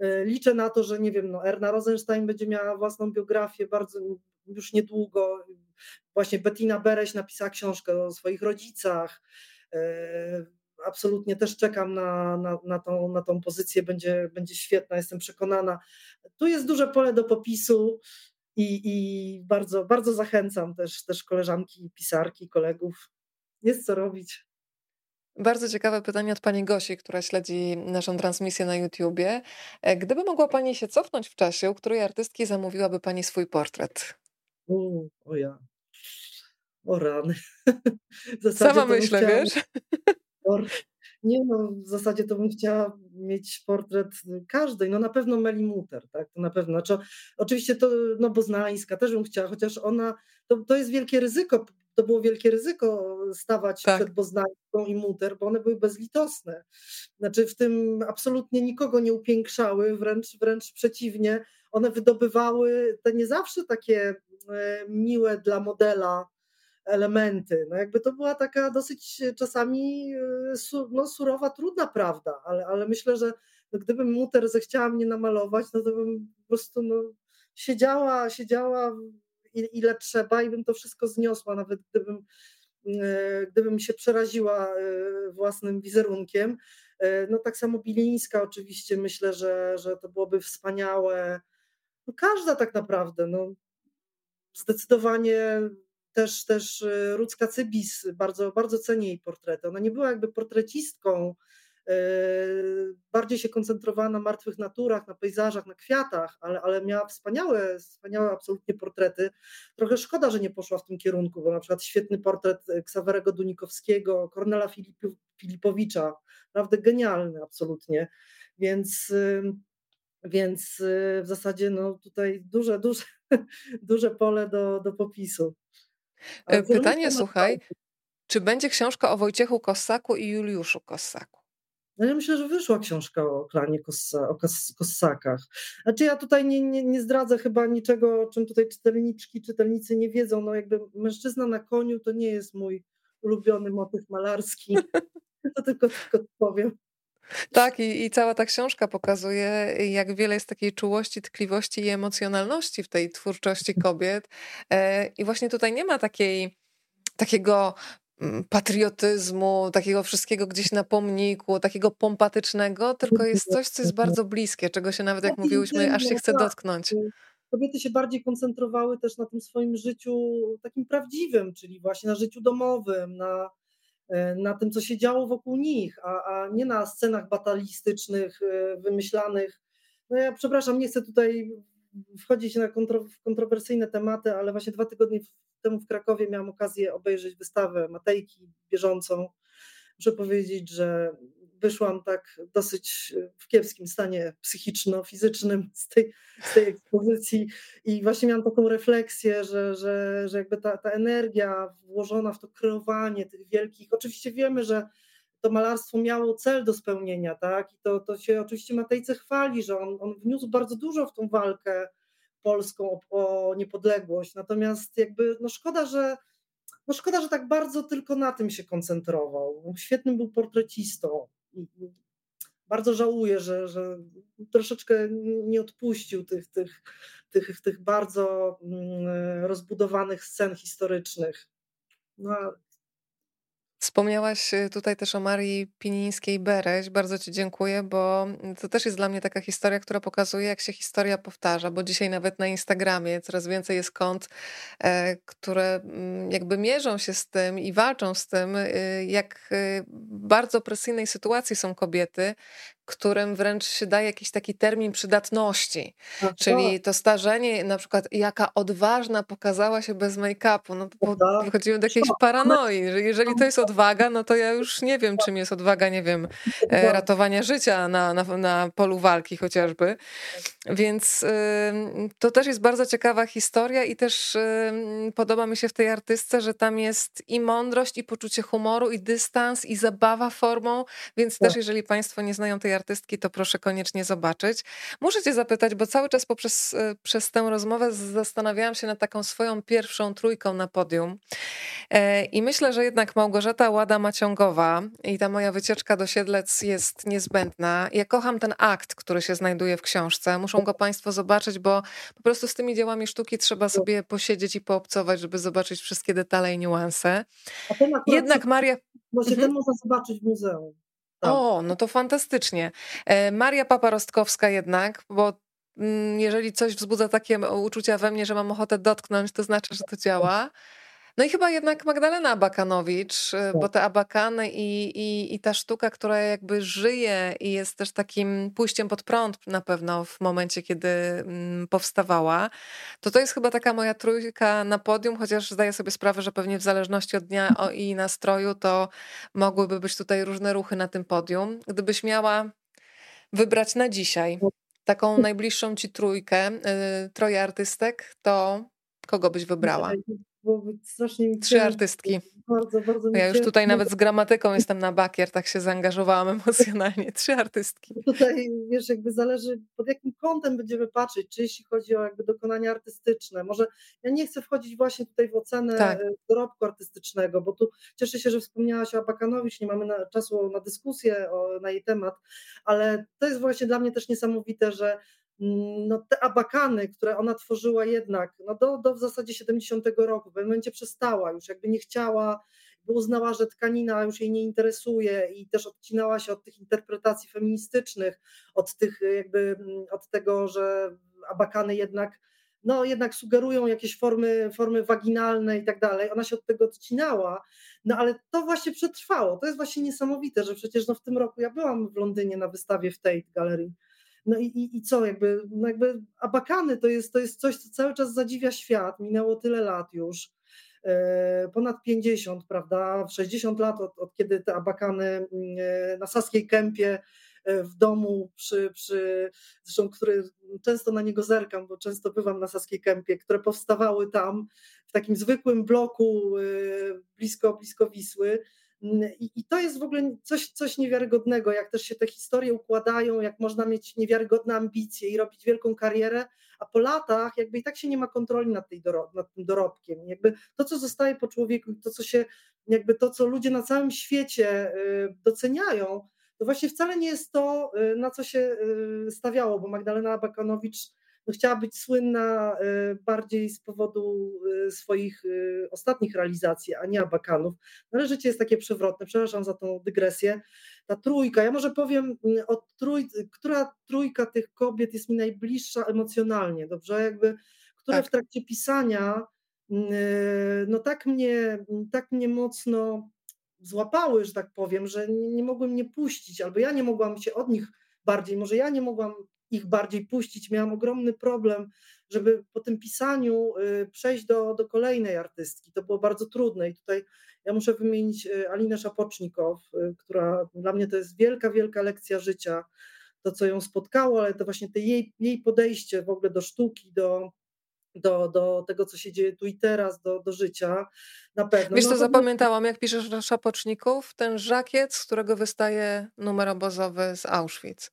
E, liczę na to, że nie wiem, no Erna Rosenstein będzie miała własną biografię bardzo już niedługo. Właśnie Bettina Bereś napisała książkę o swoich rodzicach. E, absolutnie też czekam na, na, na, tą, na tą pozycję, będzie, będzie świetna, jestem przekonana. Tu jest duże pole do popisu i, i bardzo, bardzo zachęcam też, też koleżanki, pisarki, kolegów. Jest co robić. Bardzo ciekawe pytanie od pani Gosi, która śledzi naszą transmisję na YouTubie. E, gdyby mogła pani się cofnąć w czasie, u której artystki zamówiłaby pani swój portret? O, o ja. O rany. Sama myślę, wiesz? Nie no, w zasadzie to bym chciała mieć portret każdej, no na pewno Meli Muter, tak, to na pewno, znaczy, oczywiście to, no Boznańska też bym chciała, chociaż ona, to, to jest wielkie ryzyko to było wielkie ryzyko stawać tak. przed Boznańską i Muter, bo one były bezlitosne. Znaczy w tym absolutnie nikogo nie upiększały, wręcz, wręcz przeciwnie, one wydobywały te nie zawsze takie e, miłe dla modela elementy. No jakby to była taka dosyć czasami e, no, surowa, trudna prawda, ale, ale myślę, że no, gdybym Muter zechciała mnie namalować, no to bym po prostu no, siedziała, siedziała ile trzeba i bym to wszystko zniosła, nawet gdybym, e, gdybym się przeraziła własnym wizerunkiem. No tak samo Bilińska oczywiście myślę, że, że to byłoby wspaniałe no każda tak naprawdę, no, zdecydowanie też, też y, Rudzka Cybis, bardzo, bardzo cenię jej portrety. Ona nie była jakby portrecistką, y, bardziej się koncentrowała na martwych naturach, na pejzażach, na kwiatach, ale, ale miała wspaniałe, wspaniałe absolutnie portrety. Trochę szkoda, że nie poszła w tym kierunku, bo na przykład świetny portret Ksawerego Dunikowskiego, Kornela Filipowicza, naprawdę genialny absolutnie. Więc więc w zasadzie no, tutaj duże, duże, duże pole do, do popisu. E, pytanie, słuchaj, czy będzie książka o Wojciechu Kossaku i Juliuszu Kossaku? No ja myślę, że wyszła książka o klanie Kossa, o Kossakach. Znaczy ja tutaj nie, nie, nie zdradzę chyba niczego, o czym tutaj czytelniczki, czytelnicy nie wiedzą. No jakby mężczyzna na koniu to nie jest mój ulubiony motyw malarski. To tylko, tylko powiem. Tak, i, i cała ta książka pokazuje, jak wiele jest takiej czułości, tkliwości i emocjonalności w tej twórczości kobiet. E, I właśnie tutaj nie ma takiej, takiego mm, patriotyzmu, takiego wszystkiego gdzieś na pomniku, takiego pompatycznego, tylko jest coś, co jest bardzo bliskie, czego się nawet, jak mówiłyśmy, aż się chce dotknąć. Kobiety się bardziej koncentrowały też na tym swoim życiu takim prawdziwym, czyli właśnie na życiu domowym, na, na tym, co się działo wokół nich, a, a nie na scenach batalistycznych, e, wymyślanych. No ja przepraszam, nie chcę tutaj wchodzić na kontro, kontrowersyjne tematy, ale właśnie dwa tygodnie temu w Krakowie miałam okazję obejrzeć wystawę Matejki bieżącą. Muszę powiedzieć, że wyszłam tak dosyć w kiepskim stanie psychiczno-fizycznym z tej, z tej ekspozycji i właśnie miałam taką refleksję, że, że, że jakby ta, ta energia włożona w to kreowanie tych wielkich, oczywiście wiemy, że to malarstwo miało cel do spełnienia, tak? I to, to się oczywiście Matejce chwali, że on, on wniósł bardzo dużo w tą walkę polską o, o niepodległość. Natomiast jakby no szkoda, że no szkoda, że tak bardzo tylko na tym się koncentrował. Świetnym był portrecistą bardzo żałuję, że, że troszeczkę nie odpuścił tych, tych, tych, tych bardzo mm, rozbudowanych scen historycznych. No, Wspomniałaś y, tutaj też o Marii Pinińskiej-Bereś. Bardzo Ci dziękuję, bo to też jest dla mnie taka historia, która pokazuje, jak się historia powtarza, bo dzisiaj nawet na Instagramie coraz więcej jest kont, e, które mm, jakby mierzą się z tym i walczą z tym, y, jak y, bardzo opresyjnej sytuacji są kobiety, którym wręcz się daje jakiś taki termin przydatności. Aha. Czyli to starzenie, na przykład jaka odważna pokazała się bez make-upu. No, wychodzimy do jakiejś paranoi, że jeżeli to jest odwaga, no to ja już nie wiem, czym jest odwaga, nie wiem, e, ratowania życia na, na, na polu walki chociażby. Więc to też jest bardzo ciekawa historia i też podoba mi się w tej artystce, że tam jest i mądrość, i poczucie humoru, i dystans, i zabawa formą, więc też tak. jeżeli Państwo nie znają tej artystki, to proszę koniecznie zobaczyć. Muszę Cię zapytać, bo cały czas poprzez y, przez tę rozmowę zastanawiałam się nad taką swoją pierwszą trójką na podium e, i myślę, że jednak Małgorzata Łada-Maciągowa i ta moja wycieczka do Siedlec jest niezbędna. Ja kocham ten akt, który się znajduje w książce muszą go Państwo zobaczyć, bo po prostu z tymi dziełami sztuki trzeba sobie posiedzieć i poobcować, żeby zobaczyć wszystkie detale i niuanse. Jednak Maria... Właśnie mhm. ten można zobaczyć w muzeum. O, no to fantastycznie. E, Maria Paparostkowska jednak, bo mm, jeżeli coś wzbudza takie uczucia we mnie, że mam ochotę dotknąć, to znaczy, że to działa. No i chyba jednak Magdalena Abakanowicz, y, bo tak. te abakany i, i, i ta sztuka, która jakby żyje i jest też takim pójściem pod prąd na pewno w momencie, kiedy mm, powstawała, to to jest chyba taka moja trójka na podium, chociaż zdaję sobie sprawę, że pewnie w zależności od dnia i nastroju, to mogłyby być tutaj różne ruchy na tym podium. Gdybyś miała wybrać na dzisiaj taką najbliższą ci trójkę, y, troje artystek, to kogo byś wybrała? Strasznie mi Trzy artystki. Bardzo, bardzo Ja już tutaj nawet z gramatyką jestem na bakier, tak się zaangażowałam emocjonalnie. Trzy artystki. Tutaj, wiesz, jakby zależy pod jakim kątem będziemy patrzeć, czy jeśli chodzi o jakby dokonania artystyczne. Może ja nie chcę wchodzić właśnie tutaj w ocenę tak. Dorobku artystycznego, bo tu cieszę się, że wspomniałaś o Abakanowicz, nie mamy na, czasu na dyskusję o, na jej temat, ale to jest właśnie dla mnie też niesamowite, że no, te abakany, które ona tworzyła jednak no, do, do w zasadzie 70 roku, w pewnym momencie przestała, już jakby nie chciała, bo uznała, że tkanina już jej nie interesuje i też odcinała się od tych interpretacji feministycznych, od tych jakby, mm, od tego, że abakany jednak no jednak sugerują jakieś formy, formy waginalne i tak dalej. Ona się od tego odcinała, no ale to właśnie przetrwało. To jest właśnie niesamowite, że przecież no w tym roku ja byłam w Londynie na wystawie w Tate Gallery no i, i, i co, jakby, no jakby abakany to jest, to jest coś, co cały czas zadziwia świat. Minęło tyle lat już, e, ponad 50, prawda, 60 lat od, od kiedy te abakany e, na Saskiej Kępie e, w domu, przy, przy, zresztą który często na niego zerkam, bo często bywam na Saskiej Kępie, które powstawały tam w takim zwykłym bloku blisko, blisko Wisły. I, I, to jest w ogóle coś, coś niewiarygodnego, jak też się te historie układają, jak można mieć niewiarygodne ambicje i robić wielką karierę, a po latach jakby i tak się nie ma kontroli nad, tej nad tym dorobkiem. Jakby to, co zostaje po człowieku, to, co się, jakby to, co ludzie na całym świecie y, doceniają, to właśnie wcale nie jest to, y, na co się y, stawiało, bo Magdalena Abakanowicz no, chciała być słynna y, bardziej z powodu y, swoich y, ostatnich realizacji, a nie abakanów. No, ale życie jest takie przewrotne, przepraszam za tą dygresję. Ta trójka, ja może powiem, o trój, która trójka tych kobiet jest mi najbliższa emocjonalnie, dobrze? Jakby, które tak. w trakcie pisania no tak mnie, tak mnie mocno złapały, że tak powiem, że nie, nie mogłem nie puścić, albo ja nie mogłam się od nich bardziej, może ja nie mogłam ich bardziej puścić. Miałam ogromny problem, żeby po tym pisaniu y, przejść do, do kolejnej artystki. To było bardzo trudne i tutaj ja muszę wymienić y, Alinę Szapocznikow, y, która dla mnie to jest wielka, wielka lekcja życia. To, co ją spotkało, ale to właśnie te jej, jej podejście w ogóle do sztuki, do, do, do tego, co się dzieje tu i teraz, do, do życia, na pewno. Wiesz, co no, zapamiętałam, jak piszesz do Szapoczników? Ten żakiet, z którego wystaje numer obozowy z Auschwitz.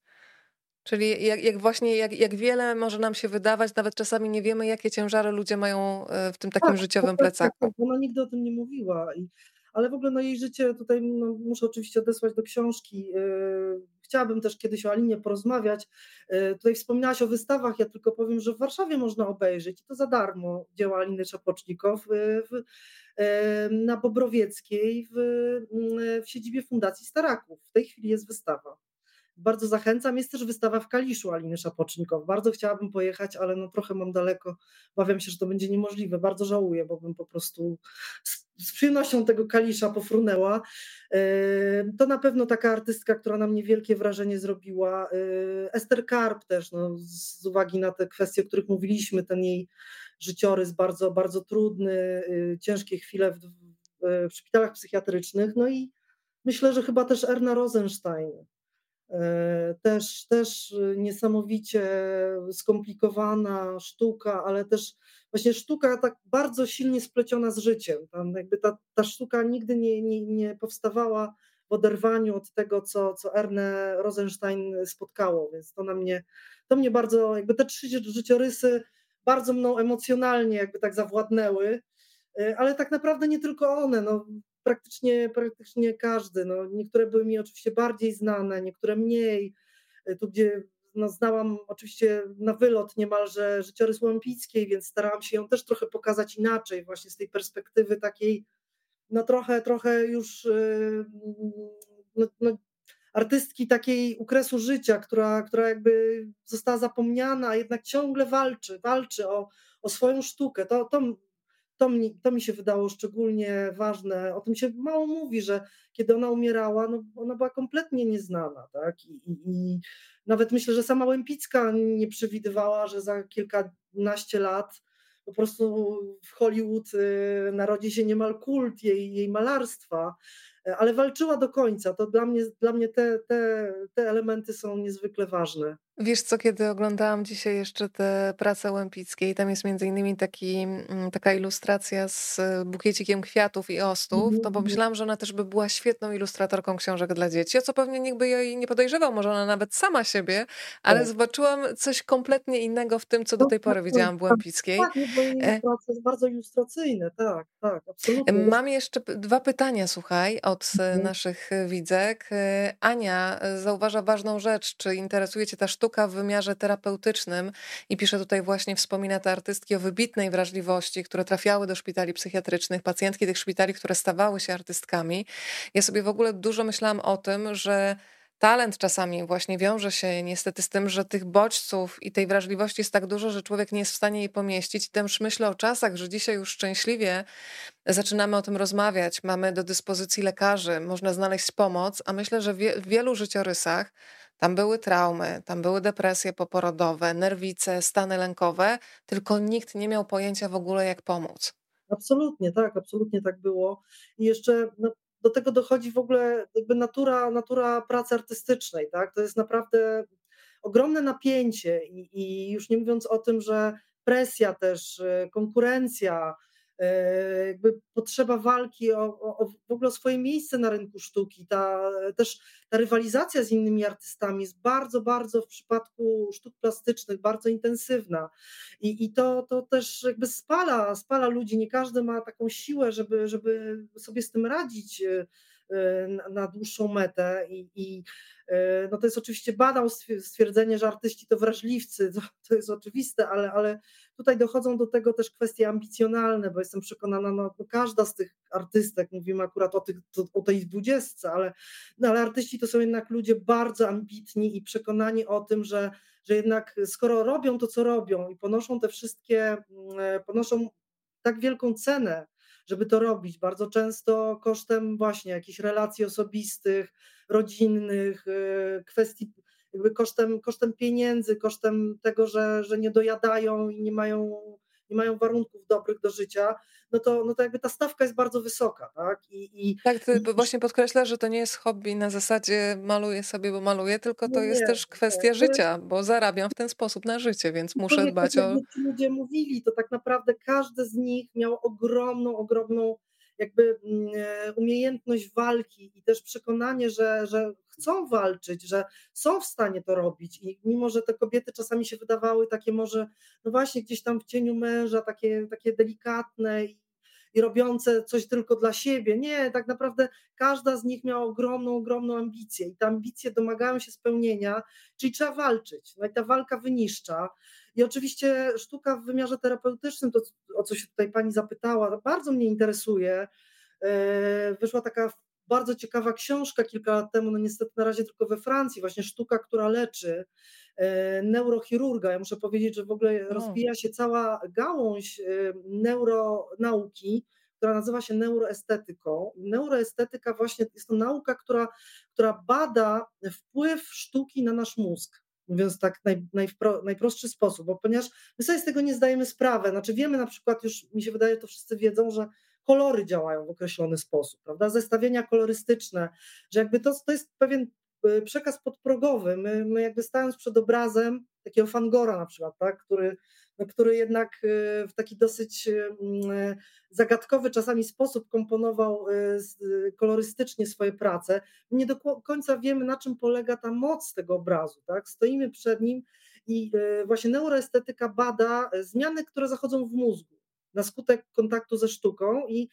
Czyli jak, jak właśnie, jak, jak, wiele może nam się wydawać, nawet czasami nie wiemy, jakie ciężary ludzie mają e, w tym takim tak, życiowym plecaku. Tak, ona nigdy o tym nie mówiła. I, ale w ogóle no, jej życie tutaj no, muszę oczywiście odesłać do książki. Yy, chciałabym też kiedyś o Alinie porozmawiać. Yy, tutaj wspominałaś o wystawach, ja tylko powiem, że w Warszawie można obejrzeć, i to za darmo, dzieła Aliny Czapocznikow yy, w, na Bobrowieckiej w, w siedzibie Fundacji Staraków. W tej chwili jest wystawa bardzo zachęcam. Jest też wystawa w Kaliszu Aliny Szapocznikow. Bardzo chciałabym pojechać, ale no trochę mam daleko. Bawiam się, że to będzie niemożliwe. Bardzo żałuję, bo bym po prostu z, z przyjemnością tego Kalisza pofrunęła. E, to na pewno taka artystka, która na mnie wielkie wrażenie zrobiła. E, Ester Karp też, no, z uwagi na te kwestie, o których mówiliśmy, ten jej życiorys bardzo, bardzo trudny, e, ciężkie chwile w, w, szpitalach psychiatrycznych. No i myślę, że chyba też Erna Rosenstein też, też niesamowicie skomplikowana sztuka, ale też właśnie sztuka tak bardzo silnie spleciona z życiem. Tam jakby ta, ta sztuka nigdy nie, nie, nie powstawała w oderwaniu od tego, co, co Erne Rosenstein spotkało, więc to na mnie, to mnie bardzo, jakby te trzy życiorysy bardzo mną emocjonalnie jakby tak zawładnęły, e, ale tak naprawdę nie tylko one, no, praktycznie, praktycznie każdy. No, niektóre były mi oczywiście bardziej znane, niektóre mniej. E, tu, gdzie no, znałam oczywiście na wylot niemalże życiorys Łępickiej, więc starałam się ją też trochę pokazać inaczej, właśnie z tej perspektywy takiej, no trochę, trochę już e, no, no, artystki takiej ukresu życia, która, która jakby została zapomniana, a jednak ciągle walczy, walczy o, o swoją sztukę. To, to to mi, to mi się wydało szczególnie ważne. O tym się mało mówi, że kiedy ona umierała, no, ona była kompletnie nieznana. Tak? I, i, I, nawet myślę, że sama Łępicka nie przewidywała, że za kilkanaście lat po prostu w Hollywood y, narodzi się niemal kult jej, jej malarstwa. ale walczyła do końca. To dla mnie, dla mnie te, te, te elementy są niezwykle ważne. Wiesz co, kiedy oglądałam dzisiaj jeszcze te prace Łępickiej, tam jest między innymi taki, mm, taka ilustracja z bukiecikiem kwiatów i ostów, to mhm. pomyślałam, że ona też by była świetną ilustratorką książek dla dzieci, o co pewnie nikt by jej nie podejrzewał, może ona nawet sama siebie, ale tak. zobaczyłam coś kompletnie innego w tym, co do tej pory widziałam w Łępickiej. Tak, bo jest bardzo ilustracyjne, tak, tak, absolutnie. Mam jeszcze dwa pytania, słuchaj, od mhm. naszych widzek. Ania zauważa ważną rzecz, czy interesuje cię ta sztuka, sztuka w wymiarze terapeutycznym i pisze tutaj właśnie, wspomina te artystki o wybitnej wrażliwości, które trafiały do szpitali psychiatrycznych, pacjentki tych szpitali, które stawały się artystkami. Ja sobie w ogóle dużo myślałam o tym, że talent czasami właśnie wiąże się niestety z tym, że tych bodźców i tej wrażliwości jest tak dużo, że człowiek nie jest w stanie jej pomieścić. I też myślę o czasach, że dzisiaj już szczęśliwie zaczynamy o tym rozmawiać, mamy do dyspozycji lekarzy, można znaleźć pomoc, a myślę, że w wielu życiorysach tam były traumy, tam były depresje poporodowe, nerwice, stany lękowe, tylko nikt nie miał pojęcia w ogóle, jak pomóc. Absolutnie, tak, absolutnie tak było. I jeszcze no, do tego dochodzi w ogóle jakby natura, natura pracy artystycznej, tak? To jest naprawdę ogromne napięcie i, i już nie mówiąc o tym, że presja też, y, konkurencja, jakby potrzeba walki o, o, w ogóle o swoje miejsce na rynku sztuki. Ta, też ta rywalizacja z innymi artystami jest bardzo, bardzo w przypadku sztuk plastycznych bardzo intensywna. I, i to, to też jakby spala, spala ludzi. Nie każdy ma taką siłę, żeby, żeby sobie z tym radzić e, e, na dłuższą metę i, i no to jest oczywiście badał stwierdzenie, że artyści to wrażliwcy, to, to jest oczywiste, ale, ale Tutaj dochodzą do tego też kwestie ambicjonalne, bo jestem przekonana, no, no każda z tych artystek, mówimy akurat o, tych, o tej dwudziestce, ale, no, ale artyści to są jednak ludzie bardzo ambitni i przekonani o tym, że, że jednak skoro robią to, co robią i ponoszą te wszystkie, mm, e, ponoszą tak wielką cenę, żeby to robić, bardzo często kosztem właśnie jakichś relacji osobistych, rodzinnych, e, kwestii jakby kosztem, kosztem pieniędzy, kosztem tego, że, że nie dojadają i nie mają, nie mają warunków dobrych do życia, no to, no to jakby ta stawka jest bardzo wysoka. Tak, I, i, tak ty i... właśnie podkreślasz, że to nie jest hobby na zasadzie maluję sobie, bo maluję, tylko to nie, jest też kwestia nie. życia, bo zarabiam w ten sposób na życie, więc muszę nie, dbać o... Ludzie mówili, to tak naprawdę każdy z nich miał ogromną, ogromną jakby mm, e, umiejętność walki i też przekonanie, że, że chcą walczyć, że są w stanie to robić. I mimo, że te kobiety czasami się wydawały takie może, no właśnie gdzieś tam w cieniu męża, takie, takie delikatne i, i robiące coś tylko dla siebie. Nie, tak naprawdę każda z nich miała ogromną, ogromną ambicję i te ambicje domagają się spełnienia, czyli trzeba walczyć. No i ta walka wyniszcza. I oczywiście sztuka w wymiarze terapeutycznym, to o co się tutaj pani zapytała, bardzo mnie interesuje. E, wyszła taka bardzo ciekawa książka kilka lat temu, no niestety na razie tylko we Francji, właśnie sztuka, która leczy, neurochirurga. Ja muszę powiedzieć, że w ogóle no. rozwija się cała gałąź e, neuronauki, która nazywa się neuroestetyką. Neuroestetyka właśnie jest to nauka, która, która bada wpływ sztuki na nasz mózg mówiąc tak naj, najwpro, najprostszy sposób, bo ponieważ my sobie z tego nie zdajemy sprawy, znaczy wiemy na przykład już, mi się wydaje, to wszyscy wiedzą, że kolory działają w określony sposób, prawda? Zestawienia kolorystyczne, że jakby to, to jest pewien przekaz podprogowy. My, my jakby stając przed obrazem takiego Fangora na przykład, tak? który, no, który jednak y, w taki dosyć y, mm, zagadkowy czasami sposób komponował kolorystycznie swoje prace. Nie do końca wiemy, na czym polega ta moc tego obrazu. Tak? Stoimy przed nim i właśnie neuroestetyka bada zmiany, które zachodzą w mózgu na skutek kontaktu ze sztuką i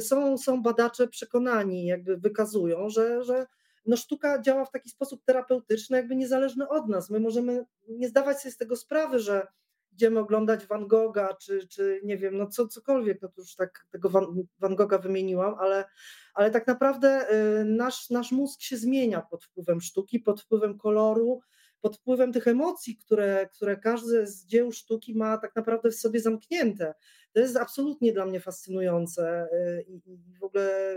są, są badacze przekonani, jakby wykazują, że, że no sztuka działa w taki sposób terapeutyczny, jakby niezależny od nas. My możemy nie zdawać sobie z tego sprawy, że idziemy oglądać Van Gogha, czy, czy nie wiem, no co, cokolwiek, no to już tak tego Van, Van Gogha wymieniłam, ale, ale tak naprawdę e, nasz, nasz mózg się zmienia pod wpływem sztuki, pod wpływem koloru, pod wpływem tych emocji, które, które każde z dzieł sztuki ma tak naprawdę w sobie zamknięte. To jest absolutnie dla mnie fascynujące y, i w ogóle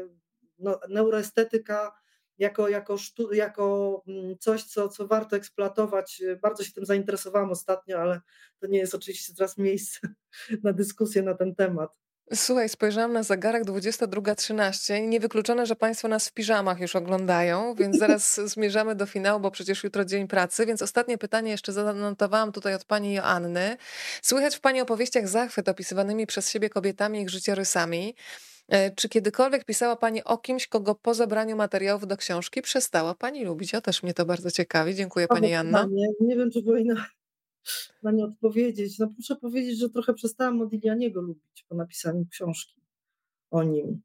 no, neuroestetyka jako, jako, sztu, jako mm, coś, co, co warto eksploatować. Bardzo się tym zainteresowałam ostatnio, ale to nie jest oczywiście teraz miejsce na dyskusję na ten temat. Słuchaj, spojrzałam na zegarek 22.13. Niewykluczone, że Państwo nas w piżamach już oglądają, więc zaraz zmierzamy do finału, bo przecież jutro dzień pracy. Więc ostatnie pytanie jeszcze zanotowałam tutaj od Pani Joanny. Słychać w Pani opowieściach zachwyt opisywanymi przez siebie kobietami ich życiorysami. E, czy kiedykolwiek pisała Pani o kimś, kogo po zebraniu materiałów do książki przestała Pani lubić? O, też mnie to bardzo ciekawi. Dziękuję Pani Janna. Nie, nie wiem, czy powinna na nie odpowiedzieć. No muszę powiedzieć, że trochę przestałam Modiglianiego lubić po napisaniu książki o nim.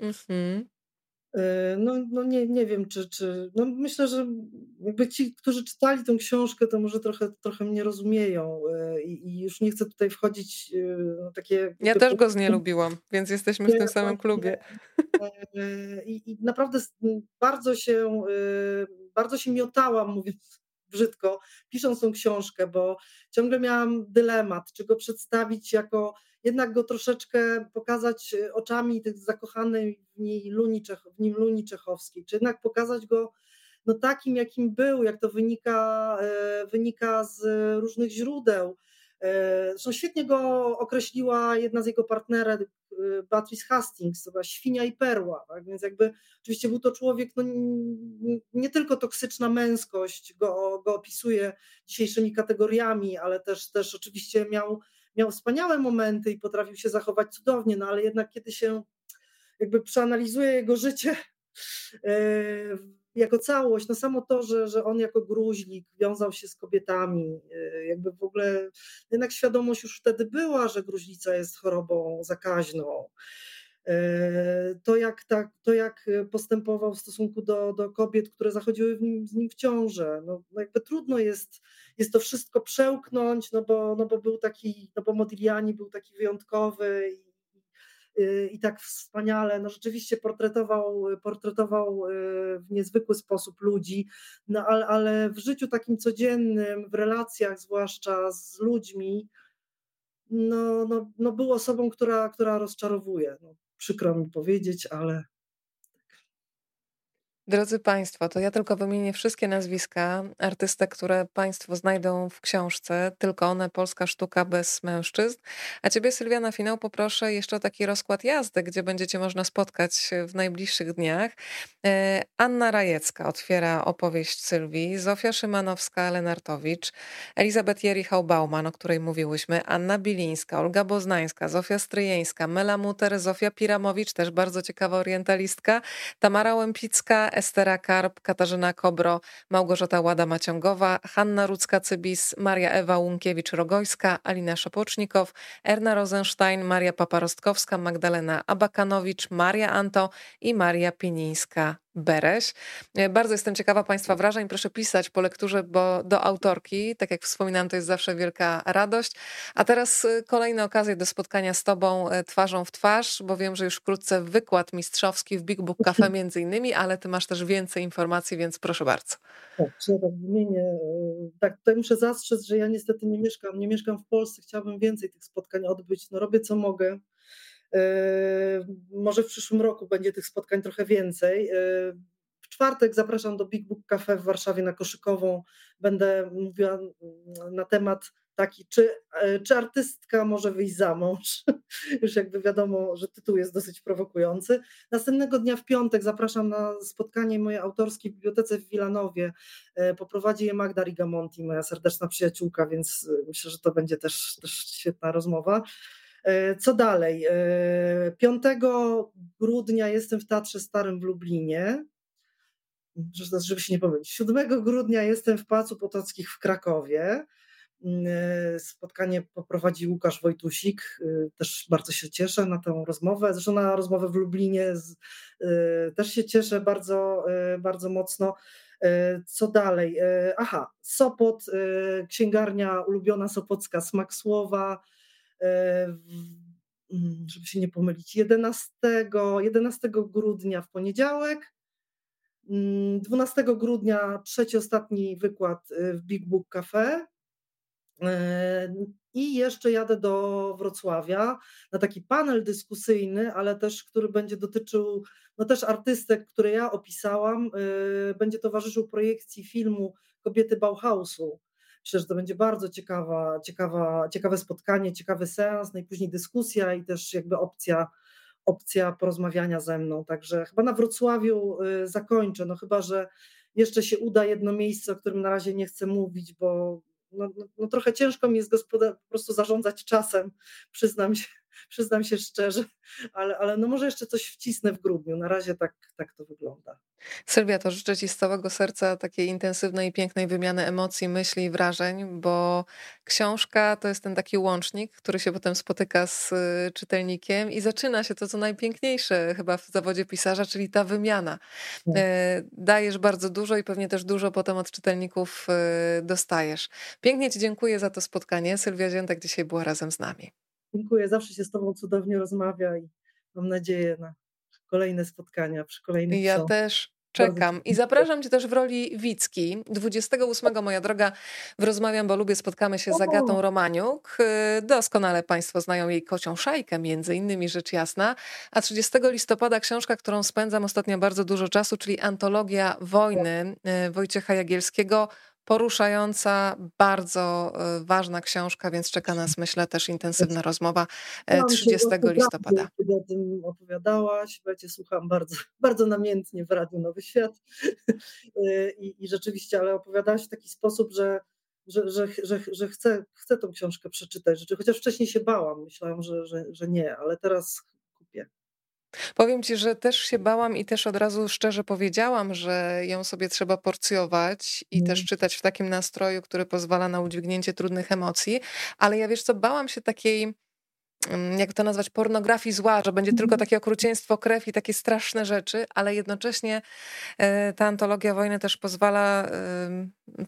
Mhm. E, no, no nie, nie wiem, czy, czy. No myślę, że jakby ci, którzy czytali tę książkę, to może trochę, trochę mnie rozumieją e, i, i już nie chcę tutaj wchodzić no, takie. Ja też go znielubiłam, więc jesteśmy w tym samym klubie. I, I, naprawdę bardzo się, bardzo się miotałam, mówiąc brzydko, pisząc tą książkę, bo ciągle miałam dylemat, czy go przedstawić jako, jednak go troszeczkę pokazać e, oczami tych zakochanej w, niej Luni Czech, w nim Luni Czechowskiej, czy jednak pokazać go no takim, jakim był, jak to wynika, e, wynika z różnych źródeł. E, zresztą świetnie go określiła jedna z jego partnerek, Beatrice Hastings, to była świnia i perła, tak? więc jakby oczywiście był to człowiek, no, nie tylko toksyczna męskość go, go opisuje dzisiejszymi kategoriami, ale też, też oczywiście miał, miał wspaniałe momenty i potrafił się zachować cudownie, no ale jednak kiedy się jakby przeanalizuje jego życie e, jako całość, no samo to, że, że on jako gruźlik wiązał się z kobietami, y, jakby w ogóle jednak świadomość już wtedy była, że gruźlica jest chorobą zakaźną. Y, to jak, tak, to jak postępował w stosunku do, do kobiet, które zachodziły w nim, z nim w ciążę. No, no jakby trudno jest, jest to wszystko przełknąć, no bo, no bo był taki, no bo Modigliani był taki wyjątkowy Y, i tak wspaniale, no rzeczywiście portretował, portretował y, w niezwykły sposób ludzi, no ale, ale w życiu takim codziennym, w relacjach zwłaszcza z ludźmi, no, no, no był osobą, która, która rozczarowuje. No, przykro mi powiedzieć, ale Drodzy Państwo, to ja tylko wymienię wszystkie nazwiska artystek, które Państwo znajdą w książce. Tylko one, polska sztuka bez mężczyzn. A Ciebie, Sylwia, na finał poproszę jeszcze o taki rozkład jazdy, gdzie będziecie można spotkać w najbliższych dniach. E, Anna Rajecka otwiera opowieść Sylwii, Zofia Szymanowska-Lenartowicz, Elizabeth Jerichał-Bauman, o której mówiłyśmy, Anna Bilińska, Olga Boznańska, Zofia Stryjeńska, Mela Muter, Zofia Piramowicz, też bardzo ciekawa orientalistka, Tamara Łępicka, Estera Karp, Katarzyna Kobro, Małgorzata Łada-Maciągowa, Hanna Rudzka-Cybis, Maria Ewa Łunkiewicz-Rogojska, Alina Szopocznikow, Erna Rosenstein, Maria Paparostkowska, Magdalena Abakanowicz, Maria Anto i Maria Pienińska Bereś. E, bardzo jestem ciekawa Państwa wrażeń. Proszę pisać po lekturze, bo do autorki, tak jak wspominałam, to jest zawsze wielka radość. A teraz e, kolejne okazje do spotkania z Tobą e, twarzą w twarz, bo wiem, że już wkrótce wykład mistrzowski w Big Book Cafe między innymi, ale Ty masz też więcej informacji, więc proszę bardzo. Tak, wymienię. Tak, tutaj muszę zastrzec, że ja niestety nie mieszkam, nie mieszkam w Polsce. Chciałabym więcej tych spotkań odbyć. No robię co mogę może w przyszłym roku będzie tych spotkań trochę więcej. Yy, w czwartek zapraszam do Big Book Cafe w Warszawie na Koszykową. Będę mówiła na temat taki, czy, yy, czy artystka może wyjść za mąż. Już jakby wiadomo, że tytuł jest dosyć prowokujący. Następnego dnia w piątek zapraszam na spotkanie moje autorskie w bibliotece w Wilanowie. Poprowadzi je Magda Rigamonti, moja serdeczna przyjaciółka, więc myślę, że to będzie też, też świetna rozmowa. E, co dalej? 5 e, grudnia jestem w Teatrze Starym w Lublinie, żeby się nie pomylić. 7 grudnia jestem w Pałacu Potockich w Krakowie. Mm, e, spotkanie poprowadzi Łukasz Wojtusik. Też bardzo się cieszę na tę rozmowę. Zresztą na rozmowę w Lublinie też się cieszę bardzo, bardzo mocno. Co dalej? Aha, Sopot, księgarnia ulubiona Sopocka, Smak Słowa, żeby się nie pomylić, 11, 11 grudnia w poniedziałek, 12 mm, grudnia trzeci, ostatni wykład e, w Big Book Cafe e, i jeszcze jadę do Wrocławia na taki panel dyskusyjny, ale też, który będzie dotyczył no też artystek, które ja opisałam, będzie towarzyszył projekcji filmu Kobiety Bauhausu Myślę, że to będzie bardzo ciekawa, ciekawa, ciekawe spotkanie, ciekawy seans, najpóźniej dyskusja i też jakby opcja, opcja porozmawiania ze mną. Także chyba na Wrocławiu y, zakończę, no chyba, że jeszcze się uda jedno miejsce, o którym na razie nie chcę mówić, bo no, no, no trochę ciężko mi jest po prostu zarządzać czasem, przyznam się, przyznam się szczerze, ale, ale no może jeszcze coś wcisnę w grudniu. Na razie tak, tak to wygląda. Sylwia, to życzę Ci z całego serca takiej intensywnej i pięknej wymiany emocji, myśli i wrażeń, bo książka to jest ten taki łącznik, który się potem spotyka z y, czytelnikiem i zaczyna się to, co najpiękniejsze chyba w zawodzie pisarza, czyli ta wymiana. Tak. E, dajesz bardzo dużo i pewnie też dużo potem od czytelników y, dostajesz. Pięknie Ci dziękuję za to spotkanie. Sylwia Ziętek dzisiaj była razem z nami. Dziękuję, zawsze się z Tobą cudownie rozmawia i mam nadzieję na kolejne spotkania przy kolejnych Ja też czekam. I zapraszam Cię też w roli Wicki. 28, moja droga, w Rozmawiam, bo lubię, spotkamy się z Agatą Romaniuk. Doskonale Państwo znają jej kocią szajkę, między innymi rzecz jasna. A 30 listopada książka, którą spędzam ostatnio bardzo dużo czasu, czyli Antologia Wojny e, Wojciecha Jagielskiego poruszająca, bardzo e, ważna książka, więc czeka nas, myślę, też intensywna rozmowa 30 e, listopada. Kiedy o tym opowiadałaś, Cię słucham bardzo, bardzo namiętnie w Radiu Nowy Świat e, I, i rzeczywiście, ale opowiadałaś w taki sposób, że że, że, że, że chcę, chcę tą książkę przeczytać. Chociaż wcześniej się bałam, myślałam, że, że, że nie, ale teraz Powiem ci, że też się bałam i też od razu szczerze powiedziałam, że ją sobie trzeba porcjować i też mm. czytać w takim nastroju, który pozwala na udźwignięcie trudnych emocji. Ale ja wiesz co, bałam się takiej Mm, jak to nazwać, pornografii zła, że będzie tylko mhm. takie okrucieństwo, krew i takie straszne rzeczy, ale jednocześnie e, ta antologia wojny też pozwala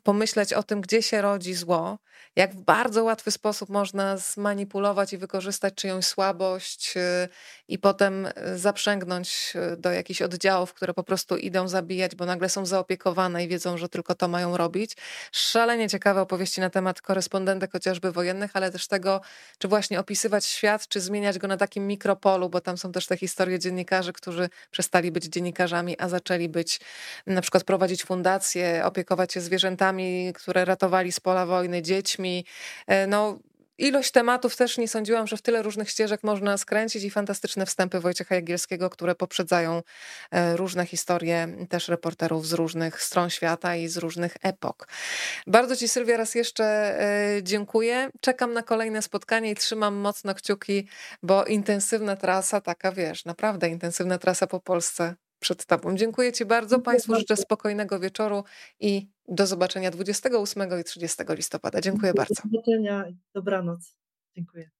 pomyśleć o tym, gdzie się rodzi zło, jak w bardzo łatwy sposób można zmanipulować i wykorzystać czyjąś słabość e, i potem e, zaprzęgnąć do jakichś oddziałów, które po prostu idą zabijać, bo nagle są zaopiekowane i wiedzą, że tylko to mają robić. Szalenie ciekawe opowieści na temat korespondentek chociażby wojennych, ale też tego, czy właśnie opisywać świat, czy zmieniać go na takim mikropolu, bo tam są też te historie dziennikarzy, którzy przestali być dziennikarzami, a zaczęli być, na przykład prowadzić fundacje, opiekować się zwierzętami, które ratowali z pola wojny, dziećmi. E, no, ilość tematów też nie sądziłam, że w tyle różnych ścieżek można skręcić i fantastyczne wstępy Wojciecha Jagielskiego, które poprzedzają e, różne historie też reporterów z różnych stron świata i z różnych epok. Bardzo Ci Sylwia raz jeszcze e, dziękuję. Czekam na kolejne spotkanie i trzymam mocno kciuki, bo intensywna trasa, taka wiesz, naprawdę intensywna trasa po Polsce przed Tobą. Dziękuję Ci bardzo. Państwu życzę spokojnego wieczoru i do zobaczenia 28 i 30 listopada. Dziękuję bardzo. Do zobaczenia. Dobranoc. Dziękuję.